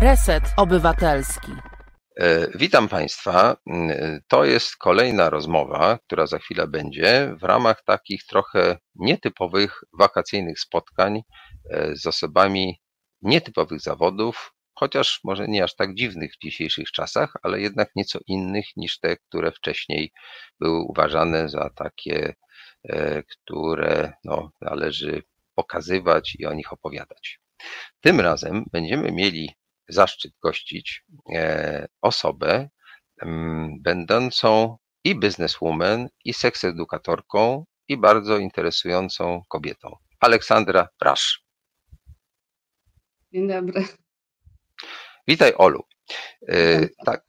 Reset Obywatelski. E, witam Państwa. Mm, to jest kolejna rozmowa, która za chwilę będzie w ramach takich trochę nietypowych wakacyjnych spotkań e, z osobami nietypowych zawodów, chociaż może nie aż tak dziwnych w dzisiejszych czasach, ale jednak nieco innych niż te, które wcześniej były uważane za takie, e, które no, należy pokazywać i o nich opowiadać. Tym razem będziemy mieli zaszczyt gościć e, osobę będącą i bizneswoman, i seksedukatorką, i bardzo interesującą kobietą. Aleksandra Brasz. Dzień dobry. Witaj, Olu. E, tak,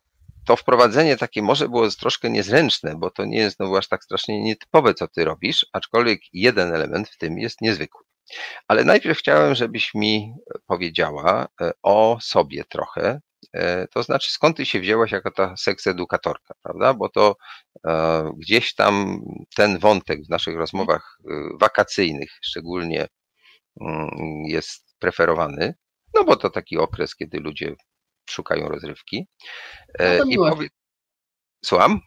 to wprowadzenie takie może było troszkę niezręczne, bo to nie jest znowu aż tak strasznie nietypowe, co ty robisz, aczkolwiek jeden element w tym jest niezwykły. Ale najpierw chciałem, żebyś mi powiedziała e, o sobie trochę, e, to znaczy skąd ty się wzięłaś jako ta seksedukatorka, prawda? Bo to e, gdzieś tam ten wątek w naszych rozmowach wakacyjnych szczególnie mm, jest preferowany, no bo to taki okres, kiedy ludzie szukają rozrywki. Lato I miłości. Powie... Słucham?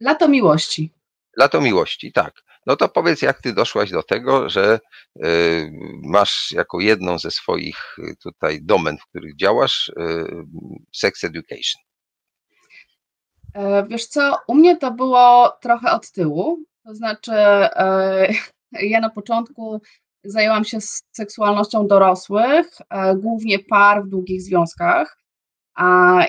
Lato miłości. Lato miłości, tak. No to powiedz, jak ty doszłaś do tego, że y, masz jako jedną ze swoich y, tutaj domen, w których działasz, y, sex education. E, wiesz co, u mnie to było trochę od tyłu. To znaczy, e, ja na początku zajęłam się seksualnością dorosłych, e, głównie par w długich związkach.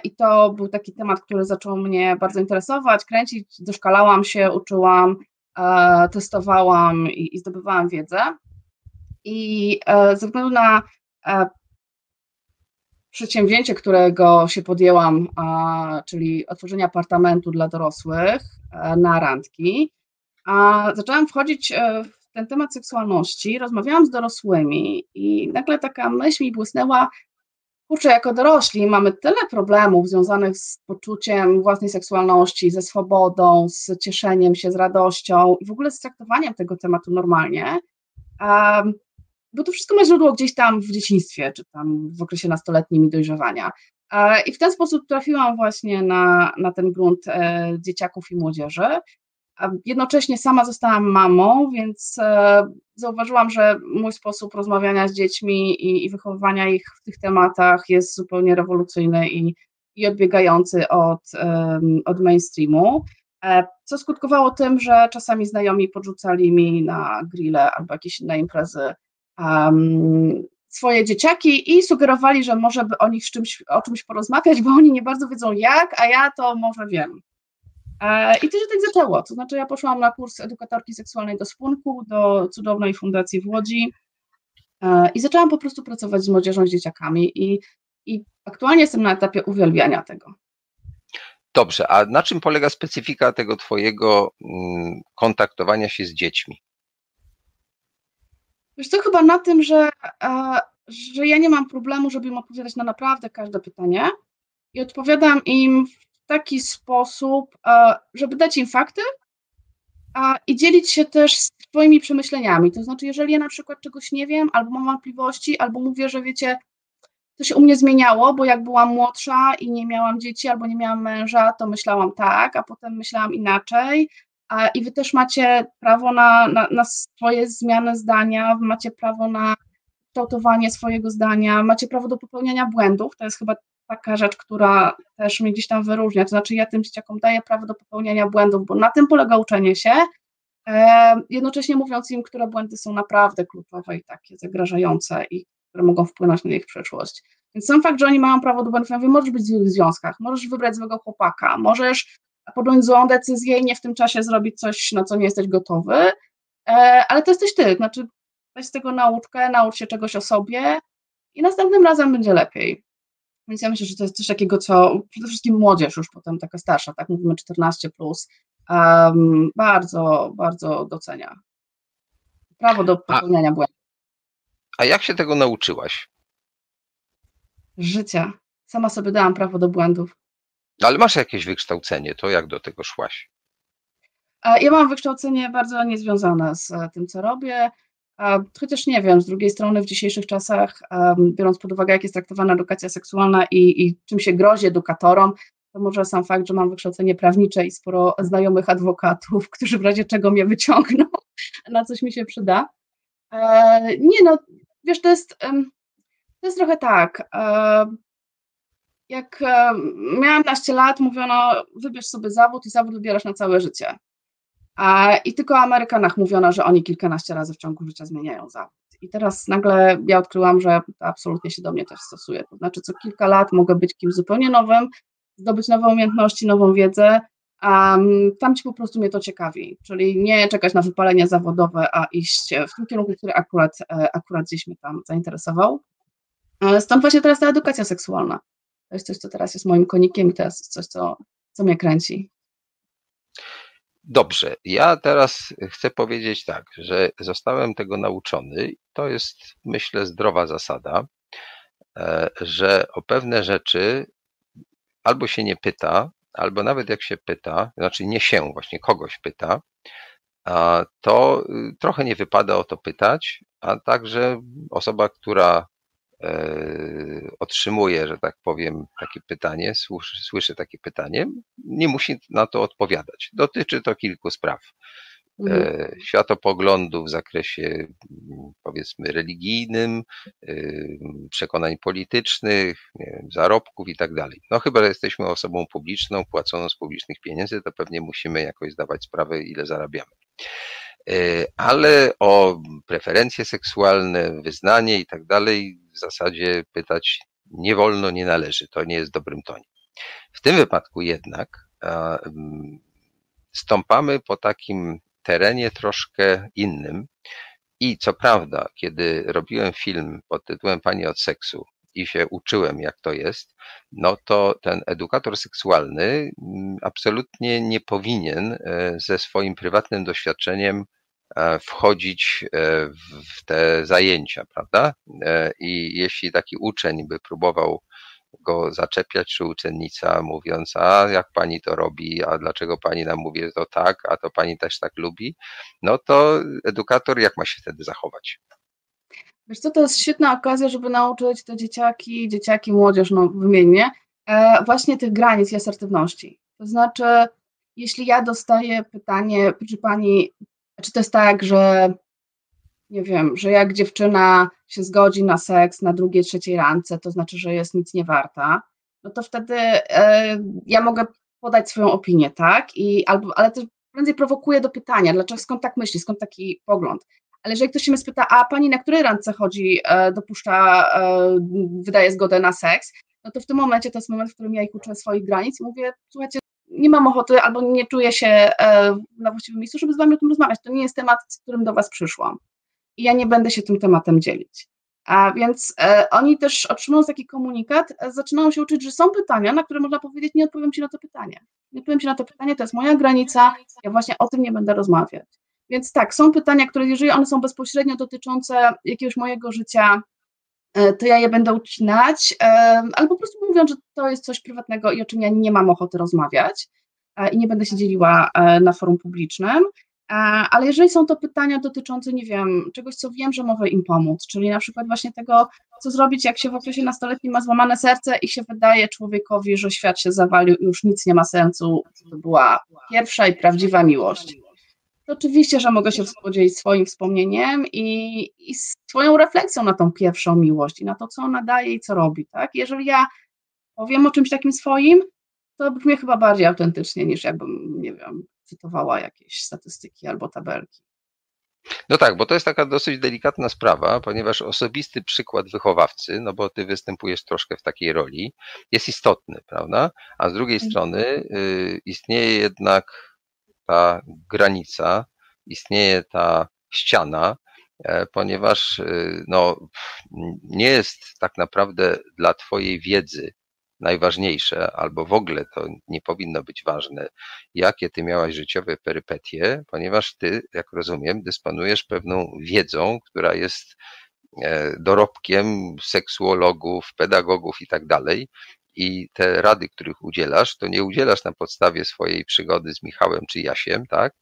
I to był taki temat, który zaczął mnie bardzo interesować, kręcić, doszkalałam się, uczyłam E, testowałam i, zdobywałam wiedzę. I e, ze względu na e, przedsięwzięcie, którego się podjęłam, czyli otworzenie apartamentu dla dorosłych na randki, zaczęłam wchodzić w ten temat seksualności, rozmawiałam z dorosłymi i nagle taka myśl mi błysnęła, kurczę, jako dorośli mamy tyle problemów związanych z poczuciem własnej seksualności, ze swobodą, z cieszeniem się, z radością i w ogóle z traktowaniem tego tematu normalnie, um, bo to wszystko ma źródło gdzieś tam w dzieciństwie, czy tam w okresie nastoletnim i dojrzewania. E, I w ten sposób trafiłam właśnie na, na ten grunt e, dzieciaków i młodzieży. Jednocześnie sama zostałam mamą, więc e, zauważyłam, że mój sposób rozmawiania z dziećmi i, wychowywania ich w tych tematach jest zupełnie rewolucyjny i, i odbiegający od, od mainstreamu. E, co skutkowało tym, że czasami znajomi podrzucali mi na grille albo jakieś inne imprezy um, swoje dzieciaki i sugerowali, że może by o nich czymś, o czymś porozmawiać, bo oni nie bardzo wiedzą jak, a ja to może wiem. E, I to się tak zaczęło. To znaczy, ja poszłam na kurs edukatorki seksualnej do Spunku, do cudownej fundacji w Łodzi e, i zaczęłam po prostu pracować z młodzieżą, z dzieciakami. I, i aktualnie jestem na etapie uwielbiania tego. Dobrze, a na czym polega specyfika tego Twojego mm, kontaktowania się z dziećmi? Wiesz to chyba na tym, że, e, że ja nie mam problemu, żeby im odpowiadać na naprawdę każde pytanie i odpowiadam im taki sposób, e, żeby dać im fakty i dzielić się też swoimi przemyśleniami. To znaczy, jeżeli ja na przykład czegoś nie wiem, albo mam wątpliwości, albo mówię, że wiecie, to się u mnie zmieniało, bo jak byłam młodsza i nie miałam dzieci albo nie miałam męża, to myślałam tak, a potem myślałam inaczej. I wy też macie prawo na, na, na swoje zmiany zdania, macie prawo na kształtowanie swojego zdania, macie prawo do popełniania błędów. To jest chyba taka rzecz, która też mnie gdzieś tam wyróżnia, to znaczy ja tym dzieciakom daję prawo do popełniania błędów, bo na tym polega uczenie się, e, jednocześnie mówiąc im, które błędy są naprawdę kluczowe i takie zagrażające i które mogą wpłynąć na ich przyszłość. Więc sam fakt, że oni mają prawo do błędów, ja mówię, możesz być w złych związkach, możesz wybrać złego chłopaka, możesz podjąć złą decyzję i nie w tym czasie zrobić coś, na co nie jesteś gotowy, e, ale to jesteś ty, znaczy weź z tego nauczkę, naucz się czegoś o sobie i następnym razem będzie lepiej. Więc ja myślę, że to jest coś takiego, co przede wszystkim młodzież już potem taka starsza, tak mówimy 14 plus, um, bardzo, bardzo docenia. Prawo do popełniania błędów. A jak się tego nauczyłaś? Życia. Sama sobie dałam prawo do błędów. No, ale masz jakieś wykształcenie, to jak do tego szłaś? Ja mam wykształcenie bardzo niezwiązane z tym, co robię. Chociaż nie wiem, z drugiej strony w dzisiejszych czasach, biorąc pod uwagę, jak jest traktowana edukacja seksualna i, i czym się grozi edukatorom, to może sam fakt, że mam wykształcenie prawnicze i sporo znajomych adwokatów, którzy w razie czego mnie wyciągną, na coś mi się przyda. E, nie no, wiesz, to jest, to jest trochę tak. E, jak miałam naście lat, mówiono, wybierz sobie zawód i zawód wybierasz na całe życie. I tylko o Amerykanach mówiono, że oni kilkanaście razy w ciągu życia zmieniają zawód. I teraz nagle ja odkryłam, że absolutnie się do mnie też stosuje. To znaczy, co kilka lat mogę być kimś zupełnie nowym, zdobyć nowe umiejętności, nową wiedzę. Um, tam ci po prostu mnie to ciekawi, czyli nie czekać na wypalenie zawodowe, a iść w tym kierunku, który akurat, e, akurat gdzieś mnie tam zainteresował. E, stąd właśnie teraz ta edukacja seksualna. To jest coś, co teraz jest moim konikiem i to jest coś, co, co mnie kręci. Dobrze, ja teraz chcę powiedzieć tak, że zostałem tego nauczony. To jest, myślę, zdrowa zasada, e, że o pewne rzeczy albo się nie pyta, albo nawet jak się pyta, znaczy nie się, właśnie kogoś pyta, to y, trochę nie wypada o to pytać, a także osoba, która otrzymuje, że tak powiem, takie pytanie, słyszy, słyszy takie pytanie, nie musi na to odpowiadać. Dotyczy to kilku spraw. Mhm. E, światopoglądu w zakresie powiedzmy religijnym, y, przekonań politycznych, wiem, zarobków i tak dalej. No chyba, że jesteśmy osobą publiczną, płaconą z publicznych pieniędzy, to pewnie musimy jakoś zdawać sprawę, ile zarabiamy. E, ale o preferencje seksualne, wyznanie i tak dalej zasadzie pytać nie wolno, nie należy. To nie jest dobrym tonie. W tym wypadku jednak stąpamy po takim terenie troszkę innym. I co prawda, kiedy robiłem film pod tytułem Pani od seksu i się uczyłem, jak to jest, no to ten edukator seksualny mm, absolutnie nie powinien e, ze swoim prywatnym doświadczeniem e, wchodzić e, w te zajęcia, prawda? I jeśli taki uczeń by próbował go zaczepiać, czy uczennica, mówiąc, a jak pani to robi, a dlaczego pani nam mówi to tak, a to pani też tak lubi, no to edukator jak ma się wtedy zachować? Wiesz co, to jest świetna okazja, żeby nauczyć te dzieciaki, dzieciaki, młodzież, no wymiennie, e, właśnie tych granic i asertywności. To znaczy, jeśli ja dostaję pytanie, czy pani, czy to jest tak, że nie wiem, że jak dziewczyna się zgodzi na seks na drugiej, trzeciej rance, to znaczy, że jest nic nie warta, no to wtedy e, ja mogę podać swoją opinię, tak? I, albo, ale to prędzej prowokuje do pytania, dlaczego, skąd tak myśli, skąd taki pogląd. Ale jeżeli ktoś się mnie spyta, a pani na której randce chodzi, e, dopuszcza, e, wydaje zgodę na seks, no to w tym momencie to jest moment, w którym ja ich uczę swoich granic i mówię, słuchajcie, nie mam ochoty albo nie czuję się e, na właściwym miejscu, żeby z wami o tym rozmawiać. To nie jest temat, z którym do was przyszłam i ja nie będę się tym tematem dzielić. A więc e, oni też otrzymując taki komunikat, e, zaczynają się uczyć, że są pytania, na które można powiedzieć, nie odpowiem ci na to pytanie. Nie odpowiem ci na to pytanie, to jest moja granica, ja właśnie o tym nie będę rozmawiać. Więc tak, są pytania, które jeżeli one są bezpośrednio dotyczące jakiegoś mojego życia, to ja je będę ucinać, e, albo po prostu mówiąc, że to jest coś prywatnego i o czym ja nie mam ochoty rozmawiać e, i nie będę się dzieliła e, na forum publicznym. Ale jeżeli są to pytania dotyczące, nie wiem, czegoś, co wiem, że mogę im pomóc, czyli na przykład właśnie tego, co zrobić, jak się w okresie nastoletnim ma złamane serce i się wydaje człowiekowi, że świat się zawalił i już nic nie ma sensu, to była pierwsza i prawdziwa miłość. Oczywiście, że mogę się podzielić swoim wspomnieniem i, i swoją refleksją na tą pierwszą miłość i na to, co ona daje i co robi, tak? Jeżeli ja powiem o czymś takim swoim, to brzmi chyba bardziej autentycznie niż jakbym, nie wiem, cytowała jakieś statystyki albo tabelki. No tak, bo to jest taka dosyć delikatna sprawa, ponieważ osobisty przykład wychowawcy, no bo ty występujesz troszkę w takiej roli, jest istotny, prawda? A z drugiej mhm. strony y, istnieje jednak ta granica, istnieje ta ściana, e, ponieważ y, no, nie jest tak naprawdę dla Twojej wiedzy najważniejsze, albo w ogóle to nie powinno być ważne, jakie ty miałaś życiowe perypetie, ponieważ ty, jak rozumiem, dysponujesz pewną wiedzą, która jest e, dorobkiem seksuologów, pedagogów i tak dalej. I te rady, których udzielasz, to nie udzielasz na podstawie swojej przygody z Michałem czy Jasiem, tak?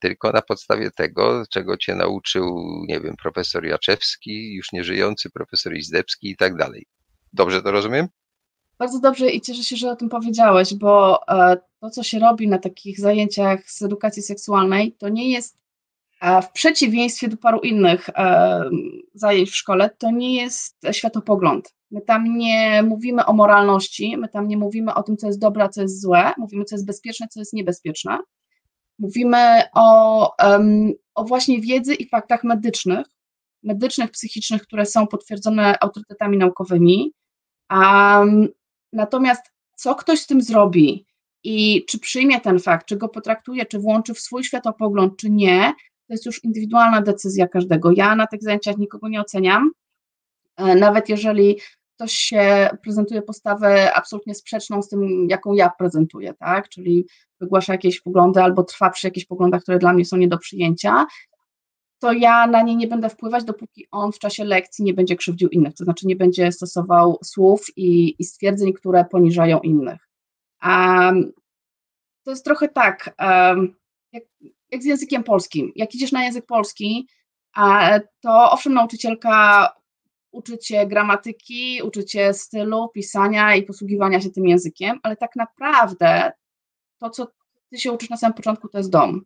Tylko na podstawie tego, czego cię nauczył, nie wiem, profesor Jaczewski, już nieżyjący profesor Izdebski i tak dalej. Dobrze to rozumiem? Bardzo dobrze i cieszę się, że o tym powiedziałeś, bo e, to, co się robi na takich zajęciach z edukacji seksualnej, to nie jest w przeciwieństwie do paru innych e, zajęć w szkole, to nie jest światopogląd. My tam nie mówimy o moralności, my tam nie mówimy o tym, co jest dobre, a co jest złe, mówimy, co jest bezpieczne, co jest niebezpieczne. Mówimy o, o właśnie wiedzy i faktach medycznych, medycznych, psychicznych, które są potwierdzone autorytetami naukowymi. Um, natomiast co ktoś z tym zrobi i czy przyjmie ten fakt, czy go potraktuje, czy włączy w swój światopogląd, czy nie, to jest już indywidualna decyzja każdego. Ja na tych zajęciach nikogo nie oceniam, e, nawet jeżeli ktoś się prezentuje postawę absolutnie sprzeczną z tym, jaką ja prezentuję, tak? Czyli wygłasza jakieś poglądy albo trwa przy jakichś poglądach, które dla mnie są nie do przyjęcia, to ja na nie nie będę wpływać, dopóki on w czasie lekcji nie będzie krzywdził innych, to znaczy nie będzie stosował słów i, i stwierdzeń, które poniżają innych. Um, to jest trochę tak, um, jak, jak z językiem polskim. Jak idziesz na język polski, to owszem, nauczycielka uczy cię gramatyki, uczy cię stylu, pisania i posługiwania się tym językiem, ale tak naprawdę to, co ty się uczysz na samym początku, to jest dom.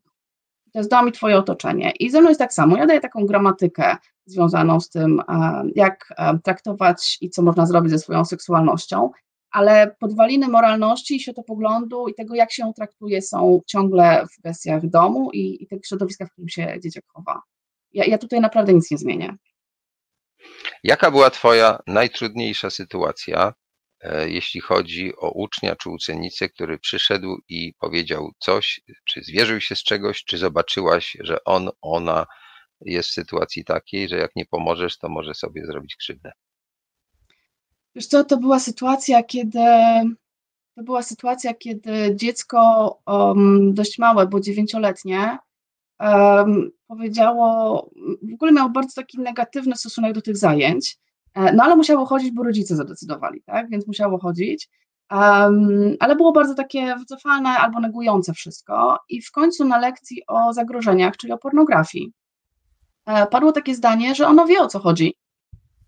To jest dom i twoje otoczenie. I ze mną jest tak samo. Ja daję taką gramatykę związaną z tym, jak traktować i co można zrobić ze swoją seksualnością, ale podwaliny moralności i światopoglądu i tego, jak się ją traktuje, są ciągle w kwestiach domu i, i tego środowiska, w którym się dzieciak chowa. Ja, ja tutaj naprawdę nic nie zmienię. Jaka była Twoja najtrudniejsza sytuacja, e, jeśli chodzi o ucznia czy uczennicę, który przyszedł i powiedział coś, czy zwierzył się z czegoś, czy zobaczyłaś, że on, ona jest w sytuacji takiej, że jak nie pomożesz, to może sobie zrobić krzywdę? Wiesz co, to była sytuacja, kiedy to była sytuacja, kiedy dziecko um, dość małe, bo dziewięcioletnie, um, powiedziało, w ogóle miało bardzo taki negatywny stosunek do tych zajęć, e, no ale musiało chodzić, bo rodzice zadecydowali, tak, więc musiało chodzić, um, ale było bardzo takie wycofane albo negujące wszystko i w końcu na lekcji o zagrożeniach, czyli o pornografii, e, padło takie zdanie, że ono wie o co chodzi,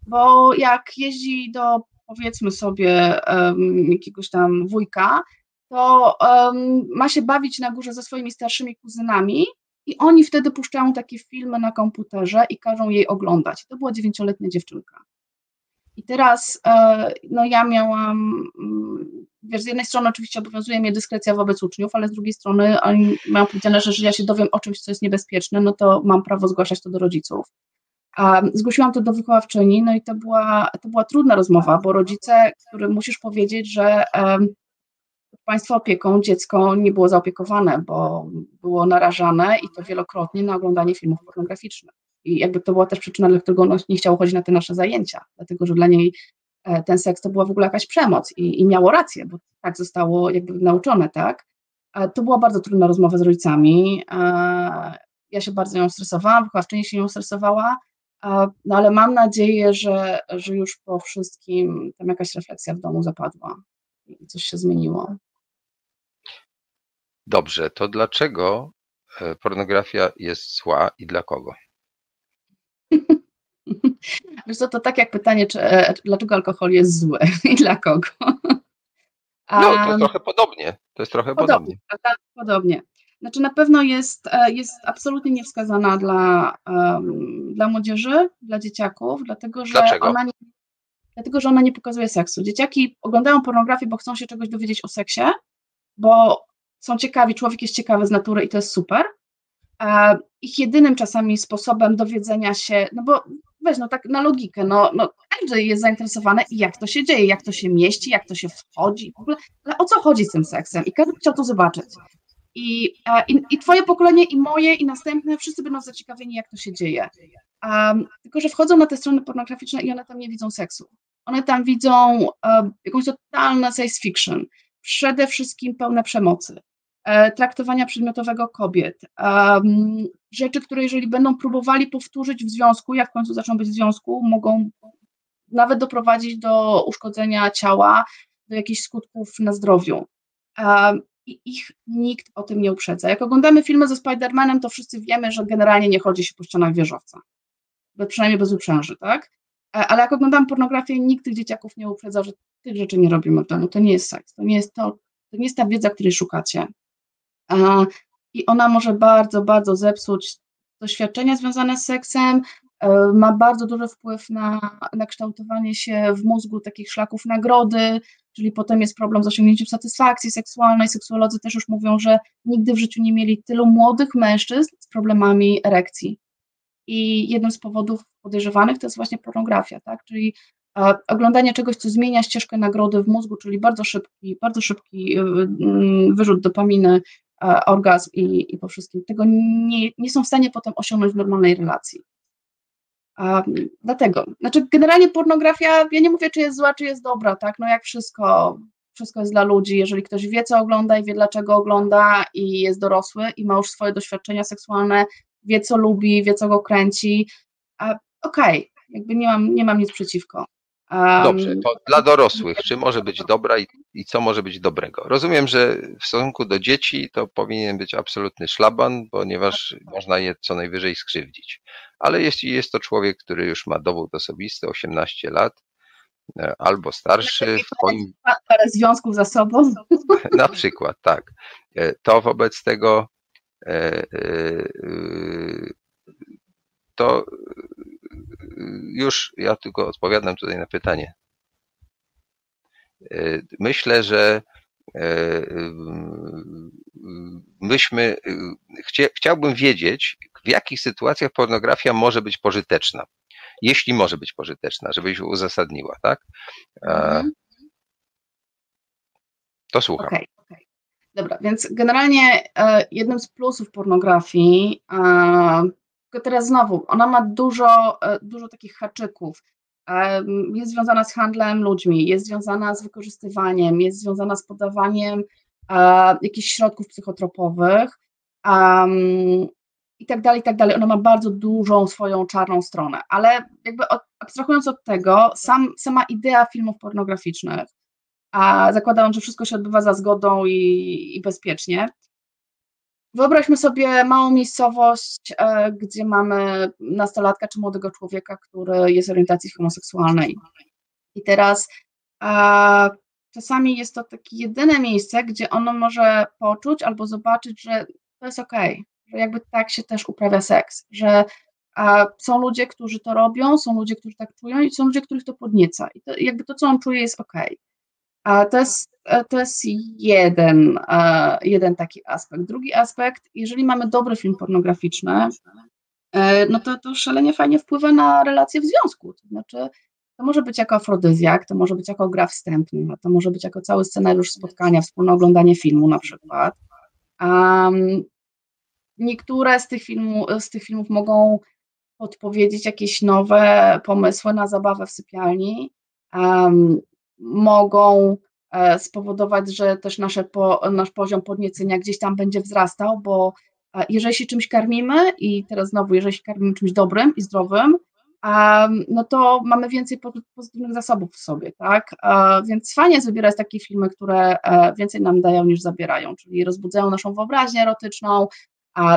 bo jak jeździ do powiedzmy sobie um, jakiegoś tam wujka, to um, ma się bawić na górze ze swoimi starszymi kuzynami i oni wtedy puszczają takie filmy na komputerze i każą jej oglądać. To była dziewięcioletnia dziewczynka. I teraz e, no ja miałam, mm, wiesz, z jednej strony oczywiście obowiązuje mnie dyskrecja wobec uczniów, ale z drugiej strony mają powiedziane, że jeżeli ja się dowiem o czymś, co jest niebezpieczne, no to mam prawo zgłaszać to do rodziców. Zgłosiłam to do wychowawczyni, no i to była, to była trudna rozmowa, bo rodzice, którym musisz powiedzieć, że Państwa opieką dziecko nie było zaopiekowane, bo było narażane i to wielokrotnie na oglądanie filmów pornograficznych. I jakby to była też przyczyna, dla którego ono nie chciało chodzić na te nasze zajęcia, dlatego że dla niej e, ten seks to była w ogóle jakaś przemoc i, i miało rację, bo tak zostało jakby nauczone, tak? To była bardzo trudna rozmowa z rodzicami. Ja się bardzo ją stresowałam, wychowawczyni się ją stresowała, no ale mam nadzieję, że, że już po wszystkim tam jakaś refleksja w domu zapadła i coś się zmieniło. Dobrze, to dlaczego e, pornografia jest zła i dla kogo? Wiesz co, to tak jak pytanie, czy, e, dlaczego alkohol jest zły i dla kogo? No, to trochę podobnie. To jest trochę podobnie. Podobnie. podobnie. Znaczy na pewno jest, e, jest absolutnie niewskazana dla, um, dla młodzieży, dla dzieciaków, dlatego że Dlaczego? ona nie, dlatego, że ona nie pokazuje seksu. Dzieciaki oglądają pornografię, bo chcą się czegoś dowiedzieć o seksie, bo są ciekawi, człowiek jest ciekawy z natury i to jest super. E, ich jedynym czasami sposobem dowiedzenia się, no bo weź, no tak na logikę, no, no każdy jest zainteresowany i jak to się dzieje, jak to się mieści, jak to się wchodzi, w ogóle, ale o co chodzi z tym seksem i każdy chciał to zobaczyć. I, i, I twoje pokolenie, i moje, i następne, wszyscy będą zaciekawieni, jak to się dzieje. Um, tylko, że wchodzą na te strony pornograficzne i one tam nie widzą seksu. One tam widzą um, jakąś totalną science fiction, przede wszystkim pełne przemocy, e, traktowania przedmiotowego kobiet, um, rzeczy, które jeżeli będą próbowali powtórzyć w związku, jak w końcu zaczną być w związku, mogą nawet doprowadzić do uszkodzenia ciała, do jakichś skutków na zdrowiu. I ich nikt o tym nie uprzedza. Jak oglądamy filmy ze Spider-Manem, to wszyscy wiemy, że generalnie nie chodzi się po ścianach wieżowca. Przynajmniej bez uprzęży, tak? Ale jak oglądam pornografię, nikt tych dzieciaków nie uprzedza, że tych rzeczy nie robimy w domu. To nie jest seks, to nie jest to, to nie jest ta wiedza, której szukacie. I ona może bardzo, bardzo zepsuć doświadczenia związane z seksem, e, ma bardzo duży wpływ na, na kształtowanie się w mózgu takich szlaków nagrody, czyli potem jest problem z osiągnięciem satysfakcji seksualnej. Seksuolodzy też już mówią, że nigdy w życiu nie mieli tylu młodych mężczyzn z problemami erekcji. I jednym z powodów podejrzewanych to jest właśnie pornografia, tak? czyli e, oglądanie czegoś, co zmienia ścieżkę nagrody w mózgu, czyli bardzo szybki, bardzo szybki e, wyrzut dopaminy, orgazm i, i po wszystkim. Tego nie, nie są w stanie potem osiągnąć w normalnej relacji. Dlatego, znaczy generalnie pornografia, ja nie mówię, czy jest zła, czy jest dobra, tak, no jak wszystko, wszystko jest dla ludzi, jeżeli ktoś wie, co ogląda i wie, dlaczego ogląda i jest dorosły i ma już swoje doświadczenia seksualne, wie, co lubi, wie, co go kręci, okej, okay, jakby nie mam, nie mam nic przeciwko. Dobrze, to dla dorosłych, czy może być dobra i, i, co może być dobrego? Rozumiem, że w stosunku do dzieci to powinien być absolutny szlaban, ponieważ można je co najwyżej skrzywdzić. Ale jeśli jest to człowiek, który już ma dowód osobisty, 18 lat, e, albo starszy, w twoim... Parę związków za sobą. Na przykład, tak. E, to wobec tego e, to już ja tylko odpowiadam tutaj na pytanie. E, myślę, że e, myśmy, chcia, chciałbym wiedzieć, w jakich sytuacjach pornografia może być pożyteczna. Jeśli może być pożyteczna, żebyś uzasadniła, tak? Mhm. To słucham. Okay, okay. Dobra, więc generalnie e, jednym z plusów pornografii tylko teraz znowu, ona ma dużo, e, dużo takich haczyków. Jest związana z handlem ludźmi, jest związana z wykorzystywaniem, jest związana z podawaniem e, jakichś środków psychotropowych um, i tak dalej, i tak dalej. Ona ma bardzo dużą swoją czarną stronę, ale jakby abstrahując od tego, sam, sama idea filmów pornograficznych, a zakładam, że wszystko się odbywa za zgodą i, i bezpiecznie, Wyobraźmy sobie małą miejscowość, e, gdzie mamy nastolatka czy młodego człowieka, który jest orientacji homoseksualnej. I teraz a, czasami jest to takie jedyne miejsce, gdzie ono może poczuć albo zobaczyć, że to jest okej, że jakby tak się też uprawia seks, że a, są ludzie, którzy to robią, są ludzie, którzy tak czują i są ludzie, których to podnieca. I to, jakby to, co on czuje, jest okej. Okay. To jest, to jest jeden, jeden taki aspekt. Drugi aspekt, jeżeli mamy dobry film pornograficzny, e, no to to szalenie fajnie wpływa na relacje w związku. To znaczy, to może być jako afrodyzjak, to może być jako gra wstępna, to może być jako cały scenariusz spotkania, wspólne oglądanie filmu na przykład. Um, niektóre z tych, filmu, z tych filmów mogą podpowiedzieć jakieś nowe pomysły na zabawę w sypialni. Um, mogą e, spowodować, że też nasze po, nasz poziom podniecenia gdzieś tam będzie wzrastał, bo e, jeżeli się czymś karmimy i teraz znowu, jeżeli się karmimy czymś dobrym i zdrowym, no to mamy więcej pozytywnych zasobów w sobie, tak? Więc fajnie jest wybierać takie filmy, które e, więcej nam dają niż zabierają, czyli rozbudzają naszą wyobraźnię erotyczną,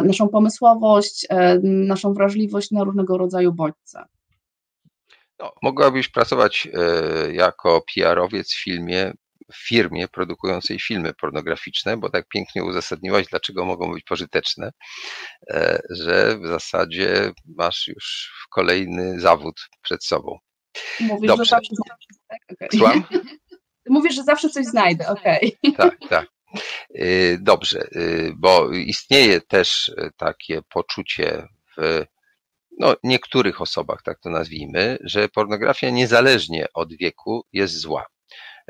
naszą pomysłowość, naszą wrażliwość na różnego rodzaju bodźce. No, mogłabyś pracować e, jako PR-owiec w filmie, w firmie produkującej filmy pornograficzne, bo tak pięknie uzasadniłaś, dlaczego mogą być pożyteczne, e, że w zasadzie masz już kolejny zawód przed sobą. Mówisz, Dobrze. że zawsze tak? okay. Słucham? Mówisz, że zawsze coś znajdę, okej. Okay. Tak, tak. E, dobrze, bo istnieje też takie poczucie w no, niektórych osobach, tak to nazwijmy, że pornografia niezależnie od wieku jest zła.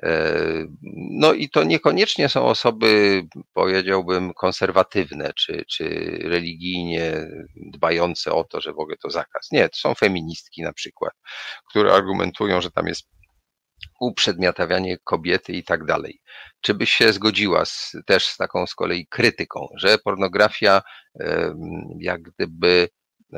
E, no i to niekoniecznie są osoby, powiedziałbym, konserwatywne czy, czy religijnie dbające o to, że w ogóle to zakaz. Nie, to są feministki na przykład, które argumentują, że tam jest uprzedmiotawianie kobiety i tak dalej. Czy byś się zgodziła z, też z taką z kolei krytyką, że pornografia jak gdyby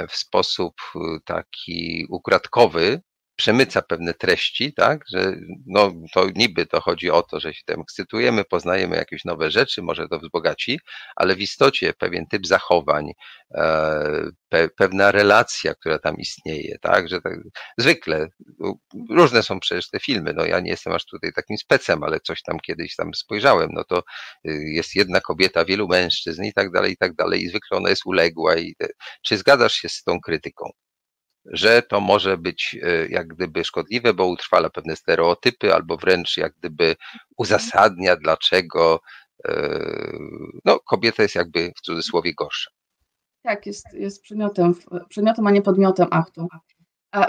w sposób y, taki ukradkowy przemyca pewne treści, tak, że no to niby to chodzi o to, że się tym ekscytujemy, poznajemy jakieś nowe rzeczy, może to wzbogaci, ale w istocie pewien typ zachowań, e, pe, pewna relacja, która tam istnieje, tak, że tak, zwykle, różne są przecież te filmy, no ja nie jestem aż tutaj takim specem, ale coś tam kiedyś tam spojrzałem, no to y, jest jedna kobieta, wielu mężczyzn i tak dalej, i tak dalej i zwykle ona jest uległa i czy zgadzasz się z tą krytyką? Że to może być e, jak gdyby szkodliwe, bo utrwala pewne stereotypy, albo wręcz jak gdyby uzasadnia, dlaczego e, no, kobieta jest jakby w cudzysłowie gorsza. Tak, jest, jest przedmiotem, przedmiotem, a nie podmiotem aktu.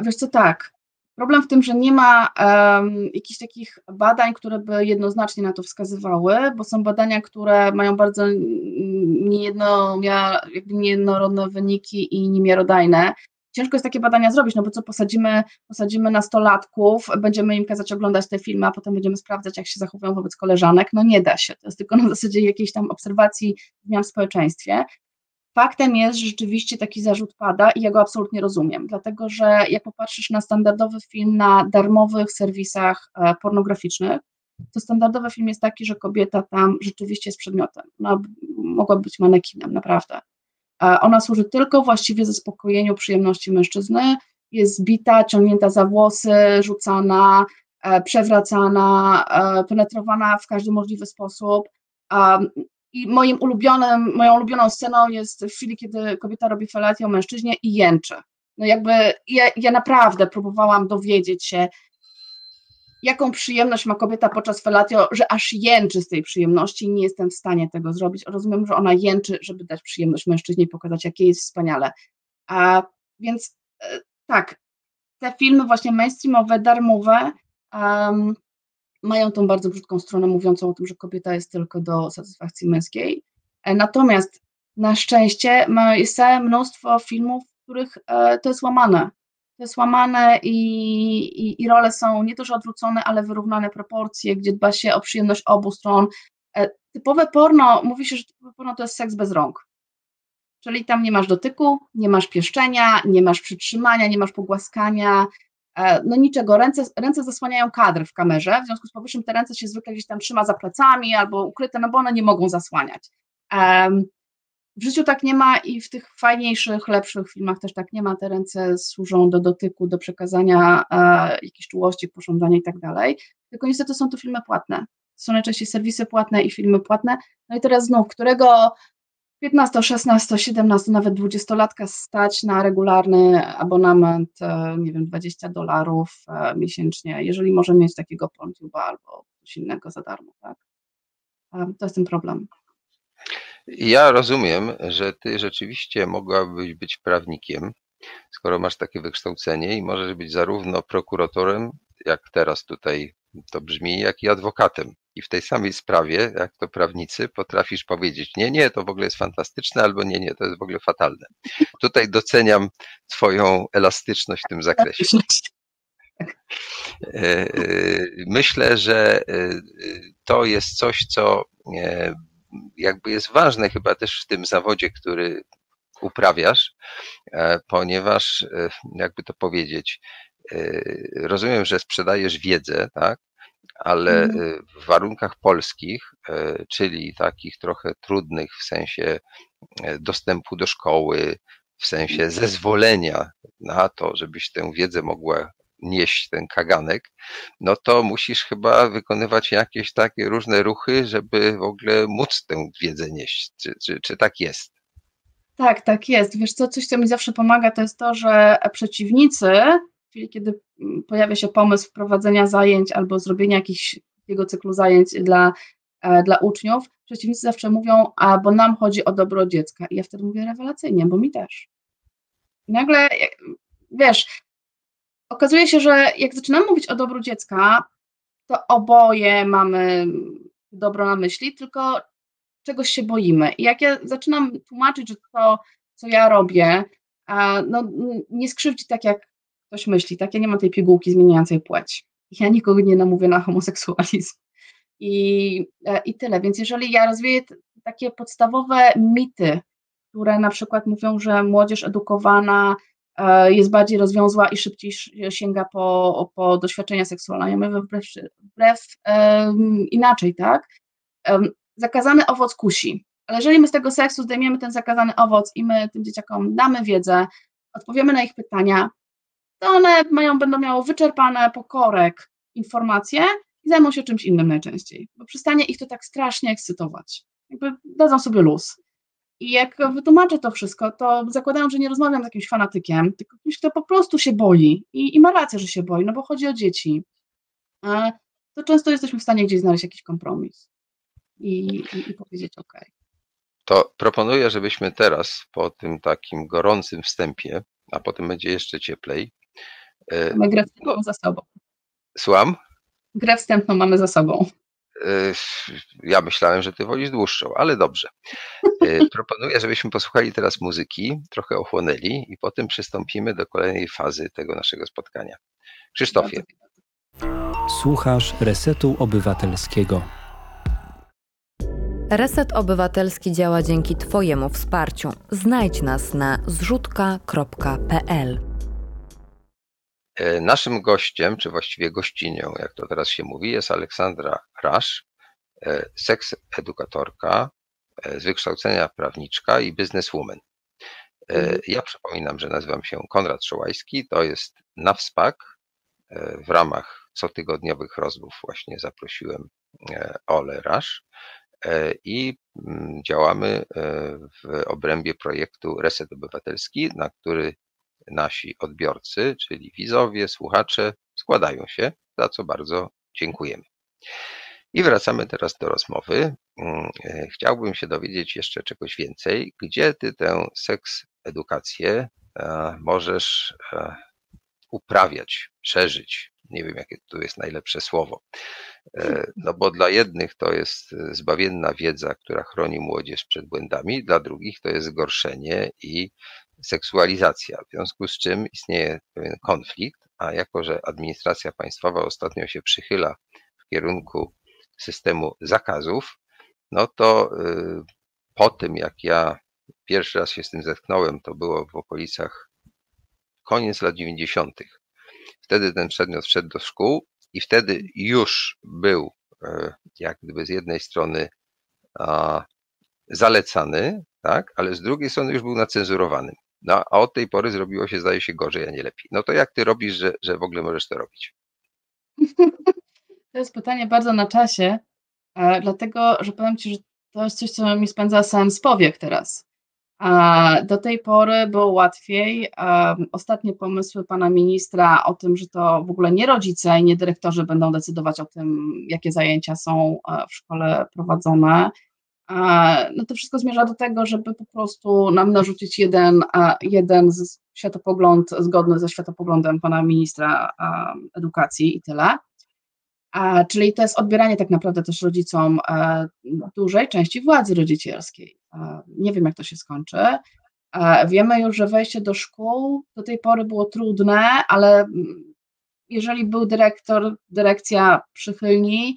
Wiesz co, tak, problem w tym, że nie ma um, jakichś takich badań, które by jednoznacznie na to wskazywały, bo są badania, które mają bardzo niejedno, niejednorodne wyniki i niemiarodajne ciężko jest takie badania zrobić, no bo co posadzimy, posadzimy nastolatków, będziemy im kazać oglądać te filmy, a potem będziemy sprawdzać, jak się zachowują wobec koleżanek, no nie da się, to jest tylko na zasadzie jakiejś tam obserwacji zmian w społeczeństwie. Faktem jest, że rzeczywiście taki zarzut pada i ja go absolutnie rozumiem, dlatego że jak popatrzysz na standardowy film na darmowych serwisach e, pornograficznych, to standardowy film jest taki, że kobieta tam rzeczywiście jest przedmiotem. No, mogła być manekinem, naprawdę. Ona służy tylko właściwie zaspokojeniu przyjemności mężczyzny. Jest zbita, ciągnięta za włosy, rzucana, e, przewracana, e, penetrowana w każdy możliwy sposób. I moim ulubionym, moją ulubioną sceną jest w chwili, kiedy kobieta robi felatię o mężczyźnie i jęczy. No jakby ja, ja naprawdę próbowałam dowiedzieć się, jaką przyjemność ma kobieta podczas felatio, że aż jęczy z tej przyjemności, nie jestem w stanie tego zrobić. Rozumiem, że ona jęczy, żeby dać przyjemność mężczyźnie i pokazać, jakie jest wspaniale. A, więc e, tak, te filmy właśnie mainstreamowe, darmowe um, mają tą bardzo brzydką stronę mówiącą o tym, że kobieta jest tylko do satysfakcji męskiej. E, natomiast na szczęście ma, jest całe mnóstwo filmów, w których e, to jest łamane jest łamane i, i, i role są nie też odwrócone, ale wyrównane proporcje, gdzie dba się o przyjemność obu stron. E, typowe porno, mówi się, że typowe porno to jest seks bez rąk. Czyli tam nie masz dotyku, nie masz pieszczenia, nie masz przytrzymania, nie masz pogłaskania, e, no niczego. Ręce, ręce zasłaniają kadr w kamerze, w związku z powyższym te ręce się zwykle gdzieś tam trzyma za plecami albo ukryte, no bo one nie mogą zasłaniać. W życiu tak nie ma i w tych fajniejszych, lepszych filmach też tak nie ma. Te ręce służą do dotyku, do przekazania e, jakiejś czułości, pożądania i tak dalej. Tylko niestety są to filmy płatne. Są najczęściej serwisy płatne i filmy płatne. No i teraz znów, którego 15, 16, 17, nawet 20-latka stać na regularny abonament, e, nie wiem, 20 dolarów e, miesięcznie, jeżeli może mieć takiego PornTube'a albo coś innego za darmo, tak? E, to jest ten problem. Ja rozumiem, że ty rzeczywiście mogłabyś być prawnikiem, skoro masz takie wykształcenie i możesz być zarówno prokuratorem, jak teraz tutaj to brzmi, jak i adwokatem. I w tej samej sprawie, jak to prawnicy, potrafisz powiedzieć, nie, nie, to w ogóle jest fantastyczne, albo nie, nie, to jest w ogóle fatalne. Tutaj doceniam Twoją elastyczność w tym zakresie. E, e, myślę, że e, to jest coś, co jakby jest ważne chyba też w tym zawodzie, który uprawiasz, e, ponieważ, e, jakby to powiedzieć, e, rozumiem, że sprzedajesz wiedzę, tak? Ale mhm. w warunkach polskich, czyli takich trochę trudnych w sensie dostępu do szkoły, w sensie zezwolenia na to, żebyś tę wiedzę mogła nieść ten kaganek, no to musisz chyba wykonywać jakieś takie różne ruchy, żeby w ogóle móc tę wiedzę nieść. Czy, czy, czy tak jest? Tak, tak jest. Wiesz co, coś, co mi zawsze pomaga, to jest to, że przeciwnicy, czyli kiedy pojawia się pomysł wprowadzenia zajęć albo zrobienia jakiegoś takiego cyklu zajęć dla, e, dla uczniów, przeciwnicy zawsze mówią, a bo nam chodzi o dobro dziecka. I ja wtedy mówię rewelacyjnie, bo mi też. I nagle, wiesz, okazuje się, że jak zaczynamy mówić o dobru dziecka, to oboje mamy dobro na myśli, tylko czegoś się boimy. I jak ja zaczynam tłumaczyć, że to, co ja robię, no, nie skrzywdzi tak, jak ktoś myśli, tak? Ja nie mam tej pigułki zmieniającej płeć. Ja nikogo nie namówię na homoseksualizm. I, e, I tyle. Więc jeżeli ja rozwieję takie podstawowe mity, które na przykład mówią, że młodzież edukowana e, jest bardziej rozwiązła i szybciej sięga po, po doświadczenia seksualne. My wbrew, wbrew um, inaczej, tak? Um, zakazany owoc kusi. Ale jeżeli my z tego seksu zdejmiemy ten zakazany owoc i my tym dzieciakom damy wiedzę, odpowiemy na ich pytania, to one mają, będą miały wyczerpane pokorek informacje i zajmą się czymś innym najczęściej, bo przestanie ich to tak strasznie ekscytować. Jakby dadzą sobie luz. I jak wytłumaczę to wszystko, to zakładają, że nie rozmawiam z jakimś fanatykiem, tylko kimś, kto po prostu się boi i, i ma rację, że się boi, no bo chodzi o dzieci. To często jesteśmy w stanie gdzieś znaleźć jakiś kompromis i, i, i powiedzieć OK. To proponuję, żebyśmy teraz po tym takim gorącym wstępie, a potem będzie jeszcze cieplej. E, My grę wstępną za sobą. Słucham? Grę wstępną mamy za sobą. E, ja myślałem, że ty wolisz dłuższą, ale dobrze. E, proponuję, żebyśmy posłuchali teraz muzyki, trochę ochłonęli i potem przystąpimy do kolejnej fazy tego naszego spotkania. Krzysztofie. Słuchasz Resetu Obywatelskiego. Reset Obywatelski działa dzięki Twojemu wsparciu. Znajdź nas na zrzutka.pl. E, naszym gościem, czy właściwie gościnią, jak to teraz się mówi, jest Aleksandra Rasz, e, seks edukatorka, e, z wykształcenia prawniczka i bizneswoman. Mhm. Ja przypominam, że nazywam się Konrad Szołajski, to jest NAWSPAK. W ramach cotygodniowych rozmów właśnie zaprosiłem Ole Rasz. I mm, działamy w obrębie projektu Reset Obywatelski, na który nasi odbiorcy, czyli widzowie, słuchacze składają się, za co bardzo dziękujemy. I wracamy teraz do rozmowy. Mm, e, chciałbym się dowiedzieć jeszcze czegoś więcej. Gdzie ty tę seks edukację możesz uprawiać, przeżyć? Nie wiem, jakie tu jest najlepsze słowo. E, no bo dla jednych to jest zbawienna wiedza, która chroni młodzież przed błędami, dla drugich to jest zgorszenie i seksualizacja, w związku z czym istnieje pewien konflikt, a jako, że administracja państwowa ostatnio się przychyla w kierunku systemu zakazów, no to y, po tym, jak ja pierwszy raz się z tym zetknąłem, to było w okolicach koniec lat 90. Wtedy ten przedmiot wszedł do szkół i wtedy już był e, jak gdyby z jednej strony zalecany, tak, ale z drugiej strony już był nacenzurowany. No, a od tej pory zrobiło się, zdaje się, gorzej, a nie lepiej. No to jak ty robisz, że, że w ogóle możesz to robić? To jest pytanie bardzo na czasie, dlatego, że powiem Ci, że to jest coś, co mi spędza sens powiek teraz. Do tej pory było łatwiej. Ostatnie pomysły pana ministra o tym, że to w ogóle nie rodzice i nie dyrektorzy będą decydować o tym, jakie zajęcia są e, w szkole prowadzone. No to wszystko zmierza do tego, żeby po prostu nam narzucić jeden, jeden światopogląd zgodny ze światopoglądem pana ministra edukacji i tyle. Czyli to jest odbieranie tak naprawdę też rodzicom e, dużej części władzy rodzicielskiej. Nie wiem, jak to się skończy. Wiemy już, że wejście do szkół do tej pory było trudne, ale mm, jeżeli był dyrektor, dyrekcja przychylni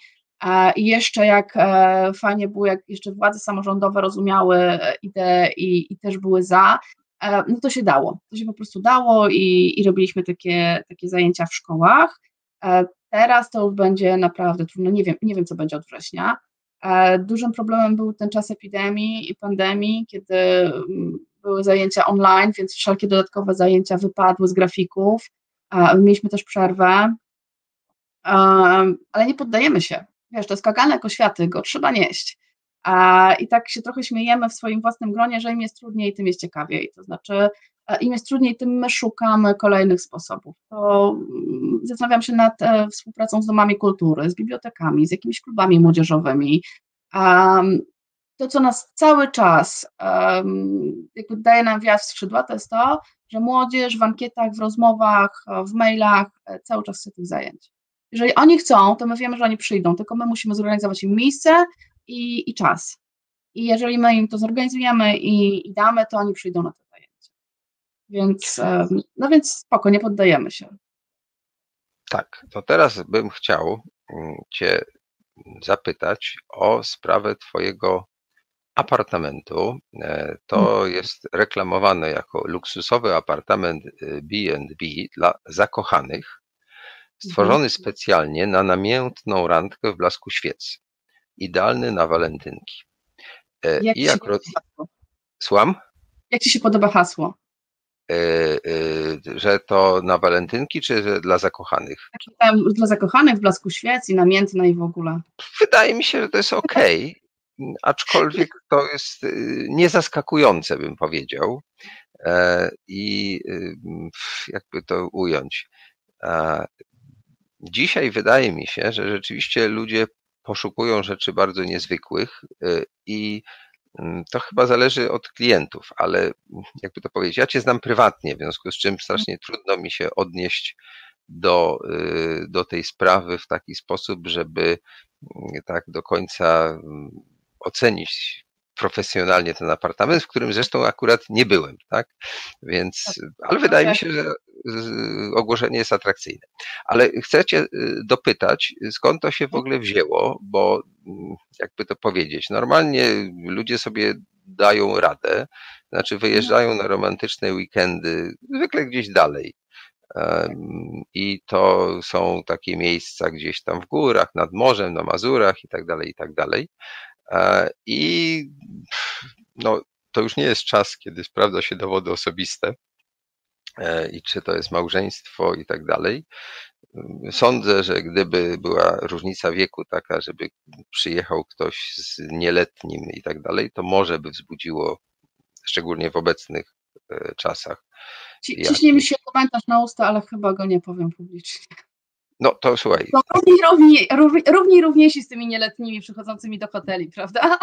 i jeszcze jak e, fajnie było, jak jeszcze władze samorządowe rozumiały ideę i, i też były za, e, no to się dało. To się po prostu dało i, i robiliśmy takie, takie zajęcia w szkołach. Teraz to już będzie naprawdę trudno, nie wiem, nie wiem co będzie od września. E, dużym problemem był ten czas epidemii i pandemii, kiedy mm, były zajęcia online, więc wszelkie dodatkowe zajęcia wypadły z grafików. E, mieliśmy też przerwę, e, ale nie poddajemy się. Wiesz, to jest kagane jako światy, go trzeba nieść. I tak się trochę śmiejemy w swoim własnym gronie, że im jest trudniej, tym jest ciekawiej. To znaczy, im jest trudniej, tym my szukamy kolejnych sposobów. To mm, zastanawiam się nad e, współpracą z domami kultury, z bibliotekami, z jakimiś klubami młodzieżowymi. To, co nas cały czas jakby daje nam wiatr w skrzydła, to jest to, że młodzież w ankietach, w rozmowach, w mailach e, cały czas chce tych zajęć. Jeżeli oni chcą, to my wiemy, że oni przyjdą, tylko my musimy zorganizować im miejsce i, i czas. I jeżeli my im to zorganizujemy i, i damy, to oni przyjdą na to. Więc, no więc spoko, nie poddajemy się. Tak, to teraz bym chciał mm, Cię zapytać o sprawę Twojego apartamentu. To jest reklamowane jako luksusowy apartament B&B dla zakochanych, stworzony Mhm. specjalnie na namiętną randkę w blasku świec. Idealny na walentynki. E, Jak I ci podoba hasło? słucham, Jak ci się podoba hasło? e, e, że to na walentynki, czy że dla zakochanych? Tam dla zakochanych, w blasku świec i namiętna i w ogóle. Wydaje mi się, że to jest ok, aczkolwiek to jest y, niezaskakujące, bym powiedział. I y, jakby to ująć. Dzisiaj wydaje mi się, że rzeczywiście ludzie poszukują rzeczy bardzo niezwykłych y, i mm, to chyba zależy od klientów, ale jakby to powiedzieć, ja cię znam prywatnie, w związku z czym strasznie trudno mi się odnieść do, y, do tej sprawy w taki sposób, żeby mm, tak do końca mm, ocenić profesjonalnie ten apartament, w którym zresztą akurat nie byłem, tak? Więc, ale wydaje mi się, że ogłoszenie jest atrakcyjne. Ale chcę cię y, dopytać, skąd to się w ogóle wzięło, bo mm, jakby to powiedzieć, normalnie ludzie sobie dają radę, znaczy wyjeżdżają na romantyczne weekendy, zwykle gdzieś dalej. I to są takie miejsca gdzieś tam w górach, nad morzem, na Mazurach i tak dalej, i tak dalej. E, I no, to już nie jest czas, kiedy sprawdza się dowody osobiste i czy to jest małżeństwo i tak dalej. Sądzę, że gdyby była różnica wieku taka, żeby przyjechał ktoś z nieletnim i tak dalej, to może by wzbudziło, szczególnie w obecnych e, czasach. Ci- Jak- Ciśnie mi się komentarz na usta, ale chyba go nie powiem publicznie. No to słuchaj, No, równi, równi, równi, równi równiejsi z tymi nieletnimi przychodzącymi do hoteli, prawda?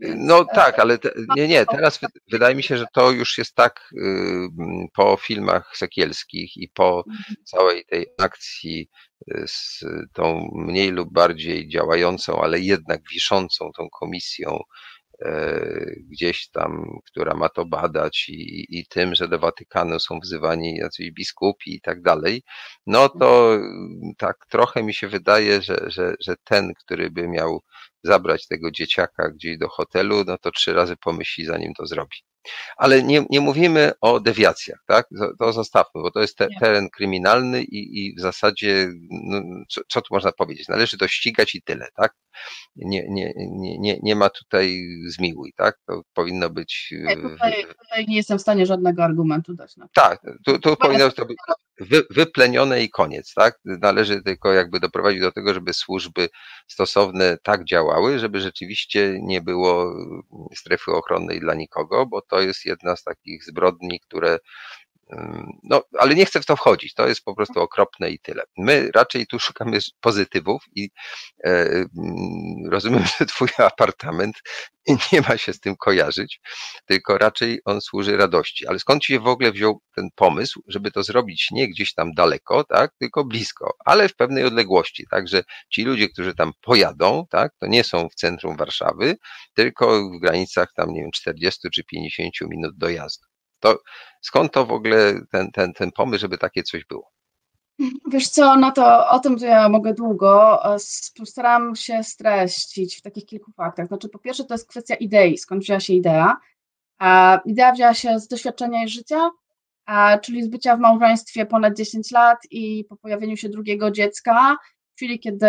No e, tak, ale te, nie, nie, teraz wy- wydaje mi się, że to już jest tak po filmach sekielskich i po Mhm. całej tej akcji y, z tą mniej lub bardziej działającą, ale jednak wiszącą tą komisją e, gdzieś tam, która ma to badać i, i tym, że do Watykanu są wzywani jacyś biskupi i tak dalej, no to mm, tak trochę mi się wydaje, że, że, że ten, który by miał zabrać tego dzieciaka gdzieś do hotelu, no to trzy razy pomyśli, zanim to zrobi. Ale nie, nie mówimy o dewiacjach, tak? To, zostawmy, bo to jest te, teren kryminalny i, i w zasadzie, no, co, co tu można powiedzieć? Należy to ścigać i tyle, tak? Nie, nie, nie, nie, nie ma tutaj zmiłuj, tak? To powinno być. Nie, w- tutaj, tutaj nie jestem w stanie żadnego argumentu dać na tak, tu, tu powinno to być wy, wyplenione i koniec, tak? Należy tylko jakby doprowadzić do tego, żeby służby stosowne tak działały, żeby rzeczywiście nie było strefy ochronnej dla nikogo, bo to jest jedna z takich zbrodni, które no, ale nie chcę w to wchodzić, to jest po prostu okropne i tyle. My raczej tu szukamy pozytywów i e, mm, rozumiem, że twój apartament nie ma się z tym kojarzyć, tylko raczej on służy radości. Ale skąd się w ogóle wziął ten pomysł, żeby to zrobić nie gdzieś tam daleko, tak, tylko blisko, ale w pewnej odległości, tak, że ci ludzie, którzy tam pojadą, tak, to nie są w centrum Warszawy, tylko w granicach tam, nie wiem, 40 czy 50 minut dojazdu. To skąd to w ogóle ten, ten, ten pomysł, żeby takie coś było? Wiesz co, no to o tym to ja mogę długo. e, Postaram się streścić w takich kilku faktach. Znaczy, po pierwsze, to jest kwestia idei, skąd wzięła się idea. A idea wzięła się z doświadczenia i życia, a, czyli z bycia w małżeństwie ponad 10 lat i po pojawieniu się drugiego dziecka, w chwili, kiedy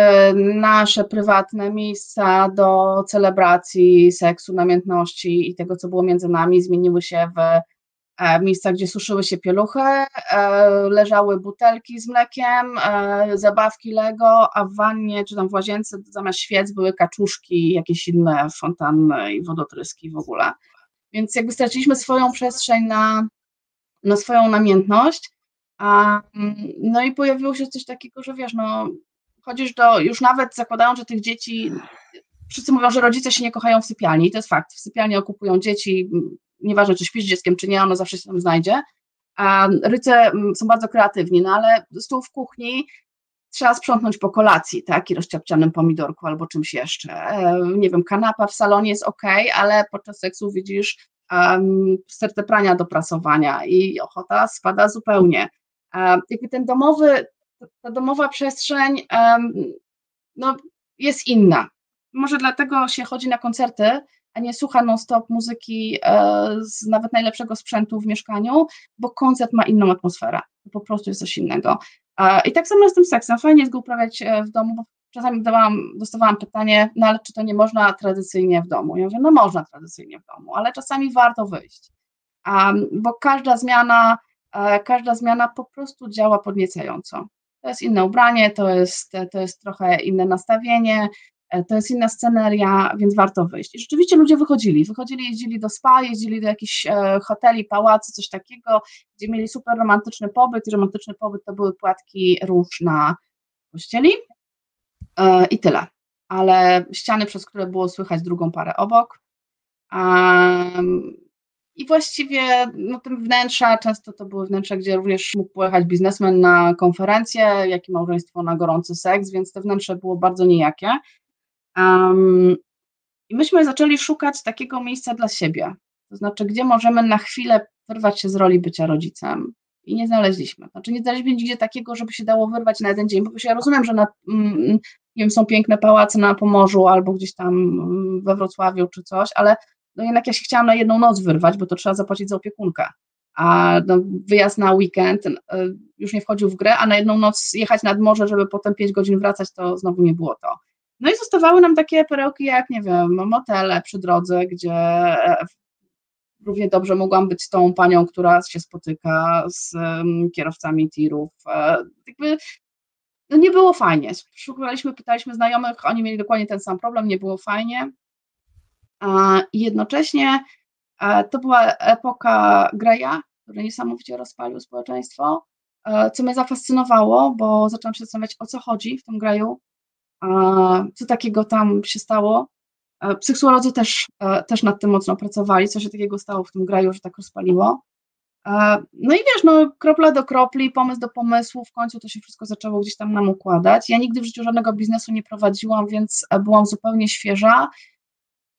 nasze prywatne miejsca do celebracji seksu, namiętności i tego, co było między nami, zmieniły się w miejsca, gdzie suszyły się pieluchy, e, leżały butelki z mlekiem, e, zabawki Lego, a w wannie czy tam w łazience zamiast świec były kaczuszki, jakieś inne fontanny i wodotryski w ogóle. Więc jakby straciliśmy swoją przestrzeń na, na swoją namiętność. A, no i pojawiło się coś takiego, że wiesz, no chodzisz do, już nawet zakładając, że tych dzieci, wszyscy mówią, że rodzice się nie kochają w sypialni i to jest fakt, w sypialni okupują dzieci, nieważne czy śpisz z dzieckiem, czy nie, ono zawsze się tam znajdzie. A ryce mm, są bardzo kreatywni, no ale stół w kuchni trzeba sprzątnąć po kolacji, tak, i rozciapcianym pomidorku albo czymś jeszcze. E, Nie wiem, kanapa w salonie jest ok, ale podczas seksu widzisz um, stertę prania do prasowania i ochota spada zupełnie. E, Jakby ten domowy, ta domowa przestrzeń em, no, jest inna. Może dlatego się chodzi na koncerty, a nie słucha non-stop muzyki e, z nawet najlepszego sprzętu w mieszkaniu, bo koncert ma inną atmosferę, po prostu jest coś innego. I tak samo z tym seksem, fajnie jest go uprawiać e, w domu, bo czasami dawałam, dostawałam pytanie, no ale czy to nie można tradycyjnie w domu? Ja mówię, no można tradycyjnie w domu, ale czasami warto wyjść, bo każda zmiana, e, każda zmiana po prostu działa podniecająco. To jest inne ubranie, to jest, to jest trochę inne nastawienie, to jest inna sceneria, więc warto wyjść. I rzeczywiście ludzie wychodzili, wychodzili, jeździli do spa, jeździli do jakichś e, hoteli, pałacy, coś takiego, gdzie mieli super romantyczny pobyt i romantyczny pobyt to były płatki róż na pościeli e, i tyle. Ale ściany, przez które było słychać drugą parę obok. I właściwie no, tym wnętrza, często to były wnętrza, gdzie również mógł pojechać biznesmen na konferencję, jak i małżeństwo na gorący seks, więc te wnętrze było bardzo nijakie. Um, I myśmy zaczęli szukać takiego miejsca dla siebie, to znaczy, gdzie możemy na chwilę wyrwać się z roli bycia rodzicem. I nie znaleźliśmy. Znaczy, nie znaleźliśmy nigdzie takiego, żeby się dało wyrwać na jeden dzień, bo ja rozumiem, że na, mm, nie wiem, są piękne pałace na Pomorzu albo gdzieś tam mm, we Wrocławiu czy coś, ale no jednak ja się chciałam na jedną noc wyrwać, bo to trzeba zapłacić za opiekunkę. A no, wyjazd na weekend y, już nie wchodził w grę, a na jedną noc jechać nad morze, żeby potem pięć godzin wracać, to znowu nie było to. No i zostawały nam takie perełki jak, nie wiem, motele przy drodze, gdzie e, równie dobrze mogłam być tą panią, która się spotyka z kierowcami tirów. E, jakby no nie było fajnie. Szukaliśmy, pytaliśmy znajomych, oni mieli dokładnie ten sam problem, nie było fajnie. I jednocześnie e, to była epoka Greya, który niesamowicie rozpalił społeczeństwo, co mnie zafascynowało, bo zaczęłam się zastanawiać, o co chodzi w tym Greyu, co takiego tam się stało. Psychologodzy też, e, też nad tym mocno pracowali, co się takiego stało w tym graju, że tak rozpaliło. No i wiesz, no kropla do kropli, pomysł do pomysłu, w końcu to się wszystko zaczęło gdzieś tam nam układać. Ja nigdy w życiu żadnego biznesu nie prowadziłam, więc e, byłam zupełnie świeża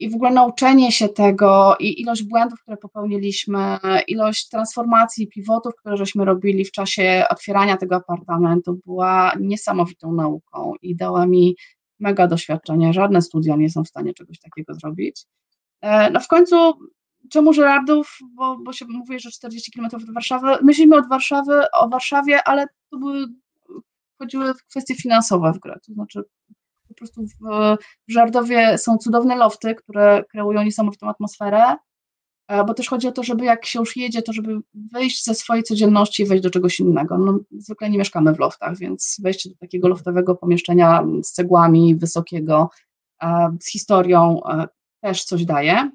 i w ogóle nauczenie się tego i ilość błędów, które popełniliśmy, ilość transformacji, pivotów, które żeśmy robili w czasie otwierania tego apartamentu była niesamowitą nauką i dała mi mega doświadczenie. Żadne studia nie są w stanie czegoś takiego zrobić. E, no w końcu, czemu Żerardów, bo, bo się mówi, że 40 km od Warszawy, myślimy od Warszawy, o Warszawie, ale to były, chodziły kwestie finansowe w grę, to znaczy po prostu w, w Żardowie są cudowne lofty, które kreują niesamowitą atmosferę, e, bo też chodzi o to, żeby jak się już jedzie, to żeby wyjść ze swojej codzienności i wejść do czegoś innego. No, zwykle nie mieszkamy w loftach, więc wejście do takiego loftowego pomieszczenia z cegłami, wysokiego, e, z historią e, też coś daje.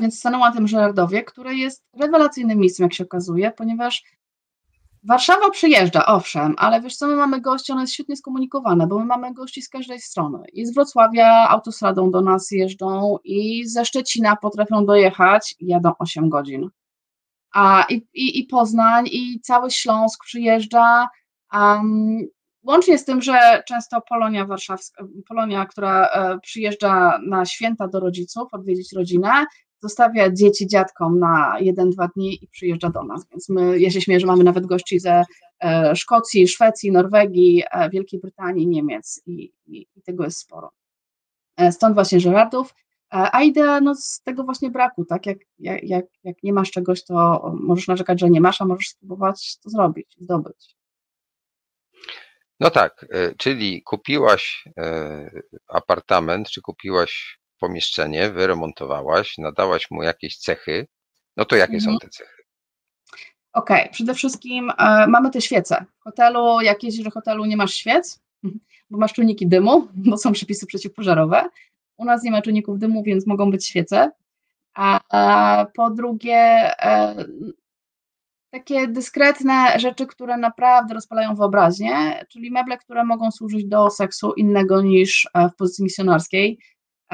Więc stanęłam na tym Żerardowie, które jest rewelacyjnym miejscem, jak się okazuje, ponieważ Warszawa przyjeżdża, owszem, ale wiesz co, my mamy gości, ona jest świetnie skomunikowana, bo my mamy gości z każdej strony. I z Wrocławia autostradą do nas jeżdżą i ze Szczecina potrafią dojechać, jadą 8 godzin. A, i, i, i Poznań, i cały Śląsk przyjeżdża, um, łącznie z tym, że często Polonia warszawska, Polonia, która e, przyjeżdża na święta do rodziców, odwiedzić rodzinę, zostawia dzieci dziadkom na jeden, dwa dni i przyjeżdża do nas. Więc my, ja się śmieję, że mamy nawet gości ze e, Szkocji, Szwecji, Norwegii, e, Wielkiej Brytanii, Niemiec i, i, i tego jest sporo. E, stąd właśnie Żeradów. A idea no, z tego właśnie braku, tak? Jak, jak, jak nie masz czegoś, to możesz narzekać, że nie masz, a możesz spróbować to zrobić, zdobyć. No tak, czyli kupiłaś apartament, czy kupiłaś pomieszczenie, wyremontowałaś, nadałaś mu jakieś cechy, no to jakie mhm. są te cechy? Okej, okay. przede wszystkim e, mamy te świece. W hotelu, jak jeździsz do hotelu, nie masz świec, bo masz czujniki dymu, bo są przepisy przeciwpożarowe. U nas nie ma czujników dymu, więc mogą być świece. A, a po drugie, e, takie dyskretne rzeczy, które naprawdę rozpalają wyobraźnię, czyli meble, które mogą służyć do seksu innego niż e, w pozycji misjonarskiej.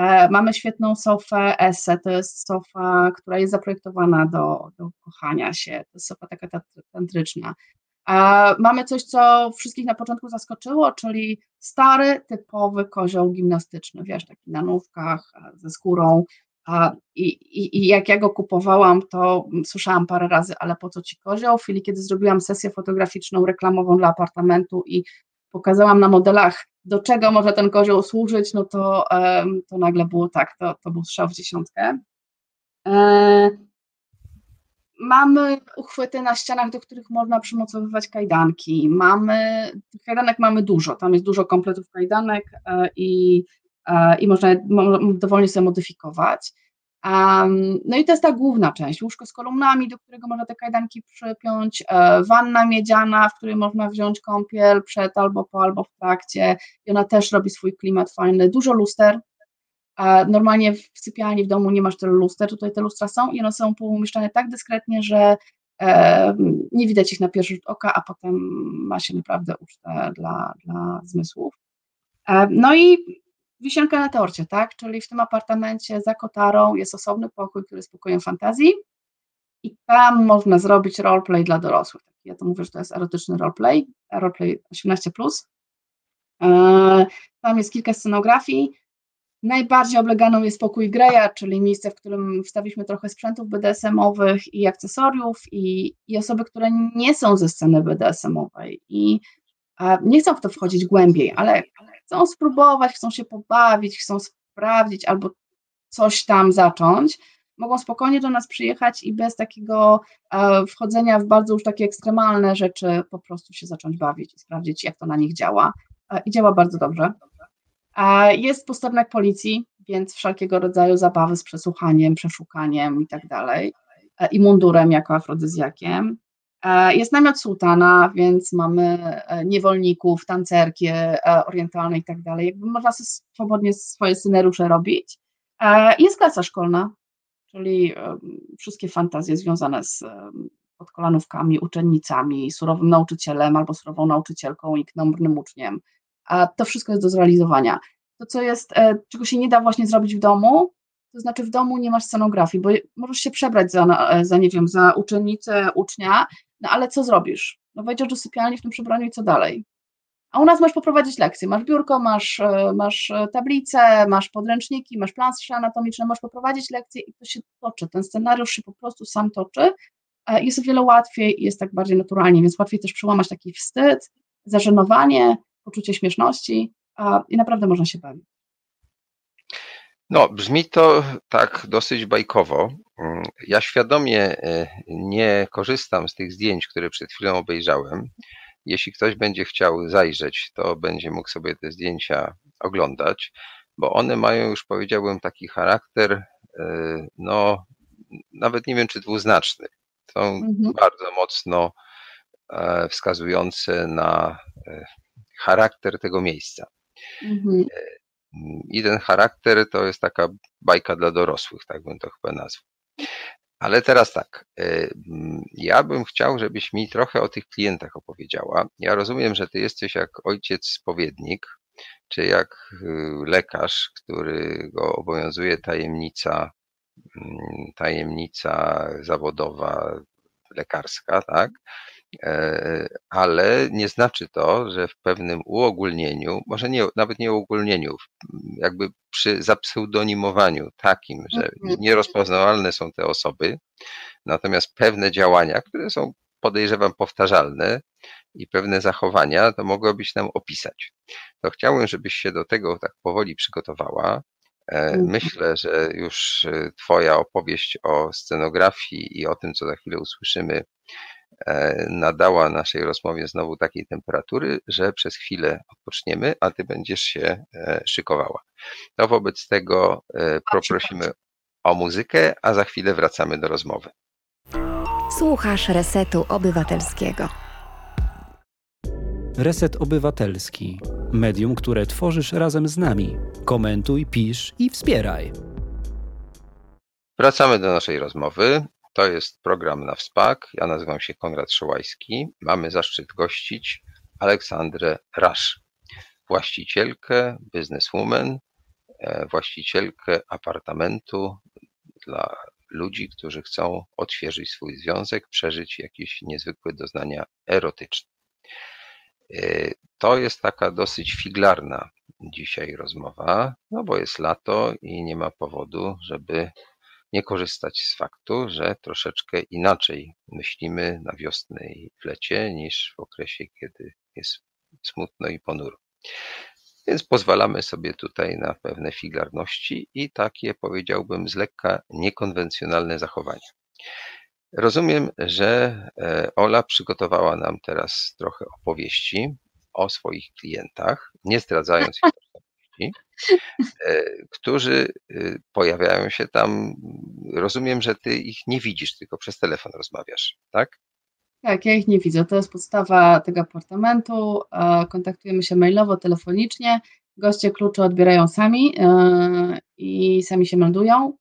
E, mamy świetną sofę Esse, to jest sofa, która jest zaprojektowana do, do kochania się, to jest sofa taka tantryczna. E, mamy coś, co wszystkich na początku zaskoczyło, czyli stary, typowy kozioł gimnastyczny, wiesz, taki na nówkach, e, ze skórą. I, i, I jak ja go kupowałam, to słyszałam parę razy, ale po co ci kozioł? W chwili, kiedy zrobiłam sesję fotograficzną, reklamową dla apartamentu i pokazałam na modelach do czego może ten kozioł służyć, no to, to nagle było tak, to, to był strzał w dziesiątkę. E, mamy uchwyty na ścianach, do których można przymocowywać kajdanki. Mamy, kajdanek mamy dużo, tam jest dużo kompletów kajdanek e, i, e, i można je dowolnie sobie modyfikować. No i to jest ta główna część, łóżko z kolumnami, do którego można te kajdanki przypiąć, e, wanna miedziana, w której można wziąć kąpiel przed albo po, albo w trakcie. I ona też robi swój klimat fajny, dużo luster, normalnie w sypialni w domu nie masz tylu luster, tutaj te lustra są i one są poumieszczane tak dyskretnie, że e, nie widać ich na pierwszy rzut oka, a potem ma się naprawdę ucztę dla, dla zmysłów. E, no i wisienka na torcie, tak? Czyli w tym apartamencie za kotarą jest osobny pokój, który jest pokojem fantazji i tam można zrobić roleplay dla dorosłych. Ja to mówię, że to jest erotyczny roleplay, roleplay 18+. E, tam jest kilka scenografii. Najbardziej obleganą jest pokój Greya, czyli miejsce, w którym wstawiliśmy trochę sprzętów BDSM-owych i akcesoriów i, i osoby, które nie są ze sceny BDSM-owej i nie chcą w to wchodzić głębiej, ale chcą spróbować, chcą się pobawić, chcą sprawdzić albo coś tam zacząć, mogą spokojnie do nas przyjechać i bez takiego e, wchodzenia w bardzo już takie ekstremalne rzeczy po prostu się zacząć bawić i sprawdzić, jak to na nich działa. E, I działa bardzo dobrze. E, jest posterunek policji, więc wszelkiego rodzaju zabawy z przesłuchaniem, przeszukaniem i tak dalej. I mundurem jako afrodyzjakiem. E, jest namiot sułtana, więc mamy e, niewolników, tancerki e, orientalne i tak dalej. Jakby można sobie swobodnie swoje scenariusze robić. Jest klasa szkolna, czyli wszystkie fantazje związane z podkolanówkami, uczennicami, surowym nauczycielem albo surową nauczycielką i knomrnym uczniem. A to wszystko jest do zrealizowania. To, co jest, czego się nie da właśnie zrobić w domu, to znaczy w domu nie masz scenografii, bo możesz się przebrać za, za nie wiem, za uczennicę, ucznia, no ale co zrobisz? No wejdziesz do sypialni w tym przebraniu i co dalej? A u nas masz poprowadzić lekcje, masz biurko, masz, e, masz e, tablicę, masz podręczniki, masz plansze anatomiczne, masz poprowadzić lekcje i to się toczy, ten scenariusz się po prostu sam toczy, e, jest o wiele łatwiej i jest tak bardziej naturalnie, więc łatwiej też przełamać taki wstyd, zażenowanie, poczucie śmieszności i naprawdę można się bawić. No, brzmi to tak dosyć bajkowo. Mm, ja świadomie e, nie korzystam z tych zdjęć, które przed chwilą obejrzałem. Jeśli ktoś będzie chciał zajrzeć, to będzie mógł sobie te zdjęcia oglądać, bo one mają już powiedziałbym taki charakter, e, no nawet nie wiem czy dwuznaczny. Są mhm. bardzo mocno e, wskazujące na charakter tego miejsca. Mhm. I ten charakter to jest taka bajka dla dorosłych, tak bym to chyba nazwał. Ale teraz tak, y, ja bym chciał, żebyś mi trochę o tych klientach opowiedziała. Ja rozumiem, że ty jesteś jak ojciec spowiednik, czy jak y, lekarz, którego obowiązuje tajemnica, mm, tajemnica zawodowa lekarska, tak? E, ale nie znaczy to, że w pewnym uogólnieniu, może nie, nawet nie uogólnieniu, jakby przy zapseudonimowaniu takim, że mhm. nierozpoznawalne są te osoby, natomiast pewne działania, które są podejrzewam powtarzalne i pewne zachowania, to mogłabyś nam opisać. To chciałbym, żebyś się do tego tak powoli przygotowała. E, mhm. Myślę, że już e, Twoja opowieść o scenografii i o tym, co za chwilę usłyszymy, nadała naszej rozmowie znowu takiej temperatury, że przez chwilę odpoczniemy, a ty będziesz się e, szykowała. To wobec tego e, poprosimy o muzykę, a za chwilę wracamy do rozmowy. Słuchasz Resetu Obywatelskiego. Reset Obywatelski. Medium, które tworzysz razem z nami. Komentuj, pisz i wspieraj. Wracamy do naszej rozmowy. To jest program na WSPAK. Ja nazywam się Konrad Szołajski. Mamy zaszczyt gościć Aleksandrę Rasz, właścicielkę, bizneswoman, e, właścicielkę apartamentu dla ludzi, którzy chcą odświeżyć swój związek, przeżyć jakieś niezwykłe doznania erotyczne. E, to jest taka dosyć figlarna dzisiaj rozmowa, no bo jest lato i nie ma powodu, żeby nie korzystać z faktu, że troszeczkę inaczej myślimy na wiosnę i w lecie niż w okresie, kiedy jest smutno i ponuro. Więc pozwalamy sobie tutaj na pewne figlarności i takie, powiedziałbym, z lekka niekonwencjonalne zachowania. Rozumiem, że e, Ola przygotowała nam teraz trochę opowieści o swoich klientach, nie zdradzając ich e, którzy e, pojawiają się tam. Rozumiem, że ty ich nie widzisz, tylko przez telefon rozmawiasz, tak? Tak, ja ich nie widzę. To jest podstawa tego apartamentu. Kontaktujemy się mailowo, telefonicznie. Goście klucze odbierają sami i sami się meldują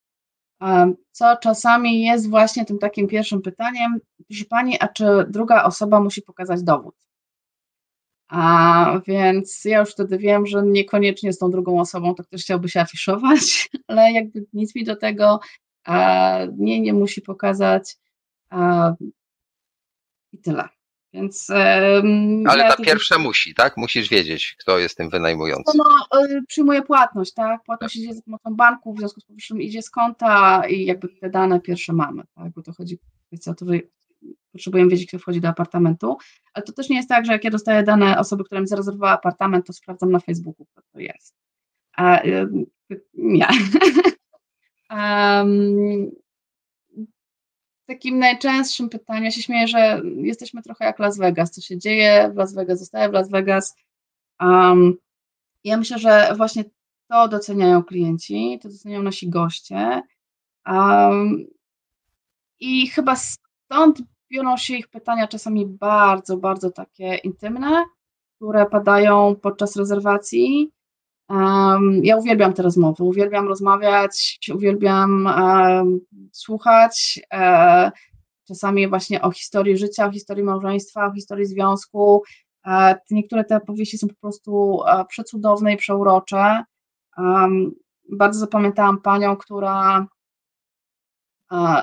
co czasami jest właśnie tym takim pierwszym pytaniem, proszę Pani, a czy druga osoba musi pokazać dowód? A więc ja już wtedy wiem, że niekoniecznie z tą drugą osobą to ktoś chciałby się afiszować, ale jakby nic mi do tego nie, nie musi pokazać i tyle. Więc, Ale ja ta pierwsza musi, tak? Musisz wiedzieć, kto jest tym wynajmującym. No, y, przyjmuje płatność, tak? Płatność tak. idzie za pomocą banku, w związku z powyższym idzie z konta i jakby te dane pierwsze mamy, tak? Bo to chodzi o to, że potrzebujemy wiedzieć, kto wchodzi do apartamentu, ale to też nie jest tak, że jak ja dostaję dane osoby, która mi zarezerwowała apartament, to sprawdzam na Facebooku, kto to jest. A, nie. um, takim najczęstszym pytaniem, ja się śmieję, że jesteśmy trochę jak Las Vegas, co się dzieje w Las Vegas, zostaje w Las Vegas. Um, ja myślę, że właśnie to doceniają klienci, to doceniają nasi goście. Um, I chyba stąd biorą się ich pytania czasami bardzo, bardzo takie intymne, które padają podczas rezerwacji. Um, ja uwielbiam te rozmowy, uwielbiam rozmawiać, uwielbiam um, słuchać. E, czasami właśnie o historii życia, o historii małżeństwa, o historii związku. E, niektóre te opowieści są po prostu e, przecudowne i przeurocze. Um, bardzo zapamiętałam panią, która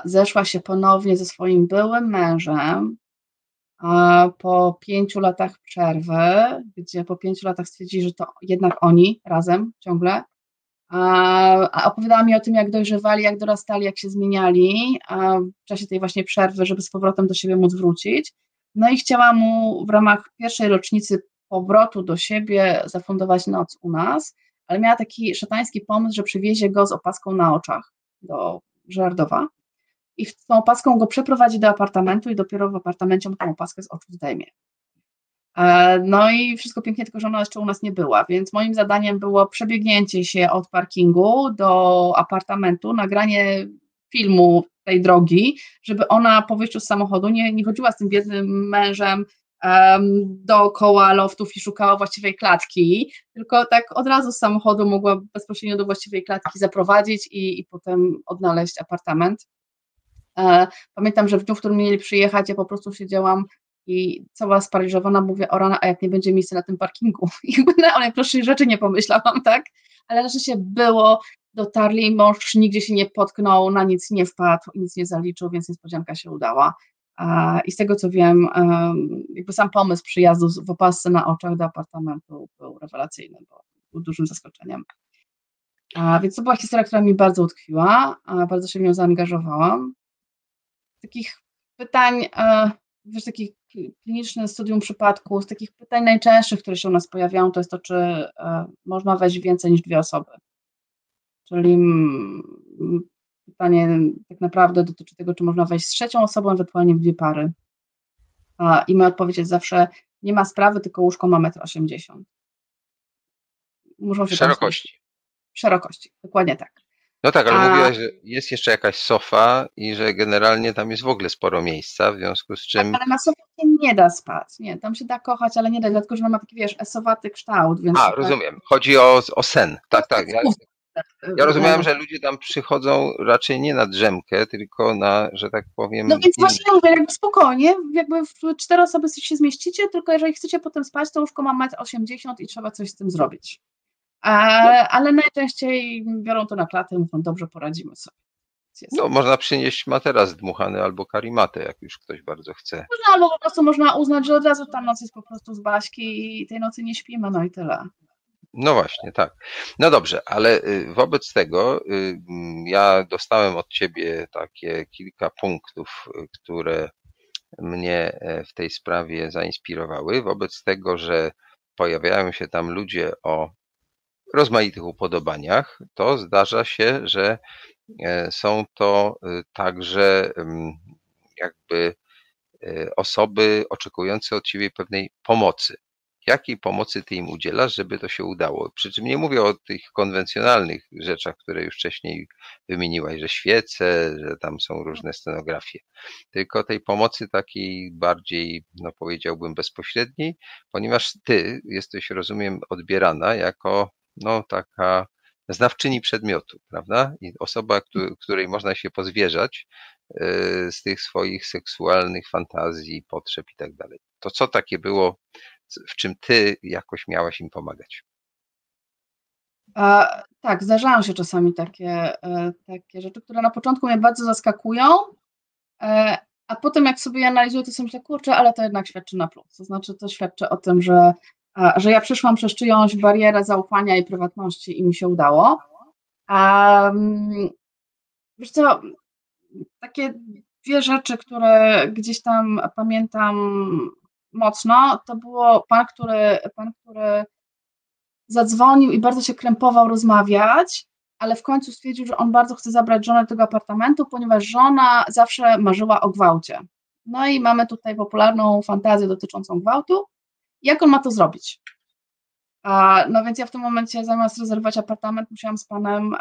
zeszła się ponownie ze swoim byłym mężem po pięciu latach przerwy, gdzie po pięciu latach stwierdzili, że to jednak oni razem ciągle. A opowiadała mi o tym, jak dojrzewali, jak dorastali, jak się zmieniali w czasie tej właśnie przerwy, żeby z powrotem do siebie móc wrócić. No i chciała mu w ramach pierwszej rocznicy powrotu do siebie zafundować noc u nas, ale miała taki szatański pomysł, że przywiezie go z opaską na oczach do Żardowa i z tą opaską go przeprowadzi do apartamentu i dopiero w apartamencie mu tą opaskę z oczu zdejmie. E, no i wszystko pięknie, tylko że ona jeszcze u nas nie była, więc moim zadaniem było przebiegnięcie się od parkingu do apartamentu, nagranie filmu tej drogi, żeby ona po wyjściu z samochodu nie, nie chodziła z tym biednym mężem um, dookoła loftów i szukała właściwej klatki, tylko tak od razu z samochodu mogła bezpośrednio do właściwej klatki zaprowadzić i, i potem odnaleźć apartament. E, pamiętam, że w dniu, w którym mieli przyjechać, ja po prostu siedziałam i cała sparaliżowana mówię, o rana, a jak nie będzie miejsca na tym parkingu? I o najprostszej rzeczy nie pomyślałam, tak? Ale na się było, dotarli, mąż nigdzie się nie potknął, na nic nie wpadł, nic nie zaliczył, więc niespodzianka się udała. I z tego co wiem, jakby sam pomysł przyjazdu w opasce na oczach do apartamentu był rewelacyjny, bo był dużym zaskoczeniem. Więc to była historia, która mi bardzo utkwiła, bardzo się w nią zaangażowałam takich pytań, e, wiesz, takich kliniczne studium przypadków, z takich pytań najczęstszych, które się u nas pojawiają, to jest to, czy e, można wejść więcej niż dwie osoby. Czyli pytanie tak naprawdę dotyczy tego, czy można wejść z trzecią osobą, ewentualnie w dwie pary. I moja odpowiedź jest zawsze, nie ma sprawy, tylko łóżko ma 1,80 m. Muszą się szerokości. Szerokości, dokładnie tak. No tak, ale A... mówiłaś, że jest jeszcze jakaś sofa i że generalnie tam jest w ogóle sporo miejsca, w związku z czym... Tak, ale na sofie nie da spać, nie, tam się da kochać, ale nie da, dlatego że ma taki, wiesz, esowaty kształt, więc... A, rozumiem, chodzi o, o sen, tak, tak. Ja, ja rozumiałem, że ludzie tam przychodzą raczej nie na drzemkę, tylko na, że tak powiem... No więc właśnie mówię, jakby spokojnie, jakby w cztery osoby się zmieścicie, tylko jeżeli chcecie potem spać, to łóżko ma 1,80 m i trzeba coś z tym zrobić. No. ale najczęściej biorą to na klatę i mówią, dobrze, poradzimy sobie. No, można przynieść materac dmuchany albo karimatę, jak już ktoś bardzo chce. Można, albo po prostu można uznać, że od razu ta noc jest po prostu z Baśki i tej nocy nie śpimy, no i tyle. No właśnie, tak. No dobrze, ale y, wobec tego y, ja dostałem od ciebie takie kilka punktów, y, które mnie e, w tej sprawie zainspirowały. Wobec tego, że pojawiają się tam ludzie o rozmaitych upodobaniach, to zdarza się, że są to także jakby osoby oczekujące od ciebie pewnej pomocy jakiej pomocy ty im udzielasz, żeby to się udało. Przy czym nie mówię o tych konwencjonalnych rzeczach, które już wcześniej wymieniłaś, że świece, że tam są różne scenografie, tylko tej pomocy takiej bardziej, no powiedziałbym, bezpośredniej, ponieważ ty jesteś, rozumiem, odbierana jako no taka znawczyni przedmiotu, prawda? I osoba, której można się pozwierzać e, z tych swoich seksualnych fantazji, potrzeb i tak dalej. To co takie było w czym ty jakoś miałaś im pomagać. A, tak, zdarzają się czasami takie, e, takie rzeczy, które na początku mnie bardzo zaskakują, e, a potem jak sobie analizuję, to sobie myślę, kurczę, ale to jednak świadczy na plus. To znaczy, to świadczy o tym, że, że ja przeszłam przez czyjąś barierę zaufania i prywatności i mi się udało. A, wiesz co, takie dwie rzeczy, które gdzieś tam pamiętam mocno, to było pan, który, pan, który zadzwonił i bardzo się krępował rozmawiać, ale w końcu stwierdził, że on bardzo chce zabrać żonę do tego apartamentu, ponieważ żona zawsze marzyła o gwałcie. No i mamy tutaj popularną fantazję dotyczącą gwałtu. Jak on ma to zrobić? No więc ja w tym momencie zamiast rezerwować apartament, musiałam z panem,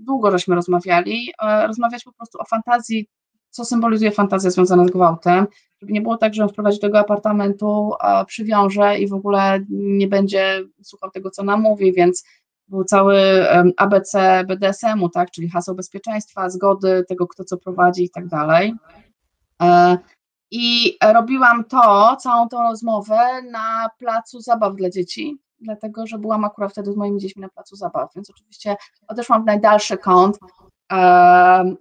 długo żeśmy rozmawiali, rozmawiać po prostu o fantazji co symbolizuje fantazja związana z gwałtem, żeby nie było tak, że on wprowadzi do tego apartamentu, a przywiąże i w ogóle nie będzie słuchał tego, co nam mówi, więc był cały ABC BDSM-u, tak, czyli haseł bezpieczeństwa, zgody tego, kto co prowadzi i tak dalej. I robiłam to, całą tą rozmowę na placu zabaw dla dzieci, dlatego że byłam akurat wtedy z moimi dziećmi na placu zabaw, więc oczywiście odeszłam w najdalszy kąt,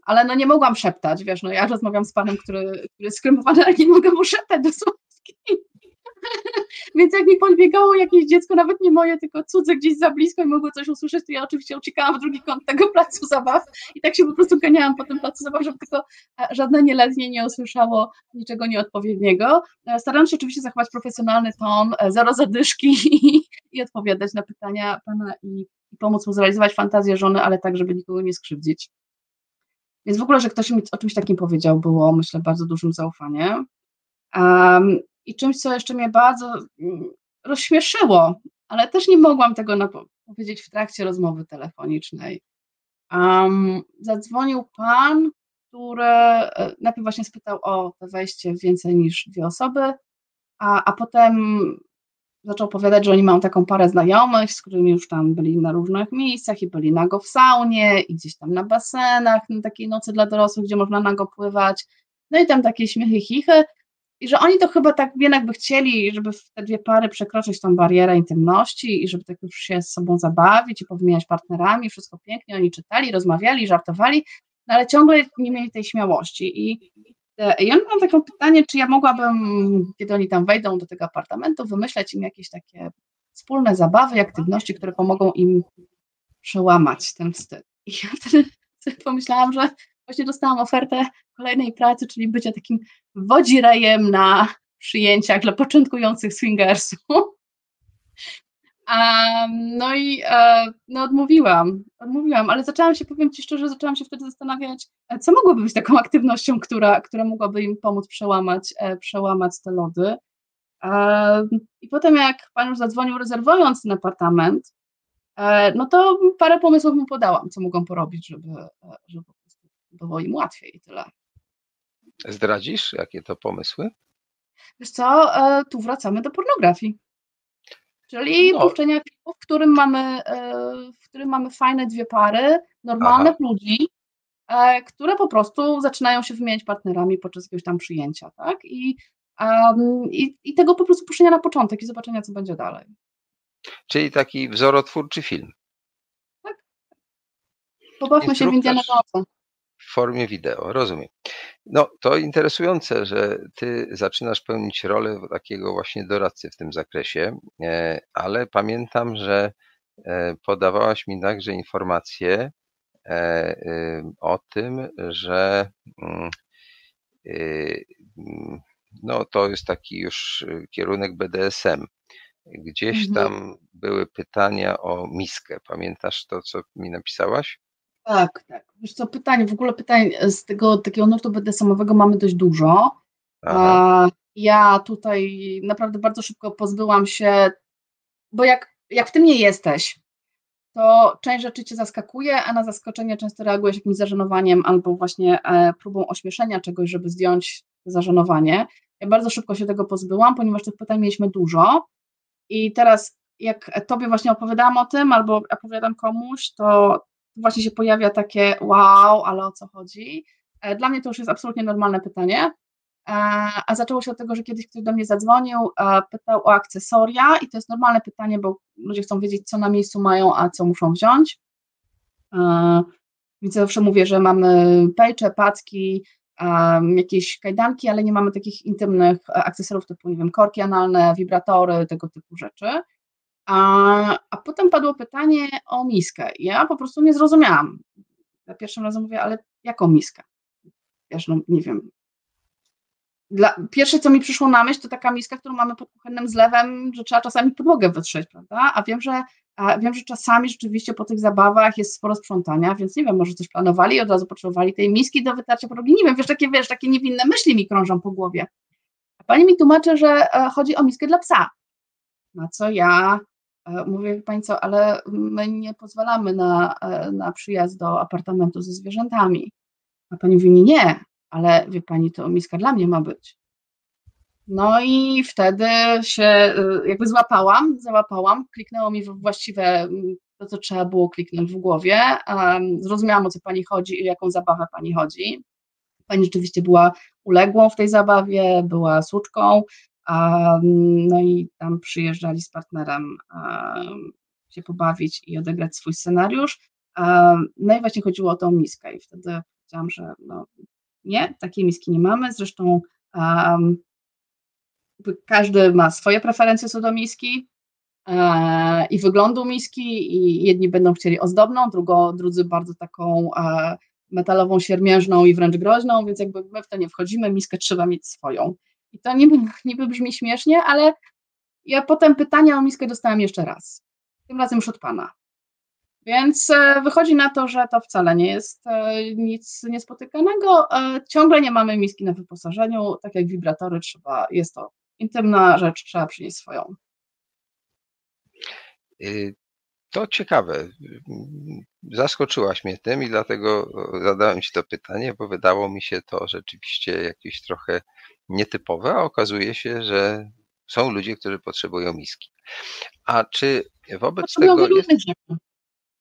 ale no nie mogłam szeptać, wiesz, no ja rozmawiam z panem, który, który jest skrępowany, ale nie mogę mu szeptać do słuchawki. Więc jak mi podbiegało jakieś dziecko, nawet nie moje, tylko cudze gdzieś za blisko i mogło coś usłyszeć, to ja oczywiście uciekałam w drugi kąt tego placu zabaw i tak się po prostu ganiałam po tym placu zabaw, żeby tylko e, żadne nieletnie nie usłyszało niczego nieodpowiedniego. E, staram się oczywiście zachować profesjonalny ton, e, zero zadyszki i, i odpowiadać na pytania pana i, i pomóc mu zrealizować fantazję żony, ale tak, żeby nikogo nie skrzywdzić. Więc w ogóle, że ktoś mi o czymś takim powiedział, było myślę bardzo dużym zaufaniem. Um, I czymś, co jeszcze mnie bardzo mm, rozśmieszyło, ale też nie mogłam tego powiedzieć w trakcie rozmowy telefonicznej. Um, zadzwonił pan, który e, najpierw właśnie spytał o to wejście więcej niż dwie osoby, a, a potem zaczął opowiadać, że oni mają taką parę znajomych, z którymi już tam byli na różnych miejscach i byli nago w saunie i gdzieś tam na basenach, na takiej nocy dla dorosłych, gdzie można nago pływać. No i tam takie śmiechy, chichy. I że oni to chyba tak jednak by chcieli, żeby te dwie pary przekroczyć tą barierę intymności i żeby tak już się z sobą zabawić i powymieniać partnerami, wszystko pięknie, oni czytali, rozmawiali, żartowali, no ale ciągle nie mieli tej śmiałości. I E, on mam takie pytanie, czy ja mogłabym, kiedy oni tam wejdą do tego apartamentu, wymyśleć im jakieś takie wspólne zabawy, aktywności, które pomogą im przełamać ten wstyd. I ja wtedy pomyślałam, że właśnie dostałam ofertę kolejnej pracy, czyli bycia takim wodzirejem na przyjęciach dla początkujących swingersów. no i e, no odmówiłam, odmówiłam, ale zaczęłam się, powiem Ci szczerze, zaczęłam się wtedy zastanawiać, e, co mogłoby być taką aktywnością, która, która mogłaby im pomóc przełamać, e, przełamać te lody. I potem jak Pan już zadzwonił rezerwując ten apartament, no to parę pomysłów mu podałam, co mogą porobić, żeby, żeby było im łatwiej i tyle. Zdradzisz, jakie to pomysły? Wiesz co, tu wracamy do pornografii. Czyli no. puszczenia filmu, w którym mamy, e, w którym mamy fajne dwie pary, normalnych ludzi, e, które po prostu zaczynają się wymieniać partnerami podczas jakiegoś tam przyjęcia, tak? I, um, i, i tego po prostu puszczenia na początek i zobaczenia, co będzie dalej. Czyli taki wzorotwórczy film. Tak. Pobawmy się w Indiana Jonesa w formie wideo, rozumiem. No, to interesujące, że ty zaczynasz pełnić rolę takiego właśnie doradcy w tym zakresie, e, ale pamiętam, że e, podawałaś mi także informacje e, o tym, że mm, no, to jest taki już kierunek BDSM. Gdzieś Mhm. tam były pytania o miskę. Pamiętasz to, co mi napisałaś? Tak, tak. Wiesz co, pytań, w ogóle pytań z tego takiego nurtu BDSM-owego mamy dość dużo. Aha. Ja tutaj naprawdę bardzo szybko pozbyłam się, bo jak, jak w tym nie jesteś, to część rzeczy cię zaskakuje, a na zaskoczenie często reagujesz jakimś zażenowaniem albo właśnie e, próbą ośmieszenia czegoś, żeby zdjąć zażenowanie. Ja bardzo szybko się tego pozbyłam, ponieważ tych pytań mieliśmy dużo i teraz jak tobie właśnie opowiadałam o tym albo opowiadam komuś, to właśnie się pojawia takie wow, ale o co chodzi? E, Dla mnie to już jest absolutnie normalne pytanie, E, a zaczęło się od tego, że kiedyś ktoś do mnie zadzwonił, e, pytał o akcesoria i to jest normalne pytanie, bo ludzie chcą wiedzieć, co na miejscu mają, a co muszą wziąć. Więc zawsze mówię, że mamy pejcze, packi, jakieś kajdanki, ale nie mamy takich intymnych akcesoriów typu, nie wiem, korki analne, wibratory, tego typu rzeczy. A, a potem padło pytanie o miskę. Ja po prostu nie zrozumiałam. Za pierwszym razem mówię, ale jaką miskę? Wiesz, no nie wiem. Dla, pierwsze, co mi przyszło na myśl, to taka miska, którą mamy pod kuchennym zlewem, że trzeba czasami podłogę wytrzeć, prawda? A wiem, że, a wiem, że czasami rzeczywiście po tych zabawach jest sporo sprzątania, więc nie wiem, może coś planowali i od razu potrzebowali tej miski do wytarcia podłogi. Nie wiem, wiesz, takie, wiesz, takie niewinne myśli mi krążą po głowie. A pani mi tłumaczy, że e, chodzi o miskę dla psa. Na co ja mówię, wie pani co, ale my nie pozwalamy na, e, na przyjazd do apartamentu ze zwierzętami. A pani mówi, nie, nie, ale wie pani, to miska dla mnie ma być. No i wtedy się y, jakby złapałam, załapałam, kliknęło mi we właściwe to, co trzeba było kliknąć w głowie. Zrozumiałam, o co pani chodzi i jaką zabawę pani chodzi. Pani rzeczywiście była uległą w tej zabawie, była słuczką, no i tam przyjeżdżali z partnerem em, się pobawić i odegrać swój scenariusz. No i właśnie chodziło o tą miskę i wtedy powiedziałam, że no, nie, takiej miski nie mamy. Zresztą każdy ma swoje preferencje co do miski e, i wyglądu miski i jedni będą chcieli ozdobną, drugo, drudzy bardzo taką e, metalową, siermiężną i wręcz groźną, więc jakby my w to nie wchodzimy, miskę trzeba mieć swoją. I to niby, niby brzmi śmiesznie, ale ja potem pytania o miskę dostałam jeszcze raz. Tym razem już od pana. Więc e, wychodzi na to, że to wcale nie jest e, nic niespotykanego. E, Ciągle nie mamy miski na wyposażeniu, tak jak wibratory trzeba, jest to intymna rzecz, trzeba przynieść swoją. To ciekawe. Zaskoczyłaś mnie tym i dlatego zadałem Ci to pytanie, bo wydało mi się to rzeczywiście jakieś trochę nietypowe, a okazuje się, że są ludzie, którzy potrzebują miski. A czy wobec tego jest,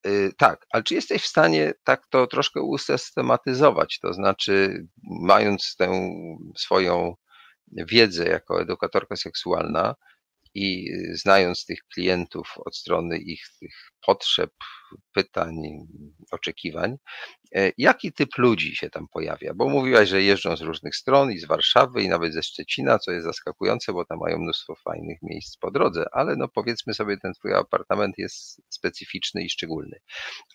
y, tak, ale czy jesteś w stanie tak to troszkę usystematyzować, to znaczy mając tę swoją wiedzę jako edukatorka seksualna i y, znając tych klientów od strony ich tych potrzeb, pytań, oczekiwań, e, jaki typ ludzi się tam pojawia? Bo mówiłaś, że jeżdżą z różnych stron i z Warszawy i nawet ze Szczecina, co jest zaskakujące, bo tam mają mnóstwo fajnych miejsc po drodze, ale no powiedzmy sobie, ten twój apartament jest specyficzny i szczególny.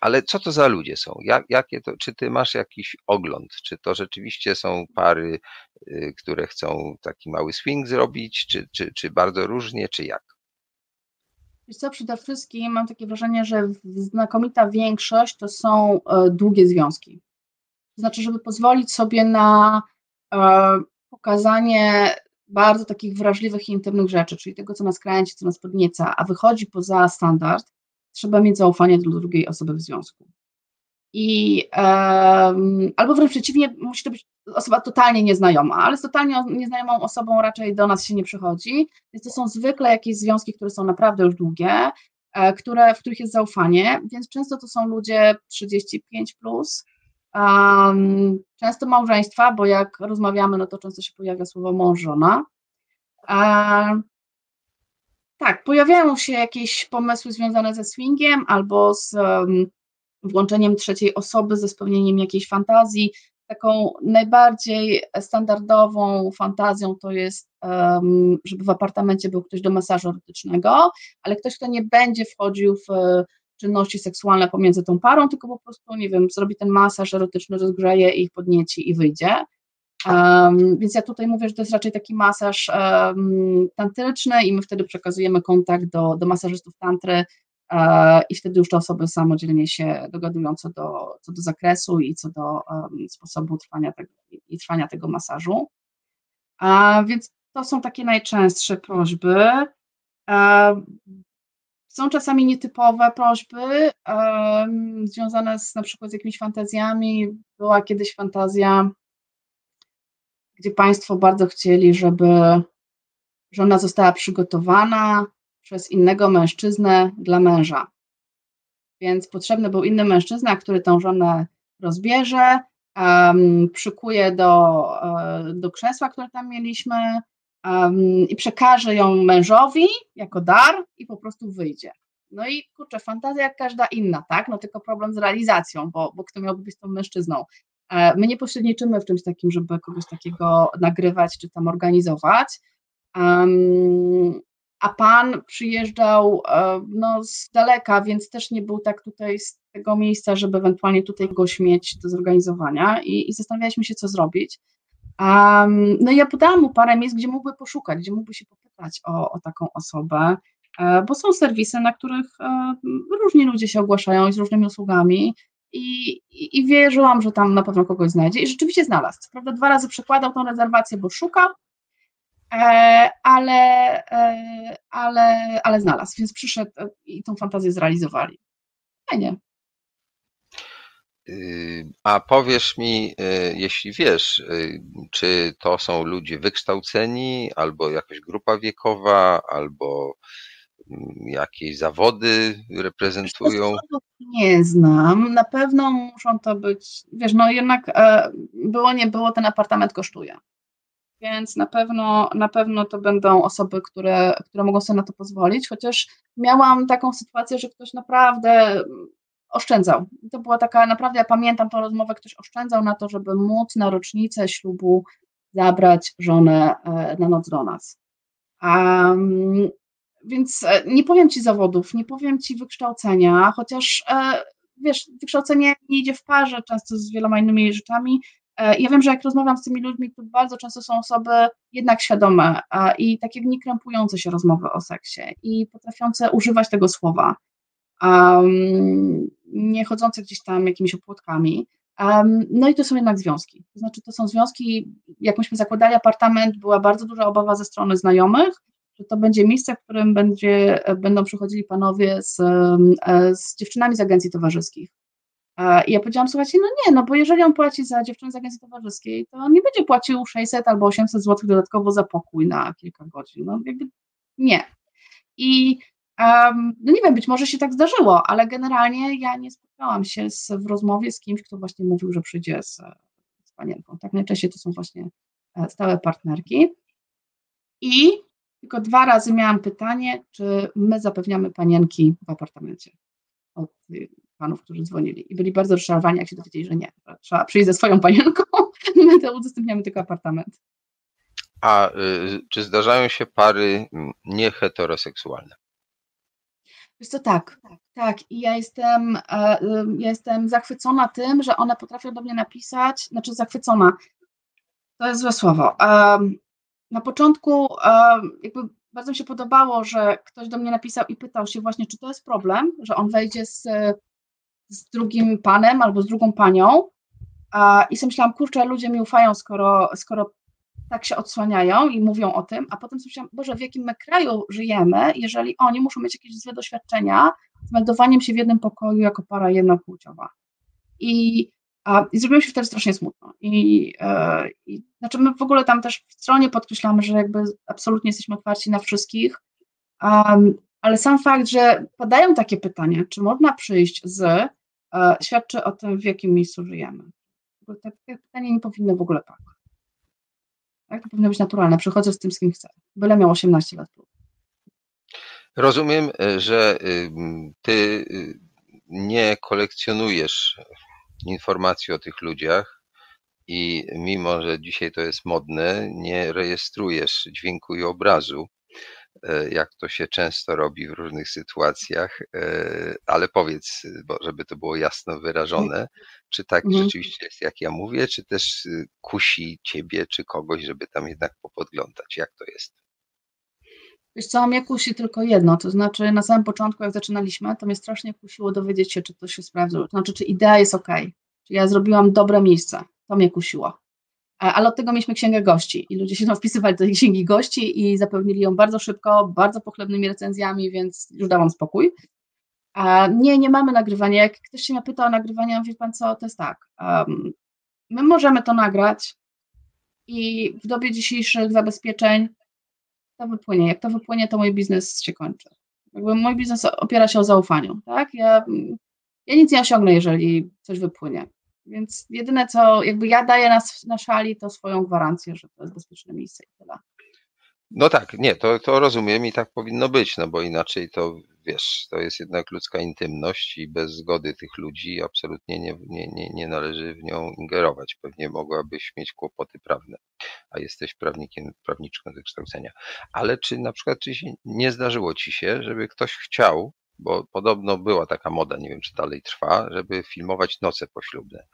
Ale co to za ludzie są? Jak, jakie to, czy ty masz jakiś ogląd? Czy to rzeczywiście są pary, y, które chcą taki mały swing zrobić, czy, czy, czy bardzo różnie, czy jak? Wiesz co, przede wszystkim mam takie wrażenie, że znakomita większość to są e, długie związki. To znaczy, żeby pozwolić sobie na e, pokazanie bardzo takich wrażliwych i intymnych rzeczy, czyli tego, co nas kręci, co nas podnieca, a wychodzi poza standard, trzeba mieć zaufanie do drugiej osoby w związku. I em, albo wręcz przeciwnie, musi to być osoba totalnie nieznajoma, ale z totalnie nieznajomą osobą raczej do nas się nie przychodzi, więc to są zwykle jakieś związki, które są naprawdę już długie, e, które, w których jest zaufanie, więc często to są ludzie 35 plus, um, często małżeństwa, bo jak rozmawiamy, no to często się pojawia słowo mąż, żona. Tak, pojawiają się jakieś pomysły związane ze swingiem albo z um, włączeniem trzeciej osoby, ze spełnieniem jakiejś fantazji. Taką najbardziej standardową fantazją to jest, żeby w apartamencie był ktoś do masażu erotycznego, ale ktoś, kto nie będzie wchodził w e, czynności seksualne pomiędzy tą parą, tylko po prostu, nie wiem, zrobi ten masaż erotyczny, rozgrzeje ich, podnieci i wyjdzie. Um, więc ja tutaj mówię, że to jest raczej taki masaż um, tantryczny i my wtedy przekazujemy kontakt do, do masażystów tantry i wtedy już te osoby samodzielnie się dogadują co do, co do zakresu i co do um, sposobu trwania tego, i trwania tego masażu. A, więc to są takie najczęstsze prośby. E, są czasami nietypowe prośby, związane z na przykład z jakimiś fantazjami. Była kiedyś fantazja, gdzie Państwo bardzo chcieli, żeby żona została przygotowana przez innego mężczyznę dla męża. Więc potrzebny był inny mężczyzna, który tą żonę rozbierze, um, przykuje do, um, do krzesła, które tam mieliśmy um, i przekaże ją mężowi jako dar i po prostu wyjdzie. No i kurczę, fantazja jak każda inna, tak? No tylko problem z realizacją, bo, bo kto miałby być tą mężczyzną. E, my nie pośredniczymy w czymś takim, żeby kogoś takiego nagrywać czy tam organizować. Um, a pan przyjeżdżał e, no, z daleka, więc też nie był tak tutaj z tego miejsca, żeby ewentualnie tutaj go śmieć do zorganizowania i, i zastanawialiśmy się, co zrobić. Um, no i ja podałam mu parę miejsc, gdzie mógłby poszukać, gdzie mógłby się popytać o, o taką osobę, e, bo są serwisy, na których e, różni ludzie się ogłaszają z różnymi usługami i, i, i wierzyłam, że tam na pewno kogoś znajdzie i rzeczywiście znalazł. Prawda dwa razy przekładał tą rezerwację, bo szuka, e, ale, e, ale, ale znalazł, więc przyszedł i tą fantazję zrealizowali. Fajnie. Y, a powiesz mi, y, jeśli wiesz, y, czy to są ludzie wykształceni, albo jakaś grupa wiekowa, albo mm, jakieś zawody reprezentują? Nie znam. Na pewno muszą to być, wiesz, no jednak e, było, nie było, ten apartament kosztuje. Więc na pewno, na pewno to będą osoby, które, które mogą sobie na to pozwolić, chociaż miałam taką sytuację, że ktoś naprawdę oszczędzał. To była taka, naprawdę ja pamiętam tą rozmowę, ktoś oszczędzał na to, żeby móc na rocznicę ślubu zabrać żonę e, na noc do nas. Um, więc e, nie powiem Ci zawodów, nie powiem Ci wykształcenia, chociaż e, wiesz, wykształcenie nie idzie w parze często z wieloma innymi rzeczami. Ja wiem, że jak rozmawiam z tymi ludźmi, to bardzo często są osoby jednak świadome i takie niekrępujące się rozmowy o seksie i potrafiące używać tego słowa um, nie chodzące gdzieś tam jakimiś opłotkami. Um, no i to są jednak związki. To znaczy, to są związki, jak myśmy zakładali apartament, była bardzo duża obawa ze strony znajomych, że to będzie miejsce, w którym będzie, będą przychodzili panowie z, e, z dziewczynami z agencji towarzyskich. I ja powiedziałam, słuchajcie, no nie, no bo jeżeli on płaci za dziewczynę z agencji towarzyskiej, to on nie będzie płacił 600 albo 800 zł dodatkowo za pokój na kilka godzin. No jakby nie. I Um, no nie wiem, być może się tak zdarzyło, ale generalnie ja nie spotkałam się z, w rozmowie z kimś, kto właśnie mówił, że przyjdzie z, z panienką. Tak najczęściej to są właśnie e, stałe partnerki. I tylko dwa razy miałam pytanie, czy my zapewniamy panienki w apartamencie od panów, którzy dzwonili. I byli bardzo rozczarowani, jak się dowiedzieli, że nie. Że trzeba przyjść ze swoją panienką, my to udostępniamy tylko apartament. A y, czy zdarzają się pary nieheteroseksualne? Wiesz co, tak, tak. I ja jestem, e, ja jestem zachwycona tym, że one potrafią do mnie napisać, znaczy zachwycona, to jest złe słowo. Na początku jakby bardzo mi się podobało, że ktoś do mnie napisał i pytał się właśnie, czy to jest problem, że on wejdzie z, z drugim panem albo z drugą panią. I sobie myślałam, kurczę, ludzie mi ufają, skoro, skoro tak się odsłaniają i mówią o tym, a potem sobie myślałam, Boże, w jakim my kraju żyjemy, jeżeli oni muszą mieć jakieś złe doświadczenia z meldowaniem się w jednym pokoju jako para jednopłciowa. I, a, i zrobiło się wtedy strasznie smutno. I, e, I znaczy my w ogóle tam też w stronie podkreślamy, że jakby absolutnie jesteśmy otwarci na wszystkich, um, ale sam fakt, że padają takie pytania, czy można przyjść z, świadczy o tym, w jakim miejscu żyjemy. Te, pytania nie powinny w ogóle padać. Tak? To powinno być naturalne. Przychodzę z tym, z kim chcę. Byle miał 18 lat. Rozumiem, e, że ty y, nie kolekcjonujesz informacji o tych ludziach i mimo, że dzisiaj to jest modne, nie rejestrujesz dźwięku i obrazu. E, jak to się często robi w różnych sytuacjach, e, ale powiedz, bo żeby to było jasno wyrażone, czy tak Mhm. rzeczywiście jest, jak ja mówię, czy też y, kusi ciebie, czy kogoś, żeby tam jednak popodglądać, jak to jest? Wiesz co, mnie kusi tylko jedno, to znaczy na samym początku, jak zaczynaliśmy, to mnie strasznie kusiło dowiedzieć się, czy to się sprawdza, to znaczy, czy idea jest ok, czy ja zrobiłam dobre miejsce, to mnie kusiło. E, Ale od tego mieliśmy księgę gości i ludzie się tam wpisywali do tej księgi gości i zapełnili ją bardzo szybko, bardzo pochlebnymi recenzjami, więc już dałam spokój. A nie, nie mamy nagrywania. Jak ktoś się mnie pyta o nagrywanie, wie pan co, to jest tak. em, my możemy to nagrać i w dobie dzisiejszych zabezpieczeń to wypłynie. Jak to wypłynie, to mój biznes się kończy. Jakby mój biznes opiera się o zaufaniu, tak? Ja, ja nic nie osiągnę, jeżeli coś wypłynie. Więc jedyne, co jakby ja daję na, na szali, to swoją gwarancję, że to jest bezpieczne miejsce i tyle. No tak, nie, to, to rozumiem i tak powinno być, no bo inaczej to wiesz, to jest jednak ludzka intymność i bez zgody tych ludzi absolutnie nie, nie, nie, nie należy w nią ingerować. Pewnie mogłabyś mieć kłopoty prawne, a jesteś prawnikiem, prawniczką wykształcenia. Ale czy na przykład czy nie zdarzyło ci się, żeby ktoś chciał, bo podobno była taka moda, nie wiem czy dalej trwa, żeby filmować noce poślubne.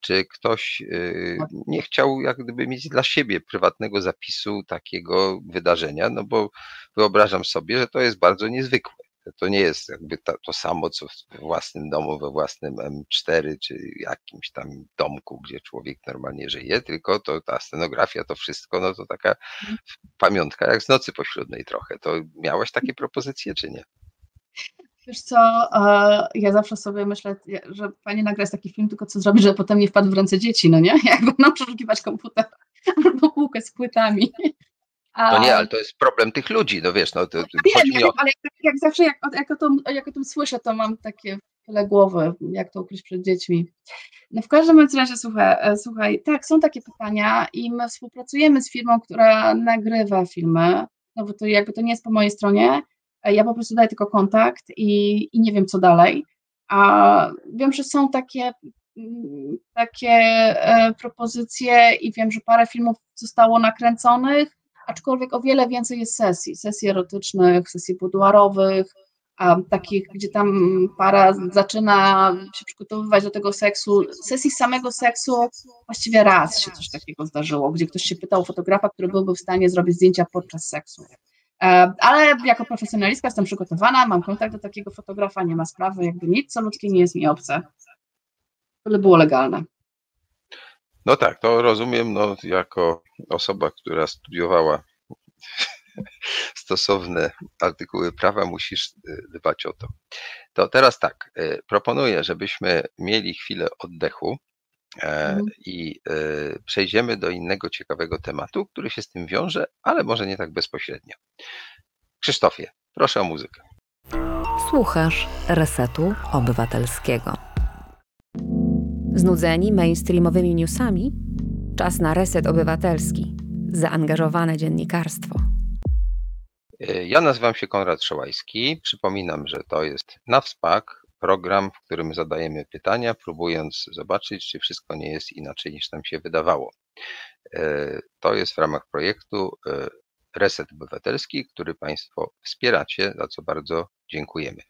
Czy ktoś yy, nie chciał jak gdyby mieć dla siebie prywatnego zapisu takiego wydarzenia, no bo wyobrażam sobie, że to jest bardzo niezwykłe. To nie jest jakby to, to samo, co w własnym domu, we własnym M4 czy jakimś tam domku, gdzie człowiek normalnie żyje, tylko to ta scenografia, to wszystko, no to taka pamiątka jak z nocy poślubnej trochę. To miałaś takie propozycje, czy nie? Wiesz co, ja zawsze sobie myślę, że fajnie nagrać taki film, tylko co zrobić, żeby potem nie wpadł w ręce dzieci, no nie? Jak będą przeszukiwać komputer albo półkę z płytami. No nie, ale to jest problem tych ludzi, no wiesz, no to, to Wiem, o ale jak, jak zawsze, jak, jak, o tym, jak o tym słyszę, to mam takie tyle głowy, jak to ukryć przed dziećmi. No w każdym razie, słuchaj, e, słuchaj, tak, są takie pytania i my współpracujemy z firmą, która nagrywa filmy, no bo to jakby to nie jest po mojej stronie, ja po prostu daję tylko kontakt i, i nie wiem, co dalej. A wiem, że są takie, mm, takie e, propozycje i wiem, że parę filmów zostało nakręconych, aczkolwiek o wiele więcej jest sesji, sesji erotycznych, sesji buduarowych, takich, gdzie tam para zaczyna się przygotowywać do tego seksu. Sesji samego seksu właściwie raz się coś takiego zdarzyło, gdzie ktoś się pytał fotografa, który byłby w stanie zrobić zdjęcia podczas seksu. E, Ale jako profesjonalistka jestem przygotowana, mam kontakt do takiego fotografa, nie ma sprawy, jakby nic co ludzkie nie jest mi obce. Byle było legalne. No tak, to rozumiem, no, jako osoba, która studiowała stosowne artykuły prawa, musisz y, dbać o to. To teraz tak, y, proponuję, żebyśmy mieli chwilę oddechu Mhm. i y, przejdziemy do innego ciekawego tematu, który się z tym wiąże, ale może nie tak bezpośrednio. Krzysztofie, proszę o muzykę. Słuchasz Resetu Obywatelskiego. Znudzeni mainstreamowymi newsami? Czas na Reset Obywatelski. Zaangażowane dziennikarstwo. E, Ja nazywam się Konrad Szołajski. Przypominam, że to jest NAWSPAK, program, w którym zadajemy pytania, próbując zobaczyć, czy wszystko nie jest inaczej niż nam się wydawało. E, To jest w ramach projektu e, Reset Obywatelski, który Państwo wspieracie, za co bardzo dziękujemy.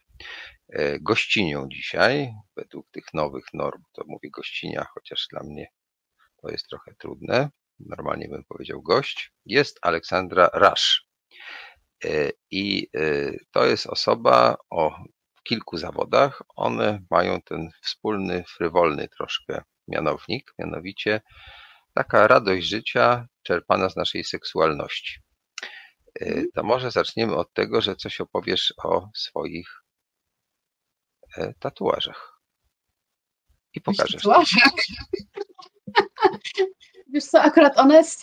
E, Gościnią dzisiaj, według tych nowych norm, to mówię gościnia, chociaż dla mnie to jest trochę trudne, normalnie bym powiedział gość, jest Aleksandra Rasz. I to jest osoba o kilku zawodach. One mają ten wspólny, frywolny troszkę mianownik, mianowicie taka radość życia czerpana z naszej seksualności. E, To może zaczniemy od tego, że coś opowiesz o swoich e, tatuażach. I pokażesz. Tatuaże. Wiesz co, akurat one, z,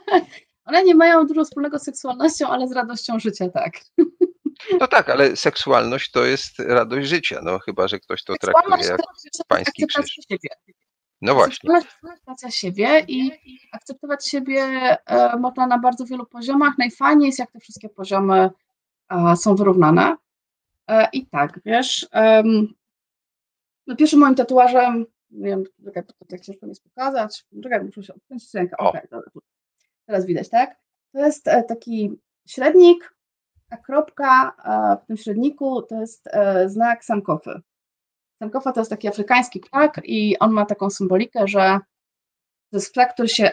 one nie mają dużo wspólnego z seksualnością, ale z radością życia, tak. No tak, ale seksualność to jest radość życia, no chyba, że ktoś to traktuje jak pański akceptacja krzyż. siebie. No właśnie. Akceptacja siebie i akceptować siebie e, można na bardzo wielu poziomach. Najfajniej jest, jak te wszystkie poziomy e, są wyrównane. E, I tak, wiesz, no pierwszym moim tatuażem, nie wiem, czekaj, to ciężko mi jest pokazać, czekaj, muszę się odkręcić rękę, okej, tu. teraz widać, tak? To jest taki średnik, a kropka w tym średniku to jest znak Sankofy. Sankofa to jest taki afrykański ptak i on ma taką symbolikę, że to jest ptak, który się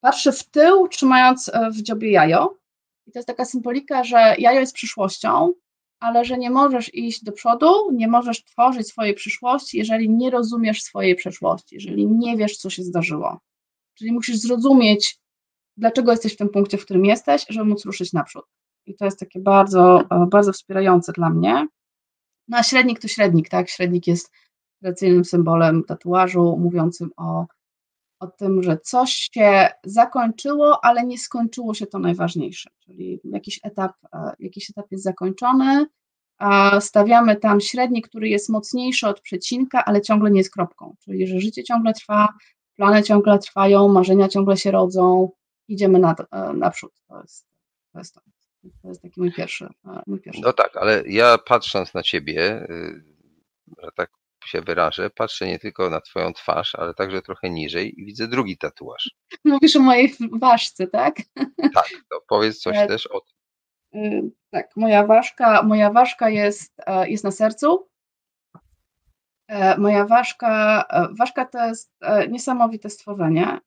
patrzy w tył, trzymając w dziobie jajo. I to jest taka symbolika, że jajo jest przyszłością, ale że nie możesz iść do przodu, nie możesz tworzyć swojej przyszłości, jeżeli nie rozumiesz swojej przeszłości, jeżeli nie wiesz, co się zdarzyło. Czyli musisz zrozumieć, dlaczego jesteś w tym punkcie, w którym jesteś, żeby móc ruszyć naprzód. I to jest takie bardzo, e, bardzo wspierające dla mnie. No a średnik to średnik, tak? Średnik jest tradycyjnym symbolem tatuażu, mówiącym o, o tym, że coś się zakończyło, ale nie skończyło się to najważniejsze. Czyli jakiś etap, e, jakiś etap jest zakończony, a stawiamy tam średnik, który jest mocniejszy od przecinka, ale ciągle nie jest kropką. Czyli że życie ciągle trwa, plany ciągle trwają, marzenia ciągle się rodzą, idziemy na, e, naprzód. To jest, to jest to. To jest taki mój pierwszy, e, mój pierwszy. No tak, ale ja patrząc na ciebie, y, że tak się wyrażę, patrzę nie tylko na twoją twarz, ale także trochę niżej i widzę drugi tatuaż. Mówisz o mojej ważce, tak? Tak, to powiedz coś e, też o tym. Y, tak, moja ważka, moja ważka jest, jest na sercu, E, moja ważka, e, ważka to jest e, niesamowite stworzenie.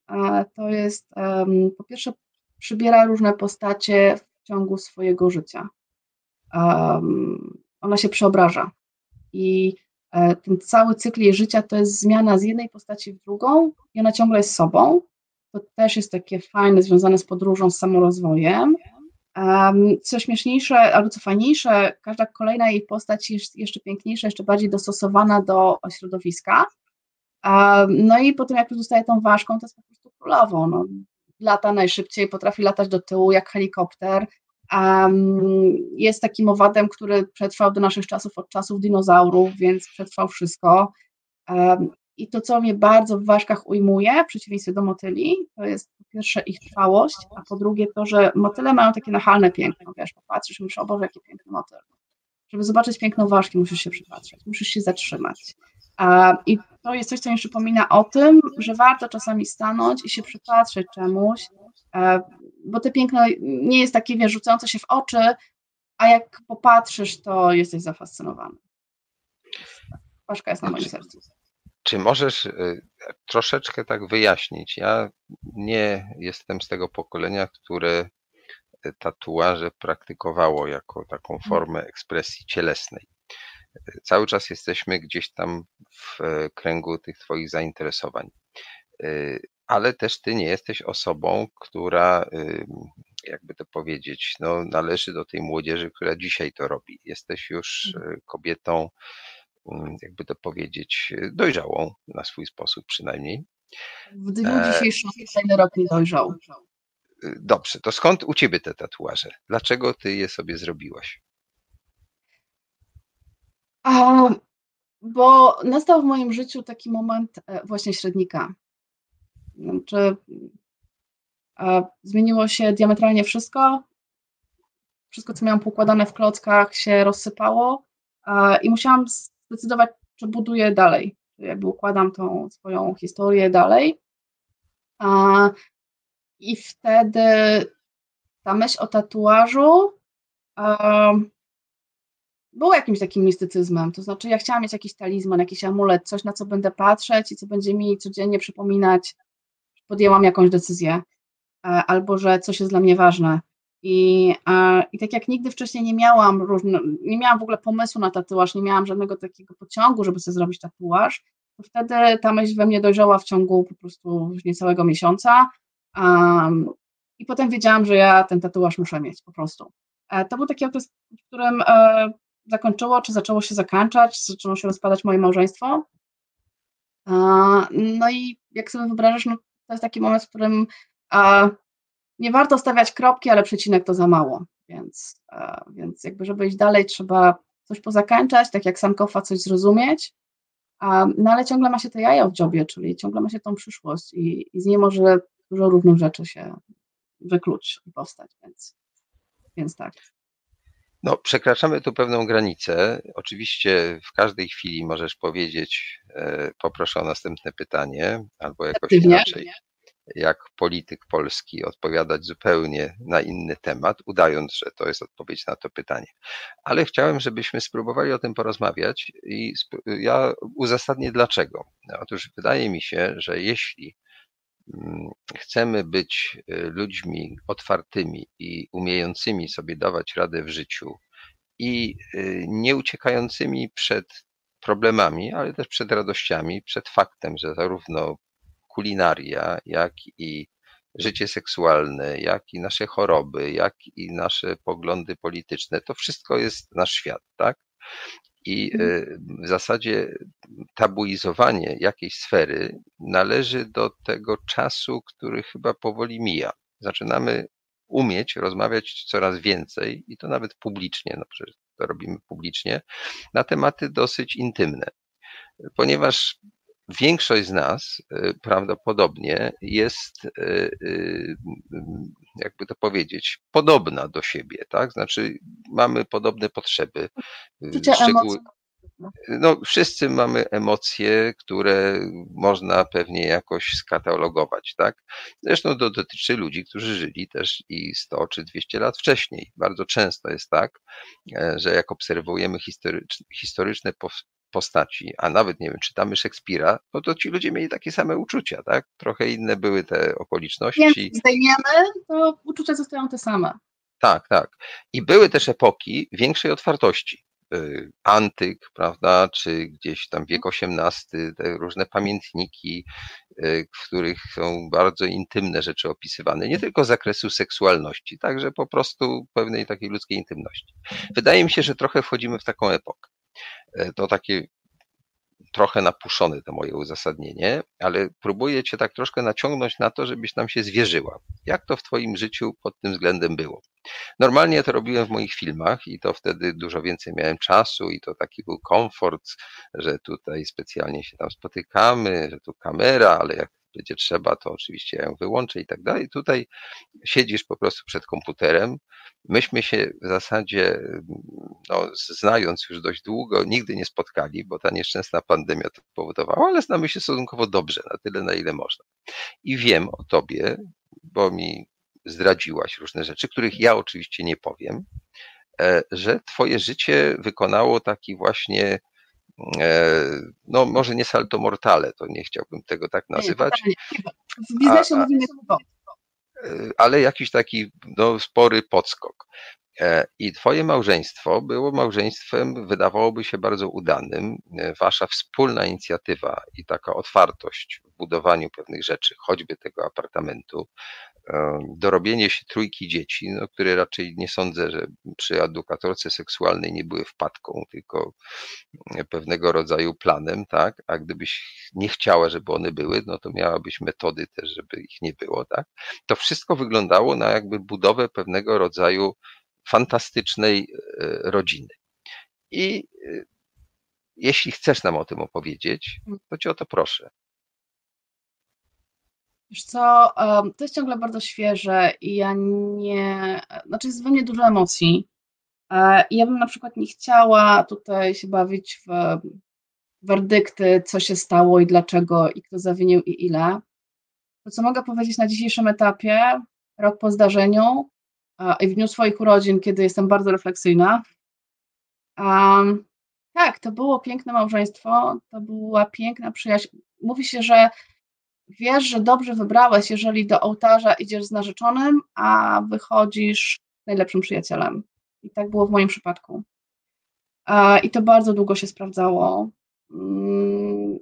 To jest, po pierwsze, przybiera różne postacie ciągu swojego życia. Ona się przeobraża. I ten cały cykl jej życia to jest zmiana z jednej postaci w drugą i ona ciągle jest sobą. To też jest takie fajne, związane z podróżą, z samorozwojem. Co śmieszniejsze, albo co fajniejsze, każda kolejna jej postać jest jeszcze piękniejsza, jeszcze bardziej dostosowana do środowiska. No i potem jak zostaje tą ważką, to jest po prostu królową. No, lata najszybciej, potrafi latać do tyłu jak helikopter. Jest takim owadem, który przetrwał do naszych czasów, od czasów dinozaurów, więc przetrwał wszystko. I to, co mnie bardzo w ważkach ujmuje, w przeciwieństwie do motyli, to jest po pierwsze ich trwałość, a po drugie to, że motyle mają takie nachalne piękno, wiesz, popatrzysz i myślisz, o Boże, jaki piękny motyl. Żeby zobaczyć piękno ważki, musisz się przypatrzeć, musisz się zatrzymać. I to jest coś, co mi przypomina o tym, że warto czasami stanąć i się przypatrzeć czemuś, bo to piękno nie jest takie, wiesz, rzucające się w oczy, a jak popatrzysz, to jesteś zafascynowany. Ważka jest na moim sercu. Czy możesz y, troszeczkę tak wyjaśnić? Ja nie jestem z tego pokolenia, które y, tatuaże praktykowało jako taką mhm. formę ekspresji cielesnej. Cały czas jesteśmy gdzieś tam w kręgu tych Twoich zainteresowań. Ale też Ty nie jesteś osobą, która, jakby to powiedzieć, no, należy do tej młodzieży, która dzisiaj to robi. Jesteś już mhm. kobietą Mm, jakby to powiedzieć, dojrzałą na swój sposób przynajmniej. W dniu e, dzisiejszym kolejny rok nie dojrzał. Dobrze, to skąd u ciebie te tatuaże? Dlaczego ty je sobie zrobiłaś? Bo nastał w moim życiu taki moment e, właśnie średnika. Znaczy, zmieniło się diametralnie wszystko. Wszystko, co miałam poukładane w klockach, się rozsypało i musiałam zdecydować, czy buduję dalej, jakby układam tą swoją historię dalej. I wtedy ta myśl o tatuażu a, była jakimś takim mistycyzmem. To znaczy, ja chciałam mieć jakiś talizman, jakiś amulet, coś na co będę patrzeć i co będzie mi codziennie przypominać, że podjęłam jakąś decyzję, albo że coś jest dla mnie ważne. I, I tak jak nigdy wcześniej nie miałam nie miałam w ogóle pomysłu na tatuaż, nie miałam żadnego takiego pociągu, żeby sobie zrobić tatuaż, to wtedy ta myśl we mnie dojrzała w ciągu po prostu niecałego miesiąca. Um, I potem wiedziałam, że ja ten tatuaż muszę mieć po prostu. E, to był taki okres, w którym e, zakończyło, czy zaczęło się zakończać, zaczęło się rozpadać moje małżeństwo. No i jak sobie wyobrażasz, no, to jest taki moment, w którym nie warto stawiać kropki, ale przecinek to za mało, więc, więc jakby żeby iść dalej trzeba coś pozakańczać, tak jak Sankofa coś zrozumieć, no ale ciągle ma się te jaja w dziobie, czyli ciągle ma się tą przyszłość i, i z niej może dużo różnych rzeczy się wykluć i powstać, więc, więc tak. No, przekraczamy tu pewną granicę. Oczywiście w każdej chwili możesz powiedzieć, e, poproszę o następne pytanie, albo jakoś inaczej. jak polityk polski odpowiadać zupełnie na inny temat, udając, że to jest odpowiedź na to pytanie. Ale chciałem, żebyśmy spróbowali o tym porozmawiać i ja uzasadnię dlaczego. Otóż wydaje mi się, że jeśli chcemy być y, ludźmi otwartymi i umiejącymi sobie dawać radę w życiu i y, nie uciekającymi przed problemami, ale też przed radościami, przed faktem, że zarówno kulinaria, jak i życie seksualne, jak i nasze choroby, jak i nasze poglądy polityczne, to wszystko jest nasz świat, tak? I mhm. y, w zasadzie tabuizowanie jakiejś sfery należy do tego czasu, który chyba powoli mija. Zaczynamy umieć rozmawiać coraz więcej i to nawet publicznie, no przecież to robimy publicznie, na tematy dosyć intymne. Ponieważ większość z nas y, prawdopodobnie jest, y, y, jakby to powiedzieć, podobna do siebie, tak? Znaczy mamy podobne potrzeby. Szczegóły, no, wszyscy mamy emocje, które można pewnie jakoś skatalogować, tak? Zresztą to dotyczy ludzi, którzy żyli też i 100 czy 200 lat wcześniej. Bardzo często jest tak, e, że jak obserwujemy historyczne postaci, a nawet, nie wiem, czytamy Szekspira, no to ci ludzie mieli takie same uczucia, tak? Trochę inne były te okoliczności. Jeśli zdejmiemy, to uczucia zostają te same. Tak, tak. I były też epoki większej otwartości. Y, antyk, prawda, czy gdzieś tam wiek XVIII, te różne pamiętniki, y, w których są bardzo intymne rzeczy opisywane, nie tylko z zakresu seksualności, także po prostu pewnej takiej ludzkiej intymności. Wydaje mi się, że trochę wchodzimy w taką epokę. E, to takie trochę napuszone to moje uzasadnienie, ale próbuję cię tak troszkę naciągnąć na to, żebyś nam się zwierzyła. Jak to w twoim życiu pod tym względem było? Normalnie to robiłem w moich filmach i to wtedy dużo więcej miałem czasu i to taki był komfort, że tutaj specjalnie się tam spotykamy, że tu kamera, ale jak będzie trzeba, to oczywiście ja ją wyłączę i tak dalej. Tutaj siedzisz po prostu przed komputerem. Myśmy się w zasadzie, no, znając już dość długo, nigdy nie spotkali, bo ta nieszczęsna pandemia to powodowała, ale znamy się stosunkowo dobrze, na tyle, na ile można. I wiem o tobie, bo mi zdradziłaś różne rzeczy, których ja oczywiście nie powiem, e, że twoje życie wykonało taki właśnie no może nie salto mortale, to nie chciałbym tego tak nazywać. W biznesie a, mówimy to. E, ale jakiś taki no, spory podskok. E, I twoje małżeństwo było małżeństwem, wydawałoby się bardzo udanym. Wasza wspólna inicjatywa i taka otwartość w budowaniu pewnych rzeczy, choćby tego apartamentu, dorobienie się trójki dzieci, no, które raczej nie sądzę, że przy edukatorce seksualnej nie były wpadką, tylko pewnego rodzaju planem, tak? A gdybyś nie chciała, żeby one były, no to miałabyś metody też, żeby ich nie było, tak? To wszystko wyglądało na jakby budowę pewnego rodzaju fantastycznej e, rodziny. I e, jeśli chcesz nam o tym opowiedzieć, to cię o to proszę. Wiesz co, to jest ciągle bardzo świeże i ja nie, znaczy jest we mnie dużo emocji. E, I ja bym na przykład nie chciała tutaj się bawić w werdykty, co się stało i dlaczego, i kto zawinił i ile. To, co mogę powiedzieć na dzisiejszym etapie, rok po zdarzeniu i w dniu swoich urodzin, kiedy jestem bardzo refleksyjna. Um, tak, to było piękne małżeństwo, to była piękna przyjaźń. Mówi się, że wiesz, że dobrze wybrałeś, jeżeli do ołtarza idziesz z narzeczonym, a wychodzisz najlepszym przyjacielem. I tak było w moim przypadku. I to bardzo długo się sprawdzało. Mm.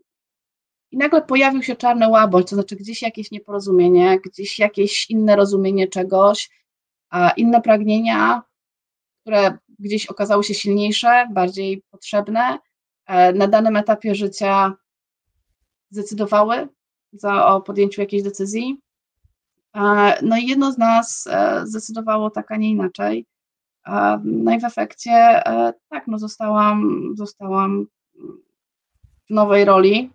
I nagle pojawił się czarny łabol, to znaczy gdzieś jakieś nieporozumienie, gdzieś jakieś inne rozumienie czegoś, inne pragnienia, które gdzieś okazały się silniejsze, bardziej potrzebne, e, na danym etapie życia zdecydowały za, o podjęciu jakiejś decyzji. E, no i jedno z nas e, zdecydowało tak, a nie inaczej. No i w efekcie tak, no zostałam, zostałam w nowej roli,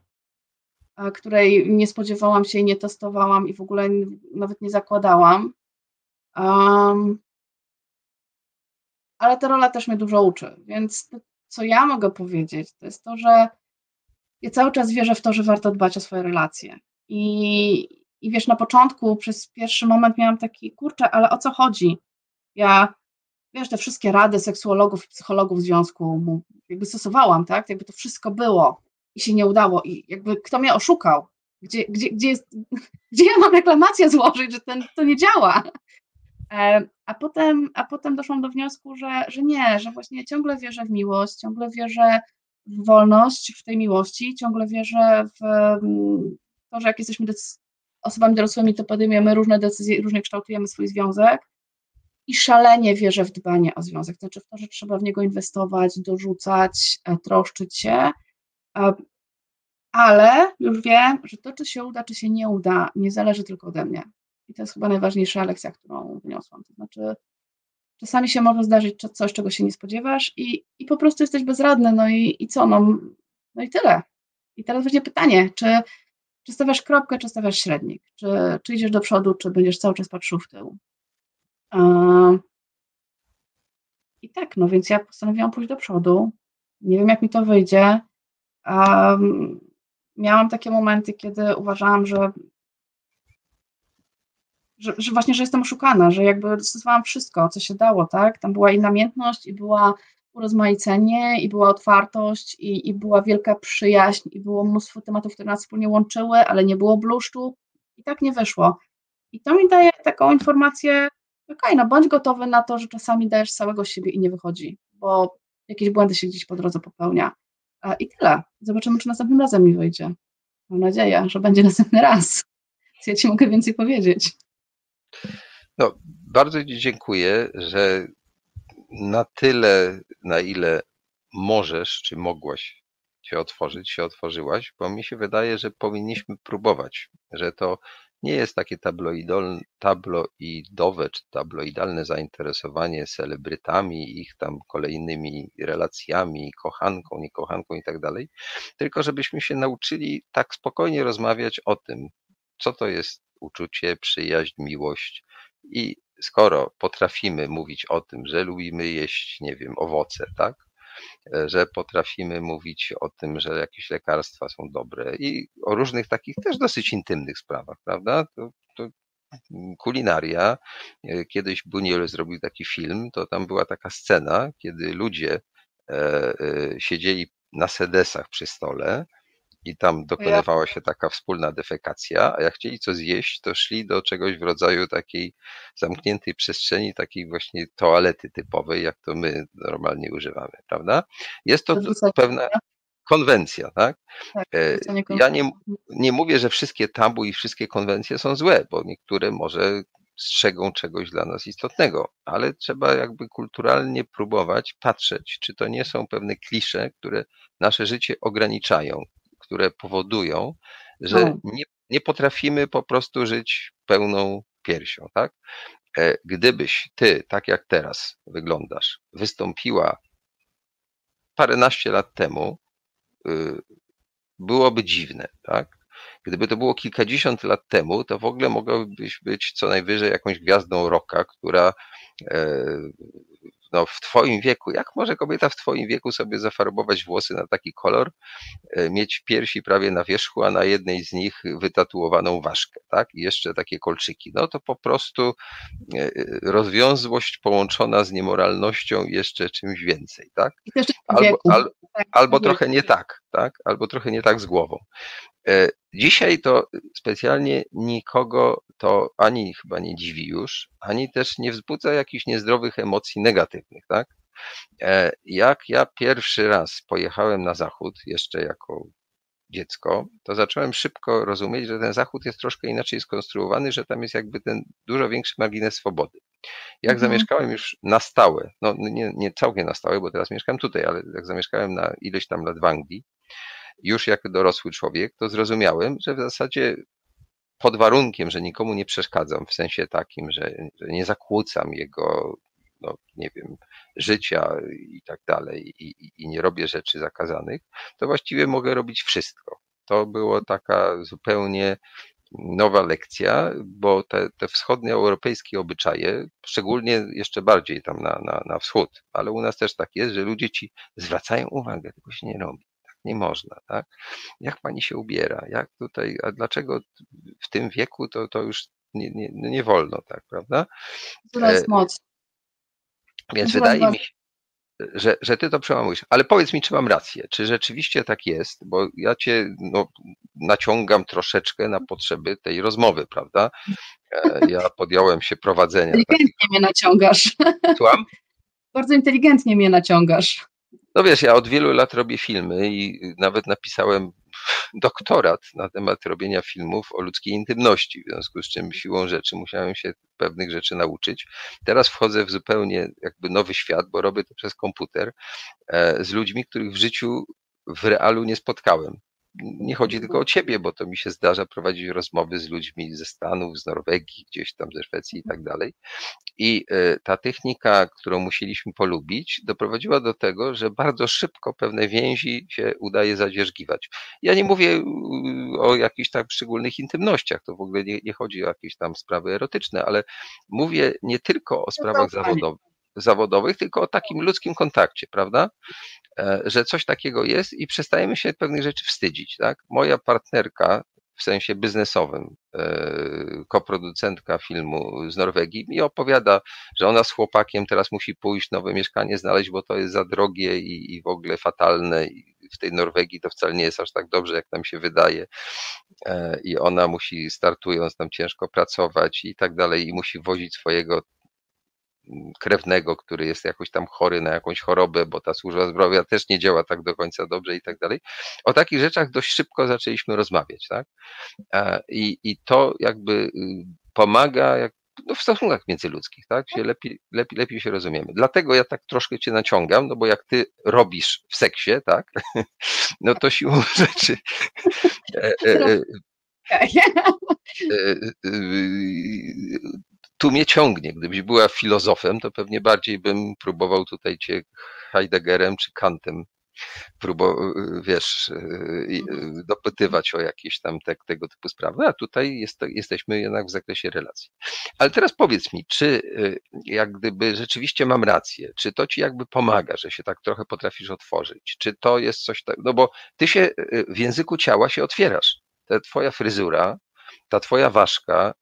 której nie spodziewałam się i nie testowałam i w ogóle nawet nie zakładałam. Um, ale ta rola też mnie dużo uczy, więc to, co ja mogę powiedzieć, to jest to, że ja cały czas wierzę w to, że warto dbać o swoje relacje. I i wiesz, na początku przez pierwszy moment miałam taki, kurczę, ale o co chodzi? Ja, wiesz, te wszystkie rady seksuologów i psychologów w związku jakby stosowałam, tak? Jakby to wszystko było i się nie udało i jakby kto mnie oszukał? Gdzie, gdzie, gdzie, jest, gdzie ja mam reklamację złożyć, że ten, to nie działa? E, a potem, a potem doszłam do wniosku, że, że nie, że właśnie ciągle wierzę w miłość, ciągle wierzę w wolność w tej miłości, ciągle wierzę w mm, to, że jak jesteśmy osobami dorosłymi, to podejmujemy różne decyzje różnie kształtujemy swój związek. I szalenie wierzę w dbanie o związek, to znaczy w to, że trzeba w niego inwestować, dorzucać, e, troszczyć się. E, ale już wiem, że to, czy się uda, czy się nie uda, nie zależy tylko ode mnie. I to jest chyba najważniejsza lekcja, którą wyniosłam. To znaczy, czasami się może zdarzyć coś, czego się nie spodziewasz, i, i po prostu jesteś bezradny, no i, i co? No, no i tyle. I teraz będzie pytanie, czy, czy stawiasz kropkę, czy stawiasz średnik? Czy, czy idziesz do przodu, czy będziesz cały czas patrzył w tył? I tak, no więc ja postanowiłam pójść do przodu. Nie wiem, jak mi to wyjdzie. Miałam takie momenty, kiedy uważałam, że, że, że, właśnie, że jestem oszukana, że jakby stosowałam wszystko, co się dało, tak? Tam była i namiętność, i była urozmaicenie, i była otwartość, i, i była wielka przyjaźń, i było mnóstwo tematów, które nas wspólnie łączyły, ale nie było bluszczu i tak nie wyszło. I to mi daje taką informację, okej, okay, no bądź gotowy na to, że czasami dajesz całego siebie i nie wychodzi, bo jakieś błędy się gdzieś po drodze popełnia. I tyle. Zobaczymy, czy następnym razem mi wyjdzie. Mam nadzieję, że będzie następny raz. Ja ci mogę więcej powiedzieć. No, bardzo Ci dziękuję, że na tyle, na ile możesz, czy mogłaś się otworzyć, się otworzyłaś, bo mi się wydaje, że powinniśmy próbować, że to nie jest takie tabloidowe czy tabloidalne zainteresowanie celebrytami, ich tam kolejnymi relacjami, kochanką, niekochanką i tak dalej, tylko żebyśmy się nauczyli tak spokojnie rozmawiać o tym, co to jest uczucie, przyjaźń, miłość i skoro potrafimy mówić o tym, że lubimy jeść, nie wiem, owoce, tak? że potrafimy mówić o tym, że jakieś lekarstwa są dobre i o różnych takich też dosyć intymnych sprawach, prawda? To, to kulinaria. Kiedyś Buniel zrobił taki film, to tam była taka scena, kiedy ludzie e, e, siedzieli na sedesach przy stole i tam dokonywała się taka wspólna defekacja, a jak chcieli co zjeść, to szli do czegoś w rodzaju takiej zamkniętej przestrzeni, takiej właśnie toalety typowej, jak to my normalnie używamy, prawda? Jest to pewna konwencja, tak? tak e, ja nie, nie mówię, że wszystkie tabu i wszystkie konwencje są złe, bo niektóre może strzegą czegoś dla nas istotnego, ale trzeba jakby kulturalnie próbować patrzeć, czy to nie są pewne klisze, które nasze życie ograniczają które powodują, że no. nie, nie potrafimy po prostu żyć pełną piersią, tak? E, gdybyś ty, tak jak teraz wyglądasz, wystąpiła paręnaście lat temu, y, byłoby dziwne, tak? Gdyby to było kilkadziesiąt lat temu, to w ogóle mogłabyś być co najwyżej jakąś gwiazdą roka, która e, no, w Twoim wieku, jak może kobieta w Twoim wieku sobie zafarbować włosy na taki kolor, e, mieć piersi prawie na wierzchu, a na jednej z nich wytatuowaną ważkę, tak? I jeszcze takie kolczyki. No to po prostu e, rozwiązłość połączona z niemoralnością jeszcze czymś więcej, tak? Albo, al, tak, albo trochę nie tak, tak? Albo trochę nie tak z głową. Dzisiaj to specjalnie nikogo to ani chyba nie dziwi już, ani też nie wzbudza jakichś niezdrowych emocji negatywnych, tak? E, jak ja pierwszy raz pojechałem na zachód, jeszcze jako dziecko, to zacząłem szybko rozumieć, że ten zachód jest troszkę inaczej skonstruowany, że tam jest jakby ten dużo większy margines swobody. Jak mhm. zamieszkałem już na stałe, no nie, nie całkiem na stałe, bo teraz mieszkam tutaj, ale jak zamieszkałem na ileś tam lat w Anglii, już jako dorosły człowiek, to zrozumiałem, że w zasadzie pod warunkiem, że nikomu nie przeszkadzam, w sensie takim, że, że nie zakłócam jego, no, nie wiem, życia i tak dalej, i, i nie robię rzeczy zakazanych, to właściwie mogę robić wszystko. To było taka zupełnie nowa lekcja, bo te, te wschodnioeuropejskie obyczaje, szczególnie jeszcze bardziej tam na, na, na wschód, ale u nas też tak jest, że ludzie ci zwracają uwagę, tylko się nie robi. Nie można, tak? Jak pani się ubiera? Jak tutaj, a dlaczego w tym wieku to, to już nie, nie, nie wolno, tak, prawda? Coraz moc. Więc wydaje mi się, że, że ty to przełamujesz. Ale powiedz mi, czy mam rację, czy rzeczywiście tak jest, bo ja cię no, naciągam troszeczkę na potrzeby tej rozmowy, prawda? E, ja podjąłem się prowadzenia. Inteligentnie mnie naciągasz. Słucham? Bardzo inteligentnie mnie naciągasz. No wiesz, ja od wielu lat robię filmy i nawet napisałem doktorat na temat robienia filmów o ludzkiej intymności, w związku z czym siłą rzeczy musiałem się pewnych rzeczy nauczyć. Teraz wchodzę w zupełnie jakby nowy świat, bo robię to przez komputer e, z ludźmi, których w życiu w realu nie spotkałem nie chodzi tylko o ciebie, bo to mi się zdarza prowadzić rozmowy z ludźmi ze Stanów, z Norwegii, gdzieś tam ze Szwecji i tak dalej. I e, ta technika, którą musieliśmy polubić, doprowadziła do tego, że bardzo szybko pewne więzi się udaje zadzierzgiwać. Ja nie mówię o jakichś tam szczególnych intymnościach, to w ogóle nie, nie chodzi o jakieś tam sprawy erotyczne, ale mówię nie tylko o sprawach zawodowych zawodowych, tylko o takim ludzkim kontakcie, prawda? E, że coś takiego jest i przestajemy się pewnych rzeczy wstydzić, tak? Moja partnerka w sensie biznesowym, e, koproducentka filmu z Norwegii, mi opowiada, że ona z chłopakiem teraz musi pójść nowe mieszkanie znaleźć, bo to jest za drogie i, i w ogóle fatalne. I w tej Norwegii to wcale nie jest aż tak dobrze, jak nam się wydaje. E, I ona musi, startując tam ciężko pracować i tak dalej, i musi wozić swojego krewnego, który jest jakoś tam chory na jakąś chorobę, bo ta służba zdrowia też nie działa tak do końca dobrze i tak dalej. O takich rzeczach dość szybko zaczęliśmy rozmawiać, tak? I, i to jakby y, pomaga jak, no w stosunkach międzyludzkich, tak? Się lepiej, lepiej, lepiej się rozumiemy. Dlatego ja tak troszkę cię naciągam, no bo jak ty robisz w seksie, tak? No to siłą rzeczy. Tu mnie ciągnie. Gdybyś była filozofem, to pewnie bardziej bym próbował tutaj cię Heideggerem czy Kantem próbował, wiesz, dopytywać o jakieś tam te, tego typu sprawy, a tutaj jest, jesteśmy jednak w zakresie relacji. Ale teraz powiedz mi, czy jak gdyby rzeczywiście mam rację, czy to ci jakby pomaga, że się tak trochę potrafisz otworzyć, czy to jest coś tak, no bo ty się w języku ciała się otwierasz. Ta twoja fryzura, ta twoja ważka,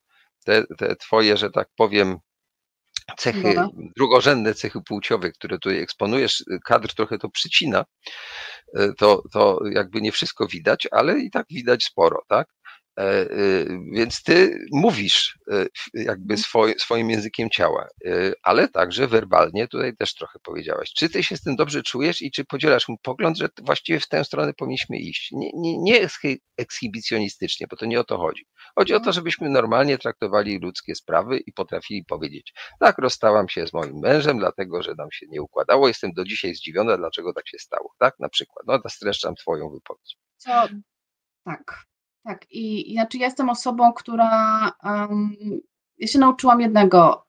te, te twoje, że tak powiem, cechy, Dobra. drugorzędne cechy płciowe, które tutaj eksponujesz, kadr trochę to przycina, e, to, to jakby nie wszystko widać, ale i tak widać sporo, tak? E, e, więc ty mówisz e, jakby mhm. swoim, swoim językiem ciała, ale także werbalnie tutaj też trochę powiedziałaś. Czy ty się z tym dobrze czujesz i czy podzielasz mój pogląd, że właściwie w tę stronę powinniśmy iść? Nie, nie, nie ekshibicjonistycznie, bo to nie o to chodzi. Chodzi o to, mhm. żebyśmy normalnie traktowali ludzkie sprawy i potrafili powiedzieć, tak, rozstałam się z moim mężem, dlatego, że nam się nie układało, jestem do dzisiaj zdziwiona, dlaczego tak się stało, tak, na przykład. No, streszczam twoją wypowiedź. Co, tak, tak, i znaczy ja jestem osobą, która. Um, ja się nauczyłam jednego.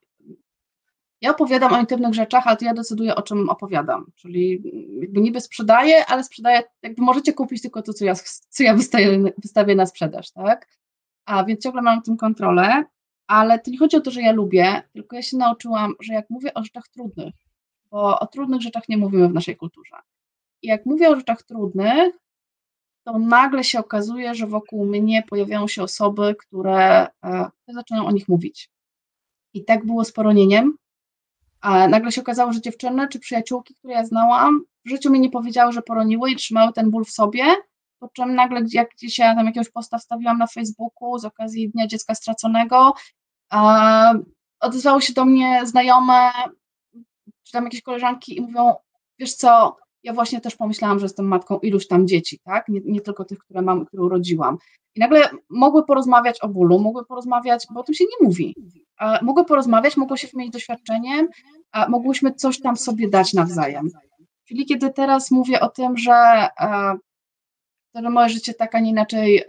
Ja opowiadam o intymnych rzeczach, ale to ja decyduję, o czym opowiadam. Czyli jakby niby sprzedaję, ale sprzedaję, jakby możecie kupić tylko to, co ja, co ja wystawię, wystawię na sprzedaż, tak? A więc ciągle mam tym kontrolę, ale to nie chodzi o to, że ja lubię, tylko ja się nauczyłam, że jak mówię o rzeczach trudnych, bo o trudnych rzeczach nie mówimy w naszej kulturze. I jak mówię o rzeczach trudnych, to nagle się okazuje, że wokół mnie pojawiają się osoby, które e, zaczynają o nich mówić. I tak było z poronieniem. A nagle się okazało, że dziewczyny czy przyjaciółki, które ja znałam, w życiu mi nie powiedziały, że poroniły i trzymały ten ból w sobie, po czym nagle jak gdzieś ja tam jakiegoś posta wstawiłam na Facebooku z okazji Dnia Dziecka Straconego, odezwały się do mnie znajome, czy tam jakieś koleżanki i mówią, wiesz co, ja właśnie też pomyślałam, że jestem matką iluś tam dzieci, tak? Nie, nie, tylko tych, które mam, które urodziłam. I nagle mogły porozmawiać o bólu, mogły porozmawiać, bo o tym się nie mówi. Mogły porozmawiać, mogły się wymienić doświadczeniem, a mogłyśmy coś tam sobie dać nawzajem. Czyli kiedy teraz mówię o tym, że, że moje życie tak, a nie inaczej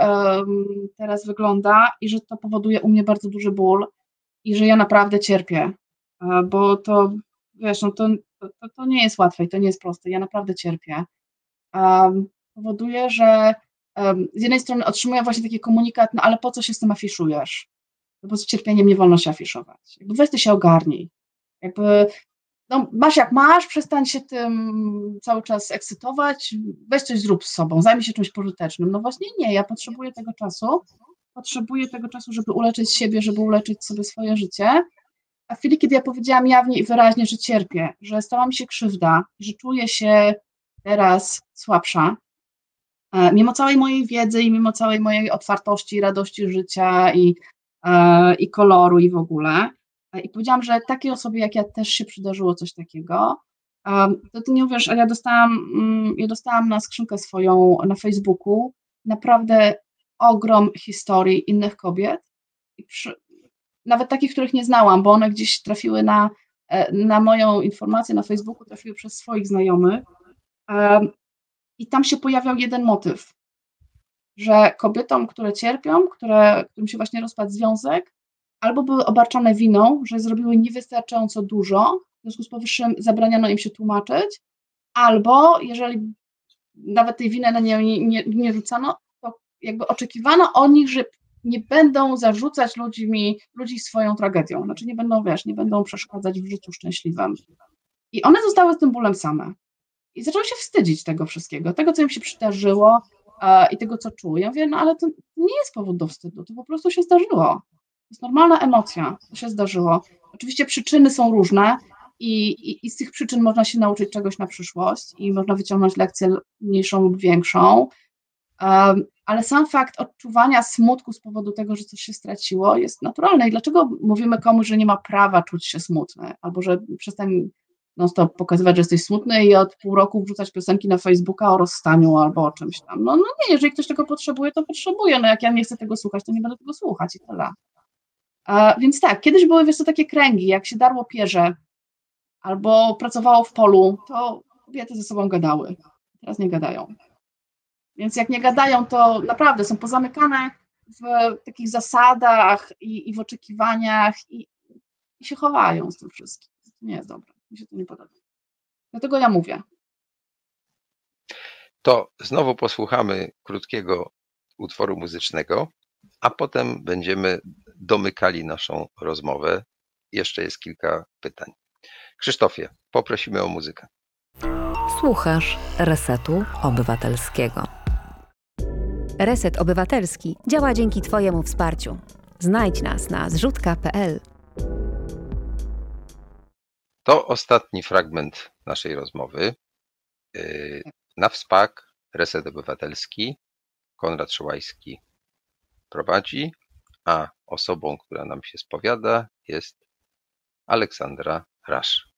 teraz wygląda i że to powoduje u mnie bardzo duży ból i że ja naprawdę cierpię, bo to, wiesz, no to to, to, nie jest łatwe i to nie jest proste. Ja naprawdę cierpię. Um, powoduje, że um, z jednej strony otrzymuję właśnie taki komunikat, no ale po co się z tym afiszujesz? No bo z cierpieniem nie wolno się afiszować. Jakby weź ty się ogarnij. Jakby no masz jak masz, przestań się tym cały czas ekscytować, weź coś zrób z sobą, zajmij się czymś pożytecznym. No właśnie nie, ja potrzebuję tego czasu, potrzebuję tego czasu, żeby uleczyć siebie, żeby uleczyć sobie swoje życie. A w chwili, kiedy ja powiedziałam jawnie i wyraźnie, że cierpię, że stała mi się krzywda, że czuję się teraz słabsza, e, mimo całej mojej wiedzy i mimo całej mojej otwartości, radości życia i, e, i koloru i w ogóle, i powiedziałam, że takiej osobie jak ja też się przydarzyło coś takiego. To ty nie uwierz, ale ja dostałam, mm, ja dostałam na skrzynkę swoją na Facebooku naprawdę ogrom historii innych kobiet, nawet takich, których nie znałam, bo one gdzieś trafiły na, e, na moją informację na Facebooku, trafiły przez swoich znajomych. I tam się pojawiał jeden motyw, że kobietom, które cierpią, które, którym się właśnie rozpadł związek, albo były obarczone winą, że zrobiły niewystarczająco dużo, w związku z powyższym zabraniano im się tłumaczyć, albo jeżeli nawet tej winy na nie nie, nie, rzucano, to jakby oczekiwano od nich, że nie będą zarzucać ludźmi, ludzi swoją tragedią, znaczy nie będą, wiesz, nie będą przeszkadzać w życiu szczęśliwym. I one zostały z tym bólem same. I zaczęły się wstydzić tego wszystkiego, tego, co im się przydarzyło e, i tego, co czują. Ja no ale to nie jest powód do wstydu, to po prostu się zdarzyło jest normalna emocja, to się zdarzyło. Oczywiście przyczyny są różne i, i, i, z tych przyczyn można się nauczyć czegoś na przyszłość i można wyciągnąć lekcję mniejszą lub większą, ale sam fakt odczuwania smutku z powodu tego, że coś się straciło jest naturalny. I dlaczego mówimy komuś, że nie ma prawa czuć się smutny, albo że przestań non stop pokazywać, że jesteś smutny i od pół roku wrzucać piosenki na Facebooka o rozstaniu albo o czymś tam. No, no nie, jeżeli ktoś tego potrzebuje, to potrzebuje. No jak ja nie chcę tego słuchać, to nie będę tego słuchać i tyle. Więc tak, kiedyś były wiesz, to takie kręgi, jak się darło pierze albo pracowało w polu, to kobiety ze sobą gadały. Teraz nie gadają. Więc jak nie gadają, to naprawdę są pozamykane w takich zasadach i, i w oczekiwaniach i, i, się chowają z tym wszystkim. To nie jest dobre. Mi się to nie podoba. Dlatego ja mówię. To znowu posłuchamy krótkiego utworu muzycznego, a potem będziemy domykali naszą rozmowę. Jeszcze jest kilka pytań. Krzysztofie, poprosimy o muzykę. Słuchasz Resetu Obywatelskiego. Reset Obywatelski działa dzięki Twojemu wsparciu. Znajdź nas na zrzutka.pl. To ostatni fragment naszej rozmowy. Na wspak Reset Obywatelski Konrad Szołajski prowadzi, a osobą, która nam się spowiada, jest Aleksandra Rasz.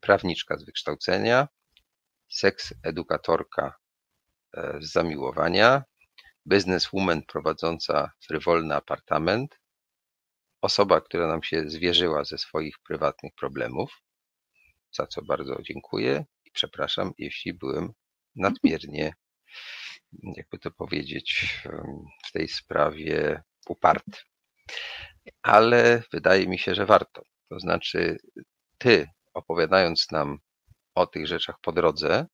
Prawniczka, z wykształcenia, seks edukatorka z zamiłowania, bizneswoman prowadząca frywolny apartament, osoba, która nam się zwierzyła ze swoich prywatnych problemów, za co bardzo dziękuję i przepraszam, jeśli byłem nadmiernie jakby to powiedzieć, w tej sprawie uparty. Ale wydaje mi się, że warto. To znaczy, ty opowiadając nam o tych rzeczach po drodze,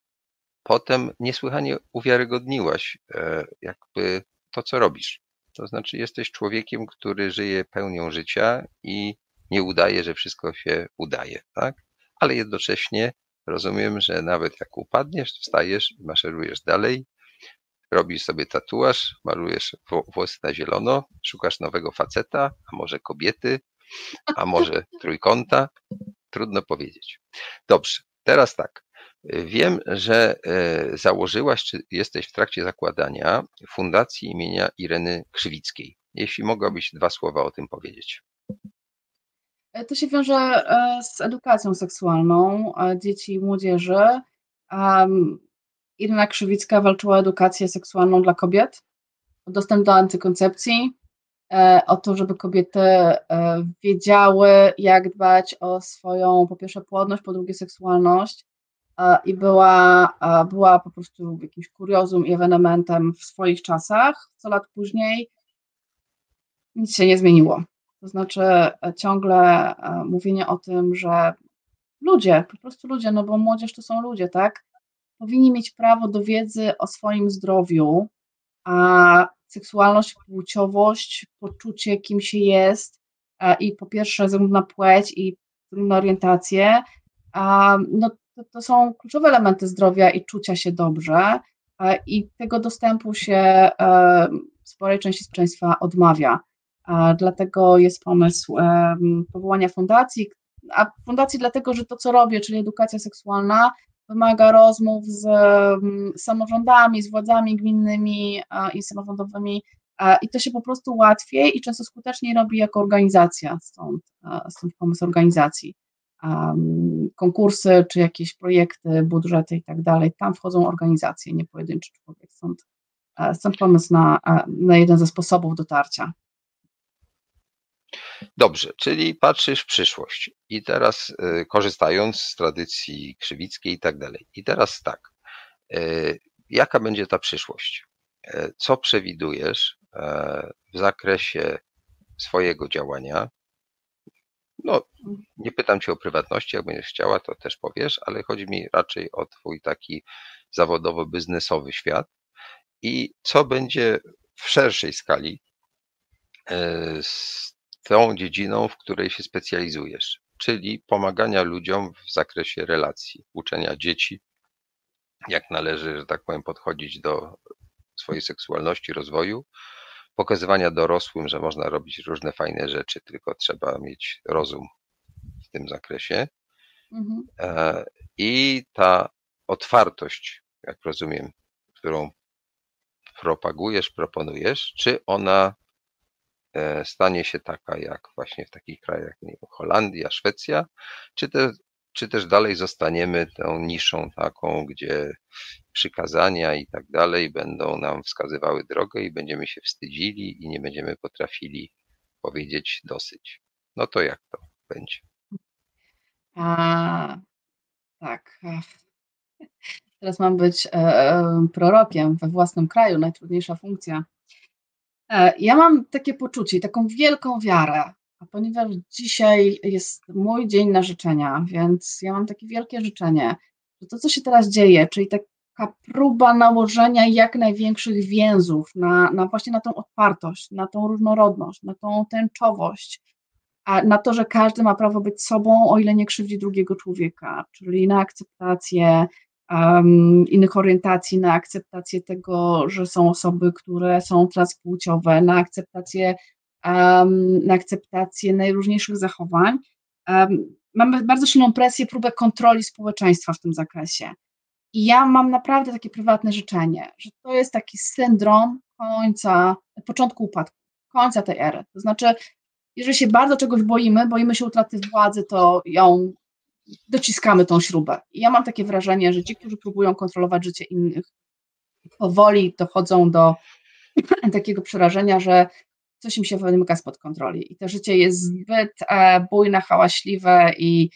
potem niesłychanie uwiarygodniłaś e, jakby to, co robisz. To znaczy, jesteś człowiekiem, który żyje pełnią życia i nie udaje, że wszystko się udaje, tak? Ale jednocześnie rozumiem, że nawet jak upadniesz, wstajesz i maszerujesz dalej robisz sobie tatuaż, malujesz włosy na zielono, szukasz nowego faceta, a może kobiety, a może trójkąta. Trudno powiedzieć. Dobrze, teraz tak. Wiem, że e, założyłaś, czy jesteś w trakcie zakładania Fundacji imienia Ireny Krzywickiej. Jeśli mogłabyś dwa słowa o tym powiedzieć. E, to się wiąże e, z edukacją seksualną dzieci i młodzieży. Irena Krzywicka walczyła o edukację seksualną dla kobiet, o dostęp do antykoncepcji, o to, żeby kobiety wiedziały, jak dbać o swoją, po pierwsze, płodność, po drugie, seksualność. E, I była, była po prostu jakimś kuriozum i ewenementem w swoich czasach. Co lat później nic się nie zmieniło. To znaczy, ciągle mówienie o tym, że ludzie, po prostu ludzie, no bo młodzież to są ludzie, tak? powinni mieć prawo do wiedzy o swoim zdrowiu, a seksualność, płciowość, poczucie, kim się jest i po pierwsze na płeć i różne orientacje, no to, to są kluczowe elementy zdrowia i czucia się dobrze i tego dostępu się sporej części społeczeństwa odmawia. Dlatego jest pomysł powołania fundacji, a fundacji dlatego, że to, co robię, czyli edukacja seksualna, wymaga rozmów z samorządami, z władzami gminnymi i samorządowymi i to się po prostu łatwiej i często skuteczniej robi jako organizacja, stąd, stąd pomysł organizacji. Konkursy, czy jakieś projekty, budżety i tak dalej, tam wchodzą organizacje, nie pojedynczy człowiek, stąd, stąd pomysł na, na jeden ze sposobów dotarcia. Dobrze, czyli patrzysz w przyszłość i teraz y, korzystając z tradycji krzywickiej i tak dalej. I teraz tak, y, jaka będzie ta przyszłość? Y, co przewidujesz w zakresie swojego działania? No, nie pytam cię o prywatności, jak będziesz chciała, to też powiesz, ale chodzi mi raczej o twój taki zawodowo-biznesowy świat. I co będzie w szerszej skali z tą dziedziną, w której się specjalizujesz, czyli pomagania ludziom w zakresie relacji, uczenia dzieci, jak należy, że tak powiem, podchodzić do swojej seksualności, rozwoju, pokazywania dorosłym, że można robić różne fajne rzeczy, tylko trzeba mieć rozum w tym zakresie. Mhm. E, I ta otwartość, jak rozumiem, którą propagujesz, proponujesz, czy ona E, stanie się taka jak właśnie w takich krajach wiem, Holandia, Szwecja, czy, te, czy też dalej zostaniemy tą niszą taką, gdzie przykazania i tak dalej będą nam wskazywały drogę i będziemy się wstydzili i nie będziemy potrafili powiedzieć dosyć. No to jak to będzie? A, tak. Teraz mam być e, e, prorokiem we własnym kraju, najtrudniejsza funkcja. E, ja mam takie poczucie, taką wielką wiarę, a ponieważ dzisiaj jest mój dzień na życzenia, więc ja mam takie wielkie życzenie, że to, co się teraz dzieje, czyli taka próba nałożenia jak największych więzów na, na właśnie na tą otwartość, na tą różnorodność, na tą tęczowość, a na to, że każdy ma prawo być sobą, o ile nie krzywdzi drugiego człowieka, czyli na akceptację, um, innych orientacji, na akceptację tego, że są osoby, które są transpłciowe, na akceptację, na akceptację najróżniejszych zachowań. Mamy bardzo silną presję, próbę kontroli społeczeństwa w tym zakresie. I ja mam naprawdę takie prywatne życzenie, że to jest taki syndrom końca, początku upadku, końca tej ery. To znaczy, jeżeli się bardzo czegoś boimy, boimy się utraty władzy, to ją dociskamy tą śrubę. I ja mam takie wrażenie, że ci, którzy próbują kontrolować życie innych, powoli dochodzą do takiego przerażenia, że coś im się wymyka spod kontroli i to życie jest zbyt e, bujne, hałaśliwe i,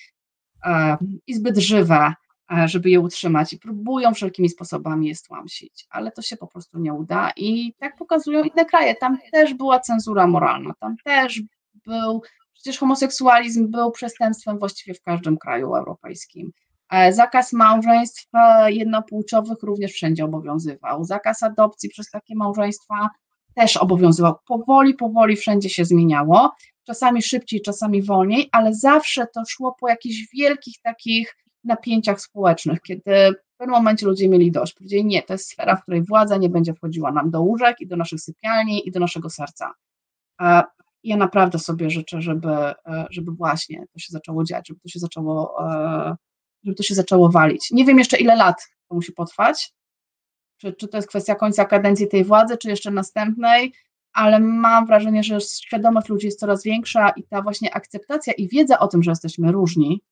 e, i zbyt żywe, e, żeby je utrzymać i próbują wszelkimi sposobami je stłamsić, ale to się po prostu nie uda i tak pokazują inne kraje. Tam też była cenzura moralna, tam też był Przecież homoseksualizm był przestępstwem właściwie w każdym kraju europejskim. E, zakaz małżeństw e, jednopłciowych również wszędzie obowiązywał. Zakaz adopcji przez takie małżeństwa też obowiązywał. Powoli, powoli wszędzie się zmieniało. Czasami szybciej, czasami wolniej, ale zawsze to szło po jakichś wielkich takich napięciach społecznych, kiedy w pewnym momencie ludzie mieli dość. Powiedzieli, nie, to jest sfera, w której władza nie będzie wchodziła nam do łóżek i do naszych sypialni i do naszego serca. E, ja naprawdę sobie życzę, żeby, e, żeby właśnie to się zaczęło dziać, żeby to się zaczęło, e, żeby to się zaczęło walić. Nie wiem jeszcze ile lat to musi potrwać, czy, czy to jest kwestia końca kadencji tej władzy, czy jeszcze następnej, ale mam wrażenie, że świadomość ludzi jest coraz większa i ta właśnie akceptacja i wiedza o tym, że jesteśmy różni,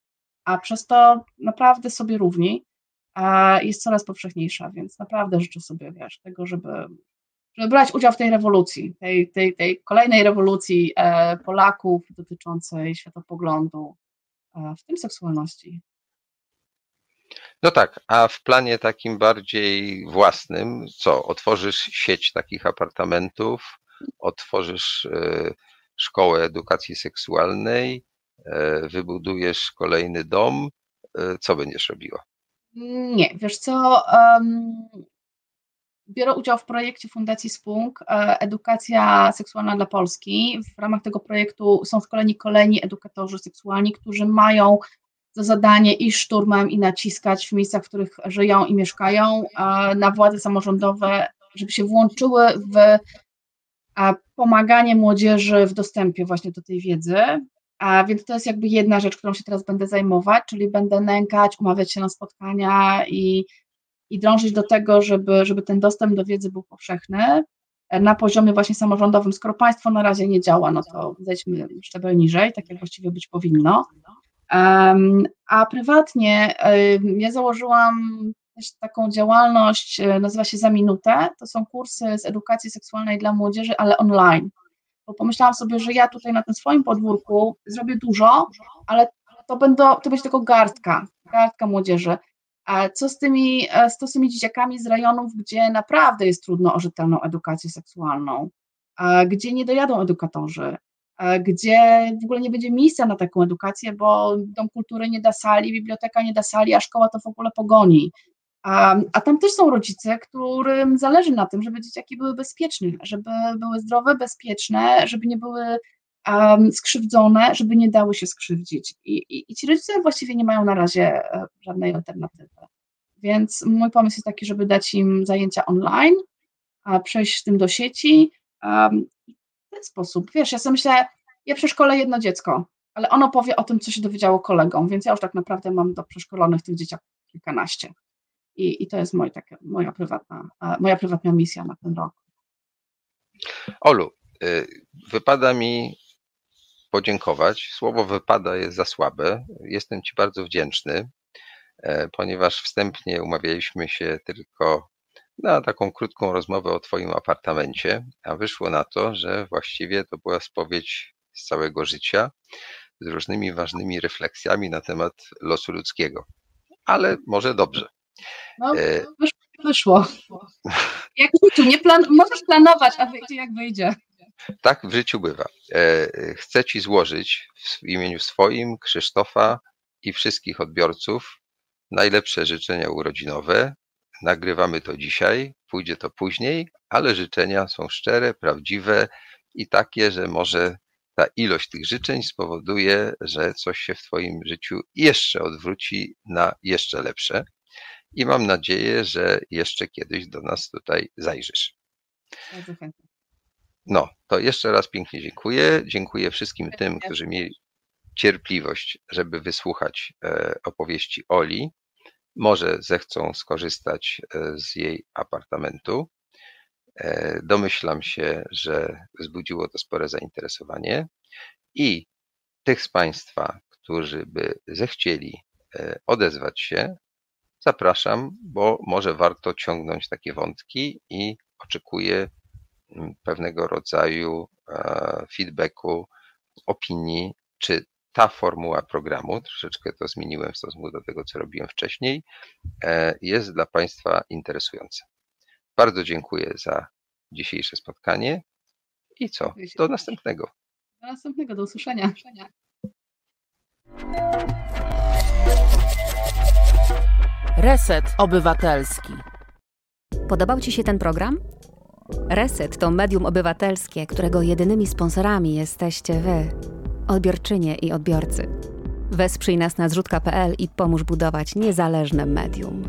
a przez to naprawdę sobie równi, jest coraz powszechniejsza, więc naprawdę życzę sobie, wiesz, tego, żeby, żeby brać udział w tej rewolucji, tej, tej, tej kolejnej rewolucji e, Polaków dotyczącej światopoglądu, e, w tym seksualności. No tak, a w planie takim bardziej własnym, co? Otworzysz sieć takich apartamentów, otworzysz e, szkołę edukacji seksualnej, wybudujesz kolejny dom, co będziesz robiła? Nie, wiesz co, um, biorę udział w projekcie Fundacji Spunk Edukacja seksualna dla Polski. W ramach tego projektu są szkoleni kolejni edukatorzy seksualni, którzy mają zadanie iść szturmem i naciskać w miejscach, w których żyją i mieszkają, na władze samorządowe, żeby się włączyły w pomaganie młodzieży w dostępie właśnie do tej wiedzy. A więc to jest jakby jedna rzecz, którą się teraz będę zajmować, czyli będę nękać, umawiać się na spotkania i, i dążyć do tego, żeby, żeby ten dostęp do wiedzy był powszechny na poziomie właśnie samorządowym. Skoro państwo na razie nie działa, no to zejdźmy szczebel niżej, tak jak właściwie być powinno. A prywatnie ja założyłam też taką działalność, e, nazywa się Za Minutę. To są kursy z edukacji seksualnej dla młodzieży, ale online. Bo pomyślałam sobie, że ja tutaj na tym swoim podwórku zrobię dużo, ale to, będą, to będzie tylko garstka, garstka młodzieży. A co z tymi, e, z tymi dzieciakami z rejonów, gdzie naprawdę jest trudno o rzetelną edukację seksualną, gdzie nie dojadą edukatorzy, gdzie w ogóle nie będzie miejsca na taką edukację, bo dom kultury nie da sali, biblioteka nie da sali, a szkoła to w ogóle pogoni. A, a tam też są rodzice, którym zależy na tym, żeby dzieciaki były bezpieczne, żeby były zdrowe, bezpieczne, żeby nie były um, skrzywdzone, żeby nie dały się skrzywdzić. I, i, I ci rodzice właściwie nie mają na razie e, żadnej alternatywy. Więc mój pomysł jest taki, żeby dać im zajęcia online, a przejść z tym do sieci. Um, ten sposób, wiesz, ja sobie myślę, ja przeszkolę jedno dziecko, ale ono powie o tym, co się dowiedziało kolegom, więc ja już tak naprawdę mam do przeszkolonych tych dzieciaków kilkanaście. I, i to jest moja, taka, moja, prywatna, moja prywatna misja na ten rok. Olu, y, wypada mi podziękować. Słowo wypada jest za słabe. Jestem Ci bardzo wdzięczny, e, ponieważ wstępnie umawialiśmy się tylko na taką krótką rozmowę o Twoim apartamencie, a wyszło na to, że właściwie to była spowiedź z całego życia z różnymi ważnymi refleksjami na temat losu ludzkiego. Ale może dobrze. No, e, wyszło. Jak w życiu, nie plan możesz planować, a wyjdzie jak wyjdzie. Tak w życiu bywa. E, chcę Ci złożyć w imieniu swoim, Krzysztofa i wszystkich odbiorców najlepsze życzenia urodzinowe. Nagrywamy to dzisiaj, pójdzie to później, ale życzenia są szczere, prawdziwe i takie, że może ta ilość tych życzeń spowoduje, że coś się w Twoim życiu jeszcze odwróci na jeszcze lepsze i mam nadzieję, że jeszcze kiedyś do nas tutaj zajrzysz. Bardzo chętnie. No, to jeszcze raz pięknie dziękuję. Dziękuję wszystkim tym, którzy mieli cierpliwość, żeby wysłuchać e, opowieści Oli. Może zechcą skorzystać e, z jej apartamentu. E, domyślam się, że wzbudziło to spore zainteresowanie i tych z Państwa, którzy by zechcieli odezwać się, zapraszam, bo może warto ciągnąć takie wątki i oczekuję mm, pewnego rodzaju e, feedbacku, opinii, czy ta formuła programu, troszeczkę to zmieniłem w stosunku do tego, co robiłem wcześniej, e, jest dla Państwa interesująca. Bardzo dziękuję za dzisiejsze spotkanie i co? Do następnego. Do następnego, do usłyszenia. Reset Obywatelski. Podobał Ci się ten program? Reset to medium obywatelskie, którego jedynymi sponsorami jesteście Wy, odbiorczynie i odbiorcy. Wesprzyj nas na zrzutka.pl i pomóż budować niezależne medium.